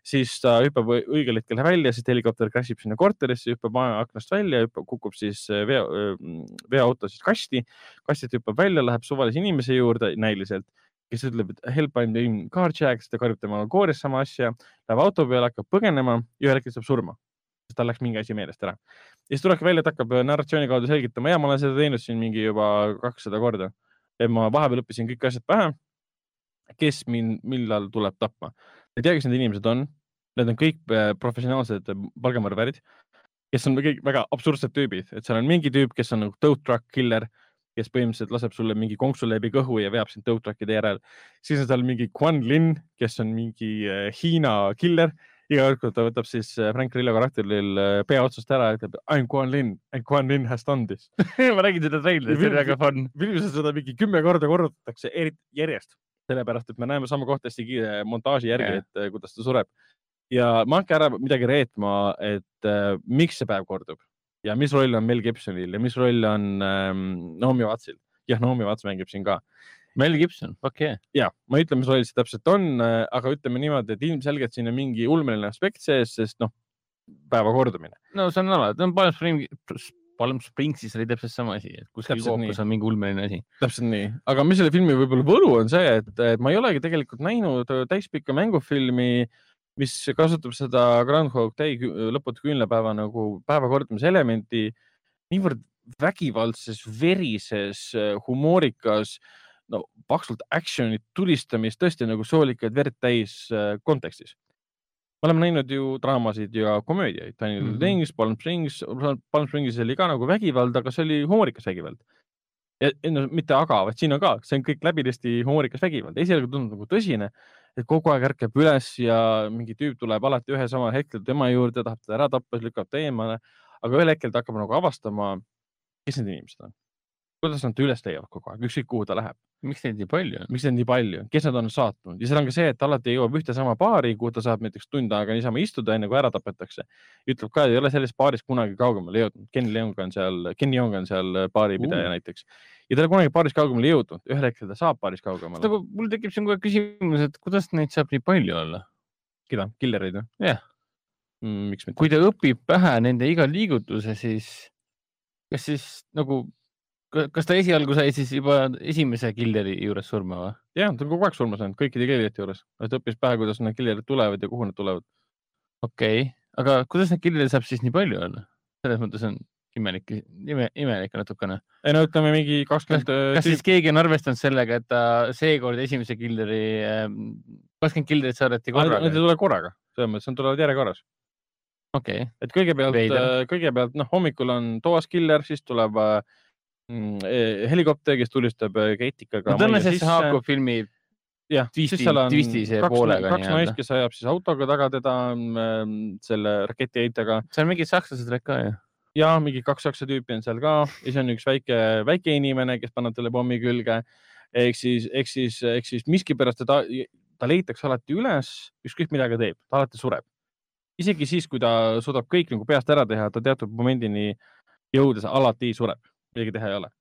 Siis ta hüppab õigel hetkel välja, siis helikopter crash ib sinna korterisse, hüppab maja aknast välja, kukub siis äh, veo, äh, veoauto siis kasti, kastist hüppab välja, läheb suvalise inimese juurde näiliselt, kes ütleb, et help I m doing carjack, siis ta karjub temaga koores sama asja, läheb auto peale, hakkab põgenema ja ühel hetkel saab surma sest tal läks mingi asi meelest ära. ja siis tulebki välja, et hakkab narratsiooni kaudu selgitama ja ma olen seda teinud siin mingi juba kakssada korda. et ma vahepeal õppisin kõik asjad pähe. kes mind, millal tuleb tapma ei tea, kes need inimesed on. Need on kõik äh, professionaalsed äh, palgamõrvarid, kes on kõik väga absurdsed tüübid, et seal on mingi tüüp, kes on nagu tow truck killer, kes põhimõtteliselt laseb sulle mingi konksu läbi kõhu ja veab sind tow truck'ide järel. siis on seal mingi Quan Lin, kes on mingi äh, Hiina killer iga kord, kui ta võtab siis Frank Grillo karakteril pea otsast ära, ütleb I m Quan Lin and Quan Lin has done this ma nägin seda treilerit, see oli väga fun. filmis seda mingi kümme korda korrutatakse järjest sellepärast et me näeme sama kohta hästi kiire montaaži järgi, et äh, kuidas ta sureb. ja ma hakkan ära midagi reetma, et äh, miks see päev kordub ja mis roll on Mel Gibsonil ja mis roll on ähm, Naomi Wattsil. jah, Naomi Watts mängib siin ka. Mel Gibson, okei okay.. ja ma ei ütle, mis roll see täpselt on äh,, aga ütleme niimoodi, et ilmselgelt siin on mingi ulmeline aspekt sees, sest noh, päeva kordumine. no see on alati, on Palm Palm Springsis oli täpselt sama asi, et kuskil koopas on mingi ulmeline asi. täpselt nii, aga mis selle filmi võib-olla võlu on see, et, ma ei olegi tegelikult näinud täispikka mängufilmi, mis kasutab seda Groundhog Day lõputu küünlapäeva nagu päeva kordamise elementi niivõrd vägivaldses, verises, humoorikas, no paksult action'it, tulistamist, tõesti nagu soolikaid verd täis äh, kontekstis me oleme näinud ju draamasid ja komöödiaid, Daniel mm -hmm. Things, Palm Springs, Palm Springis oli ka nagu vägivald, aga see oli humoorikas vägivald. ja no mitte aga, vaid siin on ka, see on kõik läbinisti humoorikas vägivald, esialgu tundub nagu tõsine, et kogu aeg ärkab üles ja mingi tüüp tuleb alati ühe sama hetkel tema juurde, tahab teda ära tappa, siis lükkab ta eemale. aga ühel hetkel ta hakkab nagu avastama, kes need inimesed on kuidas nad üles leiavad kogu aeg, ükskõik kuhu ta läheb. miks neid nii palju on? miks neid nii palju on, kes nad on saatnud ja seal on ka see, et alati jõuab ühte sama baari, kuhu ta saab näiteks tund aega niisama istuda, enne kui ära tapetakse. ütleb ka, ei ole sellest baarist kunagi kaugemale jõudnud. Ken Leong on seal, Ken Jeong on seal baaripidaja uh. näiteks ja ta ei ole kunagi baarist kaugemale jõudnud, ühel hetkel ta saab baarist kaugemale. nagu mul tekib siin kohe küsimus, et kuidas neid saab nii palju olla? keda, killereid või? jah yeah. mm,. miks mitte? kui ta õpib pähe nende iga liigutuse, siis kas siis nagu kas ta esialgu sai siis juba esimese killeri juures surma või? jah, ta on kogu aeg surma saanud, kõikide killerite juures. ta õppis pähe, kuidas need killerid tulevad ja kuhu nad tulevad. okei okay., aga kuidas neid killereid saab siis nii palju olla? selles mõttes on imelik, ime, imelik natukene. ei no ütleme mingi kakskümmend. kas, kas siis keegi on arvestanud sellega, et ta seekord esimese killeri, ähm, kakskümmend killerit saadeti korraga? Need ei tule korraga, selles mõttes nad tulevad järjekorras. okei okay.. et kõigepealt, äh, kõigepealt noh, hommikul on toas killer, siis tuleb äh, helikopter, kes tulistab äh, Keitikaga. no tõenäoliselt see haakub filmi jah, siis seal on kaks, kaks naist, kes ajab siis autoga taga teda ähm, selle raketiheitega. seal mingid sakslased olid ka ju? ja mingi kaks saksa tüüpi on seal ka ja siis on üks väike, väike inimene, kes paneb talle pommi külge. ehk siis, ehk siis, ehk siis miskipärast ta, ta leitakse alati üles, ükskõik mida ta teeb, ta alati sureb. isegi siis, kui ta suudab kõik nagu peast ära teha, ta teatud momendini jõudes alati sureb, midagi teha ei ole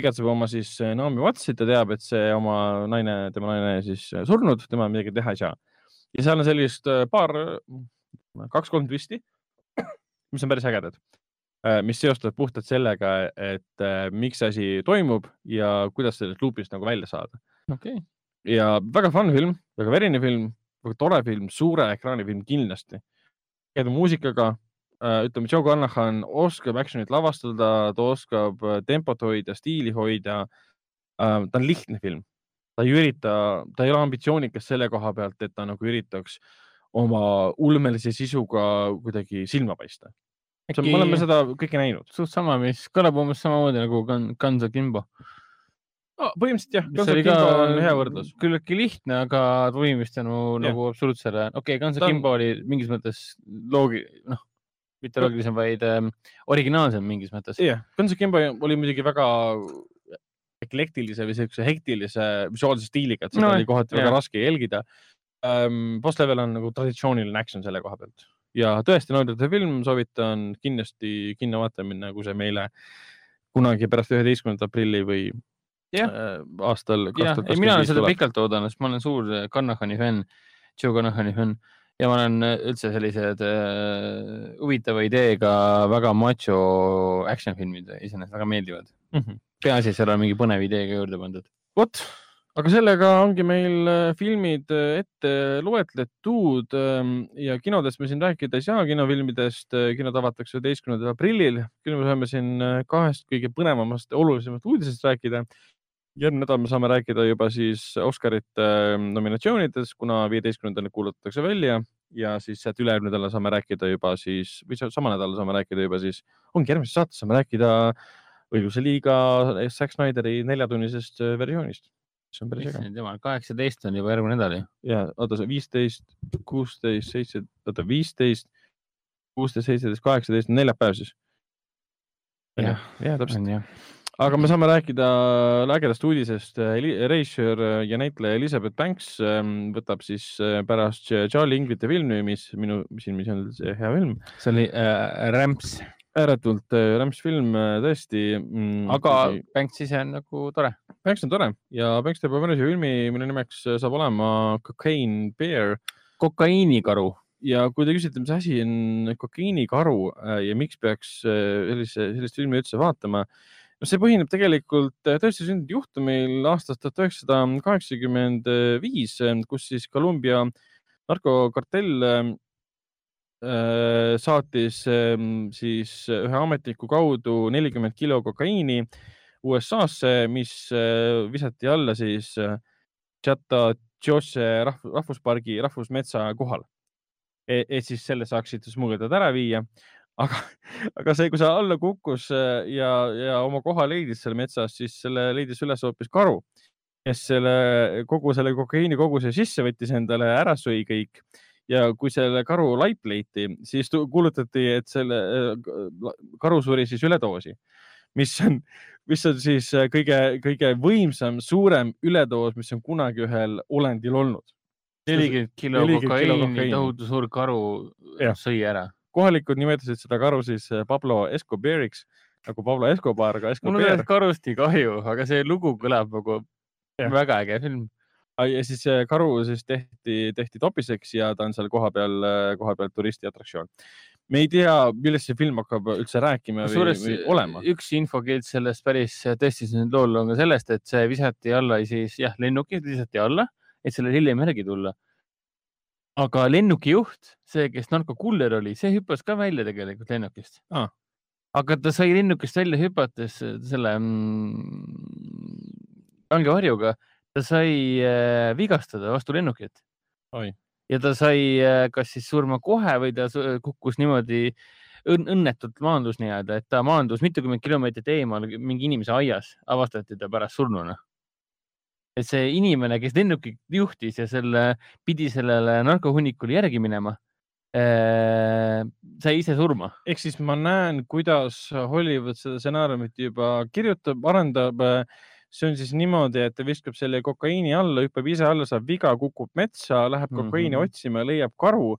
igatseb oma siis eh, Naomi Wattsi, ta teab, et see oma naine, tema naine siis eh, surnud, tema midagi teha ei saa. ja seal on sellist eh, paar, kaks-kolm twisti, mis on päris ägedad, mis seostuvad puhtalt sellega, et miks see asi toimub ja kuidas sellest luupist nagu välja saada. okei okay.. ja väga fun film, väga verine film, väga tore film, suure ekraani film kindlasti. ägeda muusikaga ütleme, Joe Carnahan oskab action'it lavastada, ta oskab äh, tempot hoida, stiili hoida. Äh, ta on lihtne film, ta ei ürita, ta ei ole ambitsioonikas selle koha pealt, et ta nagu üritaks oma ulmelise sisuga kuidagi silma paista. Me oleme seda kõike näinud. suht sama, mis kõlab umbes samamoodi nagu Guns Akimbo no,. põhimõtteliselt jah, Guns Akimbo on hea võrdlus. küllaltki lihtne, aga toimis tänu nagu absoluutsele, okei okay,, Guns Akimbo on... oli mingis mõttes loogi-, noh mitte loogilisem, vaid ähm, originaalsem mingis mõttes. jah yeah., Guns N' Kimbo oli muidugi väga eklektilise või siukse hektilise visuaalse stiiliga, et seda no, oli kohati yeah. väga raske jälgida ähm,. Boss Level on nagu traditsiooniline action selle koha pealt ja tõesti nauditav film, soovitan kindlasti kinno vaatama minna, kui see meile kunagi pärast üheteistkümnendat aprilli või yeah. äh, aastal. mina olen seda pikalt oodanud, sest ma olen suur Kannahani fänn, Joe Kannahani fänn ja ma olen äh, üldse sellised äh, huvitava ideega väga macho action filmid iseenesest väga meeldivad mm. -hmm. peaasi, et seal on mingi põnev idee ka juurde pandud. vot, aga sellega ongi meil äh, filmid äh, ette loetletud ähm, ja kinodest me siin rääkida ei saa, kinofilmidest. kinod avatakse üheteistkümnendal aprillil, küll me saame siin kahest kõige põnevamast olulisemast uudisest rääkida järgmine nädal me saame rääkida juba siis Oscarite ähm, nominatsioonidest, kuna viieteistkümnendal need kuulutatakse välja ja siis sealt ülejärgmine nädal saame rääkida juba siis või sama nädal saame rääkida juba siis, ongi järgmises saates saame rääkida õiguse liiga Zack Snyderi neljatunnisest äh, versioonist. see on päris äge. jumal, kaheksateist on juba järgmine nädal ju. ja oota, see viisteist, kuusteist, seitse, oota viisteist, kuusteist, seitseteist, kaheksateist, neljapäev siis. jah, ja täpselt aga me saame rääkida ägedast uudisest. reisijör ja näitleja Elizabeth Banks ähm, võtab siis äh, pärast Charlie Inglite filmi, mis minu silmis on hea film. see oli äh, Rämps. ääretult äh, rämps film äh, tõesti mm,. aga kui... Banks ise on nagu tore. Banks on tore ja Banks teeb hea filmi, mille nimeks saab olema Cocaine Bear. kokaiinikaru ja kui te küsite, mis asi on kokaiinikaru ja miks peaks sellise, sellist filmi üldse vaatama, no see põhineb tegelikult äh, tõesti sündinud juhtumil aastast tuhat üheksasada kaheksakümmend viis, äh, kus siis Kolumbia narkokartell äh, saatis siis ühe ametniku kaudu nelikümmend kilo kokaiini USA-sse, mis visati alla siis Chattahoochee rahvuspargi rahvusmetsa kohal. E-, et siis selle saaksid smugeldajad ära viia aga, aga see, kui see alla kukkus äh, ja, ja oma koha leidis seal metsas, siis selle leidis üles hoopis karu, kes selle kogu selle kokaiini koguse sisse võttis endale, ära sõi kõik. ja kui selle karu laip leiti, siis kuulutati, et selle äh, karu suri siis üledoosi, mis on, mis on siis äh, kõige, kõige võimsam, suurem üledoos, mis on kunagi ühel olendil olnud. nelikümmend kilo kokaiini, tohutu suur karu ja. sõi ära kohalikud nimetasid seda karu siis eh, Pablo Escobariks nagu Pablo Escobar, aga Escobar. mul on karust nii kahju, aga see lugu kõlab nagu ja. väga äge film. ja siis see karu siis tehti, tehti topiseks ja ta on seal kohapeal, eh, kohapeal turistiatraktsioon. me ei tea, millest see film hakkab üldse rääkima või, või olema. üks infokild sellest päris tõstis nüüd lool on ka sellest, et see visati alla siis jah, lennukid visati alla, et sellele hiljem järgi tulla aga lennukijuht, see, kes narkokuller oli, see hüppas ka välja tegelikult lennukist. Ah.. aga ta sai lennukist välja hüpates selle mm, kange varjuga, ta sai äh, vigastada vastu lennukit. ja ta sai äh, kas siis surma kohe või ta kukkus niimoodi õn õnnetult maandus nii-öelda, et ta maandus mitukümmend kilomeetrit eemal mingi inimese aias, avastati ta pärast surnuna et see inimene, kes lennukit juhtis ja selle, pidi sellele narkohunnikule järgi minema äh,, sai ise surma. ehk siis ma näen, kuidas Hollywood seda stsenaariumit juba kirjutab, arendab. see on siis niimoodi, et ta viskab selle kokaiini alla, hüppab ise alla, saab viga, kukub metsa, läheb kokaiini mm -hmm. otsima ja leiab karu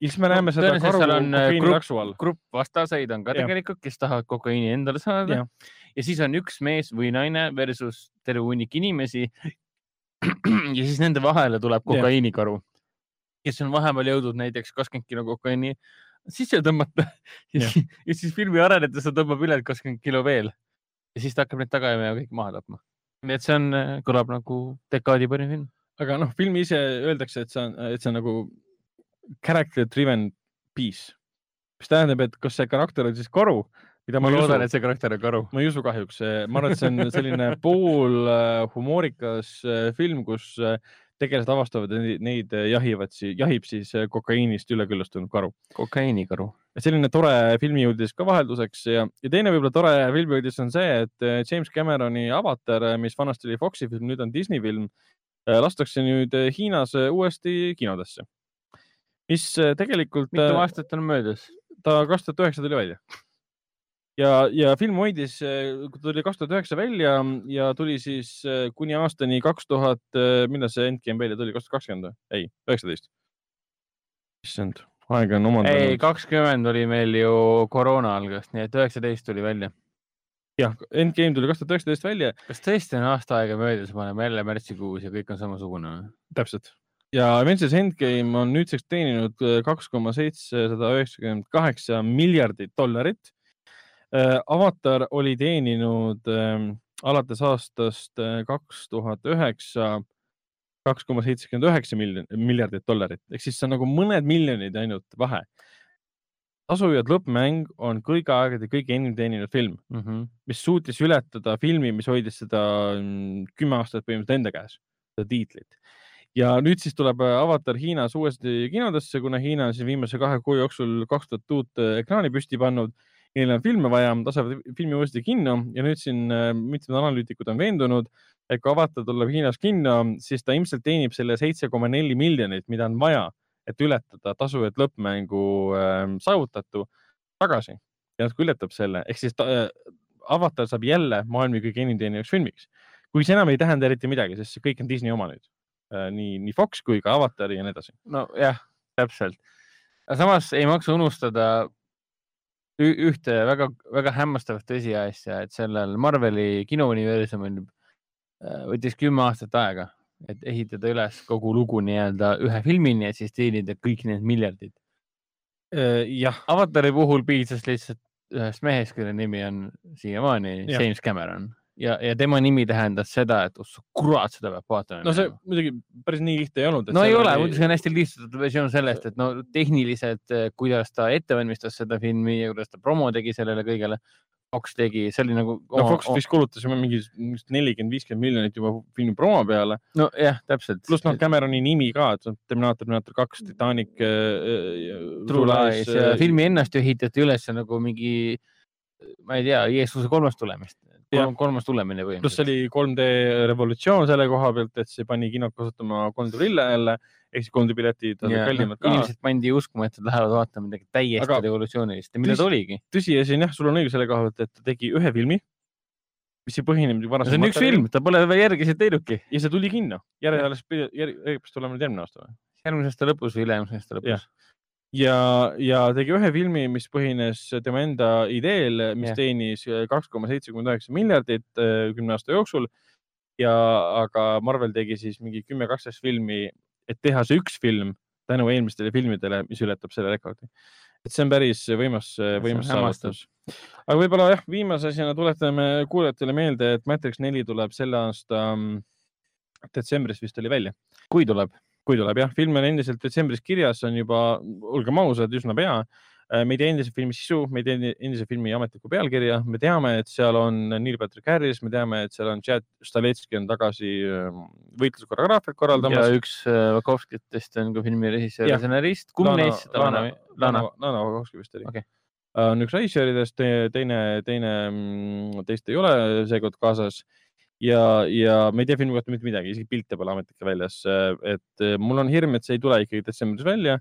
ja siis me näeme no, seda karu kokaiini laksu all. grupp vastaseid on ka ja. tegelikult, kes tahavad kokaiini endale saada ja. Ja siis on üks mees või naine versus terve hunnik inimesi. ja siis nende vahele tuleb kokaiinikaru, kes on vahepeal jõudnud näiteks kakskümmend kilo kokaiini sisse tõmmata ja, ja siis filmi arenedes ta tõmbab üle kakskümmend kilo veel ja siis ta hakkab neid taga ajama ja kõik maha tapma. nii et see on, kõlab nagu dekaadi parim film. aga noh, filmi ise öeldakse, et see on, et see on nagu character driven piece, mis tähendab, et kas see karakter on siis karu mida ma, ma loodan, et see karakter on karu. ma ei usu kahjuks, ma arvan, et see on selline pool äh, humoorikas äh, film, kus äh, tegelased avastavad, et neid jahivad, jahib siis kokaiinist üleküllastunud karu. kokaiinikaru. selline tore filmiuudis ka vahelduseks ja, ja teine võib-olla tore filmiuudis on see, et James Cameroni Avatar, mis vanasti oli Foxi film, nüüd on Disney film, lastakse nüüd Hiinas uuesti kinodesse. mis tegelikult. mitu aastat on möödas? ta kaks tuhat üheksa tuli välja ja, ja film hoidis, tuli kaks tuhat üheksa välja ja tuli siis äh, kuni aastani kaks tuhat, äh, millal see Endgame välja tuli, kaks tuhat kakskümmend või? ei, üheksateist. issand, aeg on omandanud. ei, kakskümmend oli meil ju koroona algas, nii et üheksateist tuli välja. jah, Endgame tuli kaks tuhat üheksateist välja. kas tõesti on aasta aega möödas, paneme jälle märtsikuus ja kõik on samasugune või? täpselt ja Avengers Endgame on nüüdseks teeninud kaks koma seitsesada üheksakümmend kaheksa miljardit dollarit Avatar oli teeninud ähm, alates aastast äh, kaks tuhat üheksa kaks koma seitsekümmend üheksa miljardit dollarit ehk siis see on nagu mõned miljonid ainult vahe. tasujad lõppmäng on kõigi aegade kõige enim teeninud film mm, -hmm. mis suutis ületada filmi, mis hoidis seda mm, kümme aastat põhimõtteliselt enda käes, seda tiitlit ja nüüd siis tuleb Avatar Hiinas uuesti kinodesse, kuna Hiina on siis viimase kahe kuu jooksul kaks tuhat uut äh, ekraani püsti pannud neil on filme vaja, lasevad filmi uuesti kinno ja nüüd siin äh, mitmed analüütikud on veendunud, et kui Avatar tuleb Hiinas kinno, siis ta ilmselt teenib selle seitse koma neli miljonit, mida on vaja, et ületada tasu, et lõppmängu äh, saavutatu tagasi ja kui ületab selle, ehk siis ta, äh, Avatar saab jälle maailma kõige enim teenivaks filmiks. kuigi see enam ei tähenda eriti midagi, sest see kõik on Disney oma nüüd äh,. nii, nii Fox kui ka Avatar ja nii edasi. nojah, täpselt. samas ei maksa unustada ühte väga-väga hämmastavat tõsiasja, et sellel Marveli kinouniversumil äh, võttis kümme aastat aega, et ehitada üles kogu lugu nii-öelda ühe filmini ja siis teenida kõik need miljardid. Äh, jah. avatari puhul piisas lihtsalt ühest mehest, kelle nimi on siiamaani James Cameron ja, ja tema nimi tähendas seda, et oh kurat, seda peab vaatama. no see muidugi päris nii lihtne ei olnud. no ei ole oli..., see on hästi lihtsustatud versioon sellest, et no tehniliselt, eh, kuidas ta ette valmistas seda filmi ja kuidas ta promo tegi sellele kõigele. Fox tegi, see oli nagu. no Fox vist kulutas juba mingi nelikümmend, viiskümmend miljonit juba filmi promo peale. nojah, täpselt. pluss noh, Cameroni nimi ka, et Terminaator, Terminaator kaks, Titanic äh,. True Lies ja filmi ennast ju ehitati üles nagu mingi, ma ei tea, Jeesuse kolmas tulemist kolm, kolmas tulemine põhimõtteliselt. pluss oli 3D revolutsioon selle koha pealt, et see pani kinod kasutama 3D prille jälle ehk siis 3D piletid olid kallimad ka. inimesed pandi uskuma, et nad lähevad vaatama midagi täiesti Aga revolutsioonilist ja mida ta oligi. tõsiasi on jah, sul on õigus selle koha pealt, et ta tegi ühe filmi, mis ei põhine muidugi varasem. see on üks film, ta pole veel järgisid teinudki. ja see tuli kinno, järele alles, järgi peaks tulema nüüd järgmine aasta või? järgmise aasta lõpus või üle-eelmise aasta lõpus ja, ja tegi ühe filmi, mis põhines tema enda ideel, mis yeah. teenis kaks koma seitsekümmend üheksa miljardit äh, kümne aasta jooksul. ja, aga Marvel tegi siis mingi kümme, kaksteist filmi, et teha see üks film tänu eelmistele filmidele, mis ületab selle rekordi. et see on päris võimas, võimas saavutus. aga võib-olla jah, viimase asjana tuletame kuulajatele meelde, et Matrix neli tuleb selle aasta mm, detsembris vist oli välja. kui tuleb kui tuleb jah, film on endiselt detsembris kirjas, on juba, olgem ausad, üsna pea. Äh, me ei tea endise filmi sisu, me ei tea endise filmi ametlikku pealkirja, me teame, et seal on Neil Patrick Harris, me teame, et seal on Chad Stahelski on tagasi ähm, võitluskoreograafiat korraldamas. ja üks äh, Vakovskitest on ka filmi režissöör ja stsenarist. kumb neist? Lana, Lana, Lana Vakovski vist oli okay äh, on üks režissööridest, teine, teine, mm, teist ei ole seekord kaasas ja, ja me ei tea filmi kohta mitte midagi, isegi pilte pole ametlikke väljas. et mul on hirm, et see ei tule ikkagi detsembris välja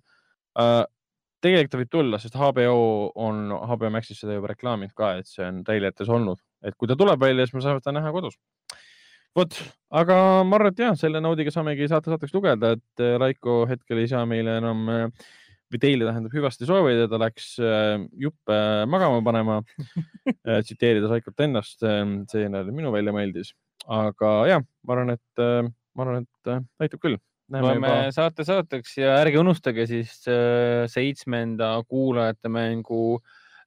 tegelikult ta võib tulla, sest HBO on, HBO Maxis seda juba reklaaminud ka, et see on treilerites olnud, et kui ta tuleb välja, siis me saame seda näha kodus. vot, aga ma arvan, et jah, selle noodiga saamegi saate saateks lugeda, et äh, Raiko hetkel ei saa meile enam äh, või teile tähendab hüvasti soovida, ta läks äh, juppe magama panema tsiteerides Raikot ennast, see minu väljamõeldis, aga jah, ma arvan, et ma arvan, et aitab küll loeme juba... saate saateks ja ärge unustage siis äh, seitsmenda kuulajate mängu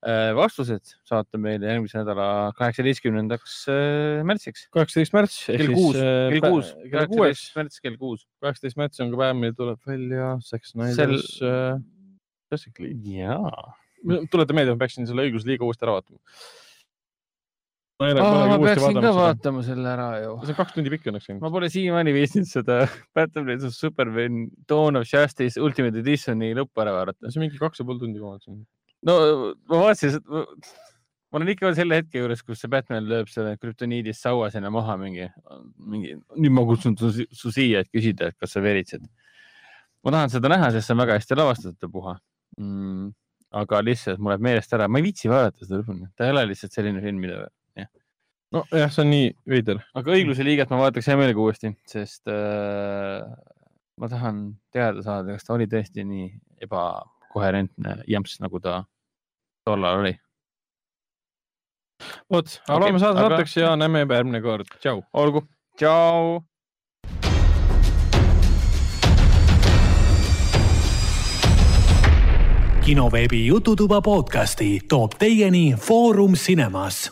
äh, vastused saata meile järgmise nädala kaheksateistkümnendaks äh, märtsiks. kaheksateist märts. kell kuus, kell kuus, kaheksateist märts kell kuus. kaheksateist märts on ka päev, mil tuleb välja Sex Snyder's Sel... Justice League. jaa. tuletan meelde, ma peaksin selle õigusliiga uuesti ära vaatama Oh, ma peaksin ka vaatama selle ära ju. see on kaks tundi pikk õnneks ainult. ma pole siiamaani viitsinud seda Batman vs Superman Dawn of Justice Ultimate Editioni lõppu ära vaadata. see on mingi kaks ja pool tundi, ma vaatasin. no ma vaatasin, ma olen ikka veel selle hetke juures, kus see Batman lööb selle krüptoniidist saua sinna maha mingi, mingi, nüüd ma kutsun su, siia, et küsida, et kas sa veritsed. ma tahan seda näha, sest see on väga hästi lavastatud puha mm,. aga lihtsalt mul läheb meelest ära, ma ei viitsi vaadata seda lõpuni, ta ei ole lihtsalt selline film, mida nojah, see on nii veider. aga õigluse liiget ma vaataks hea meelega uuesti, sest äh, ma tahan teada saada, kas ta oli tõesti nii ebakoherentne jamps, nagu ta tollal oli. vot, aga loeme saate saateks ja näeme juba järgmine kord. tšau. olgu, tšau. kinoveebi Jututuba podcasti toob teieni Foorum Cinemas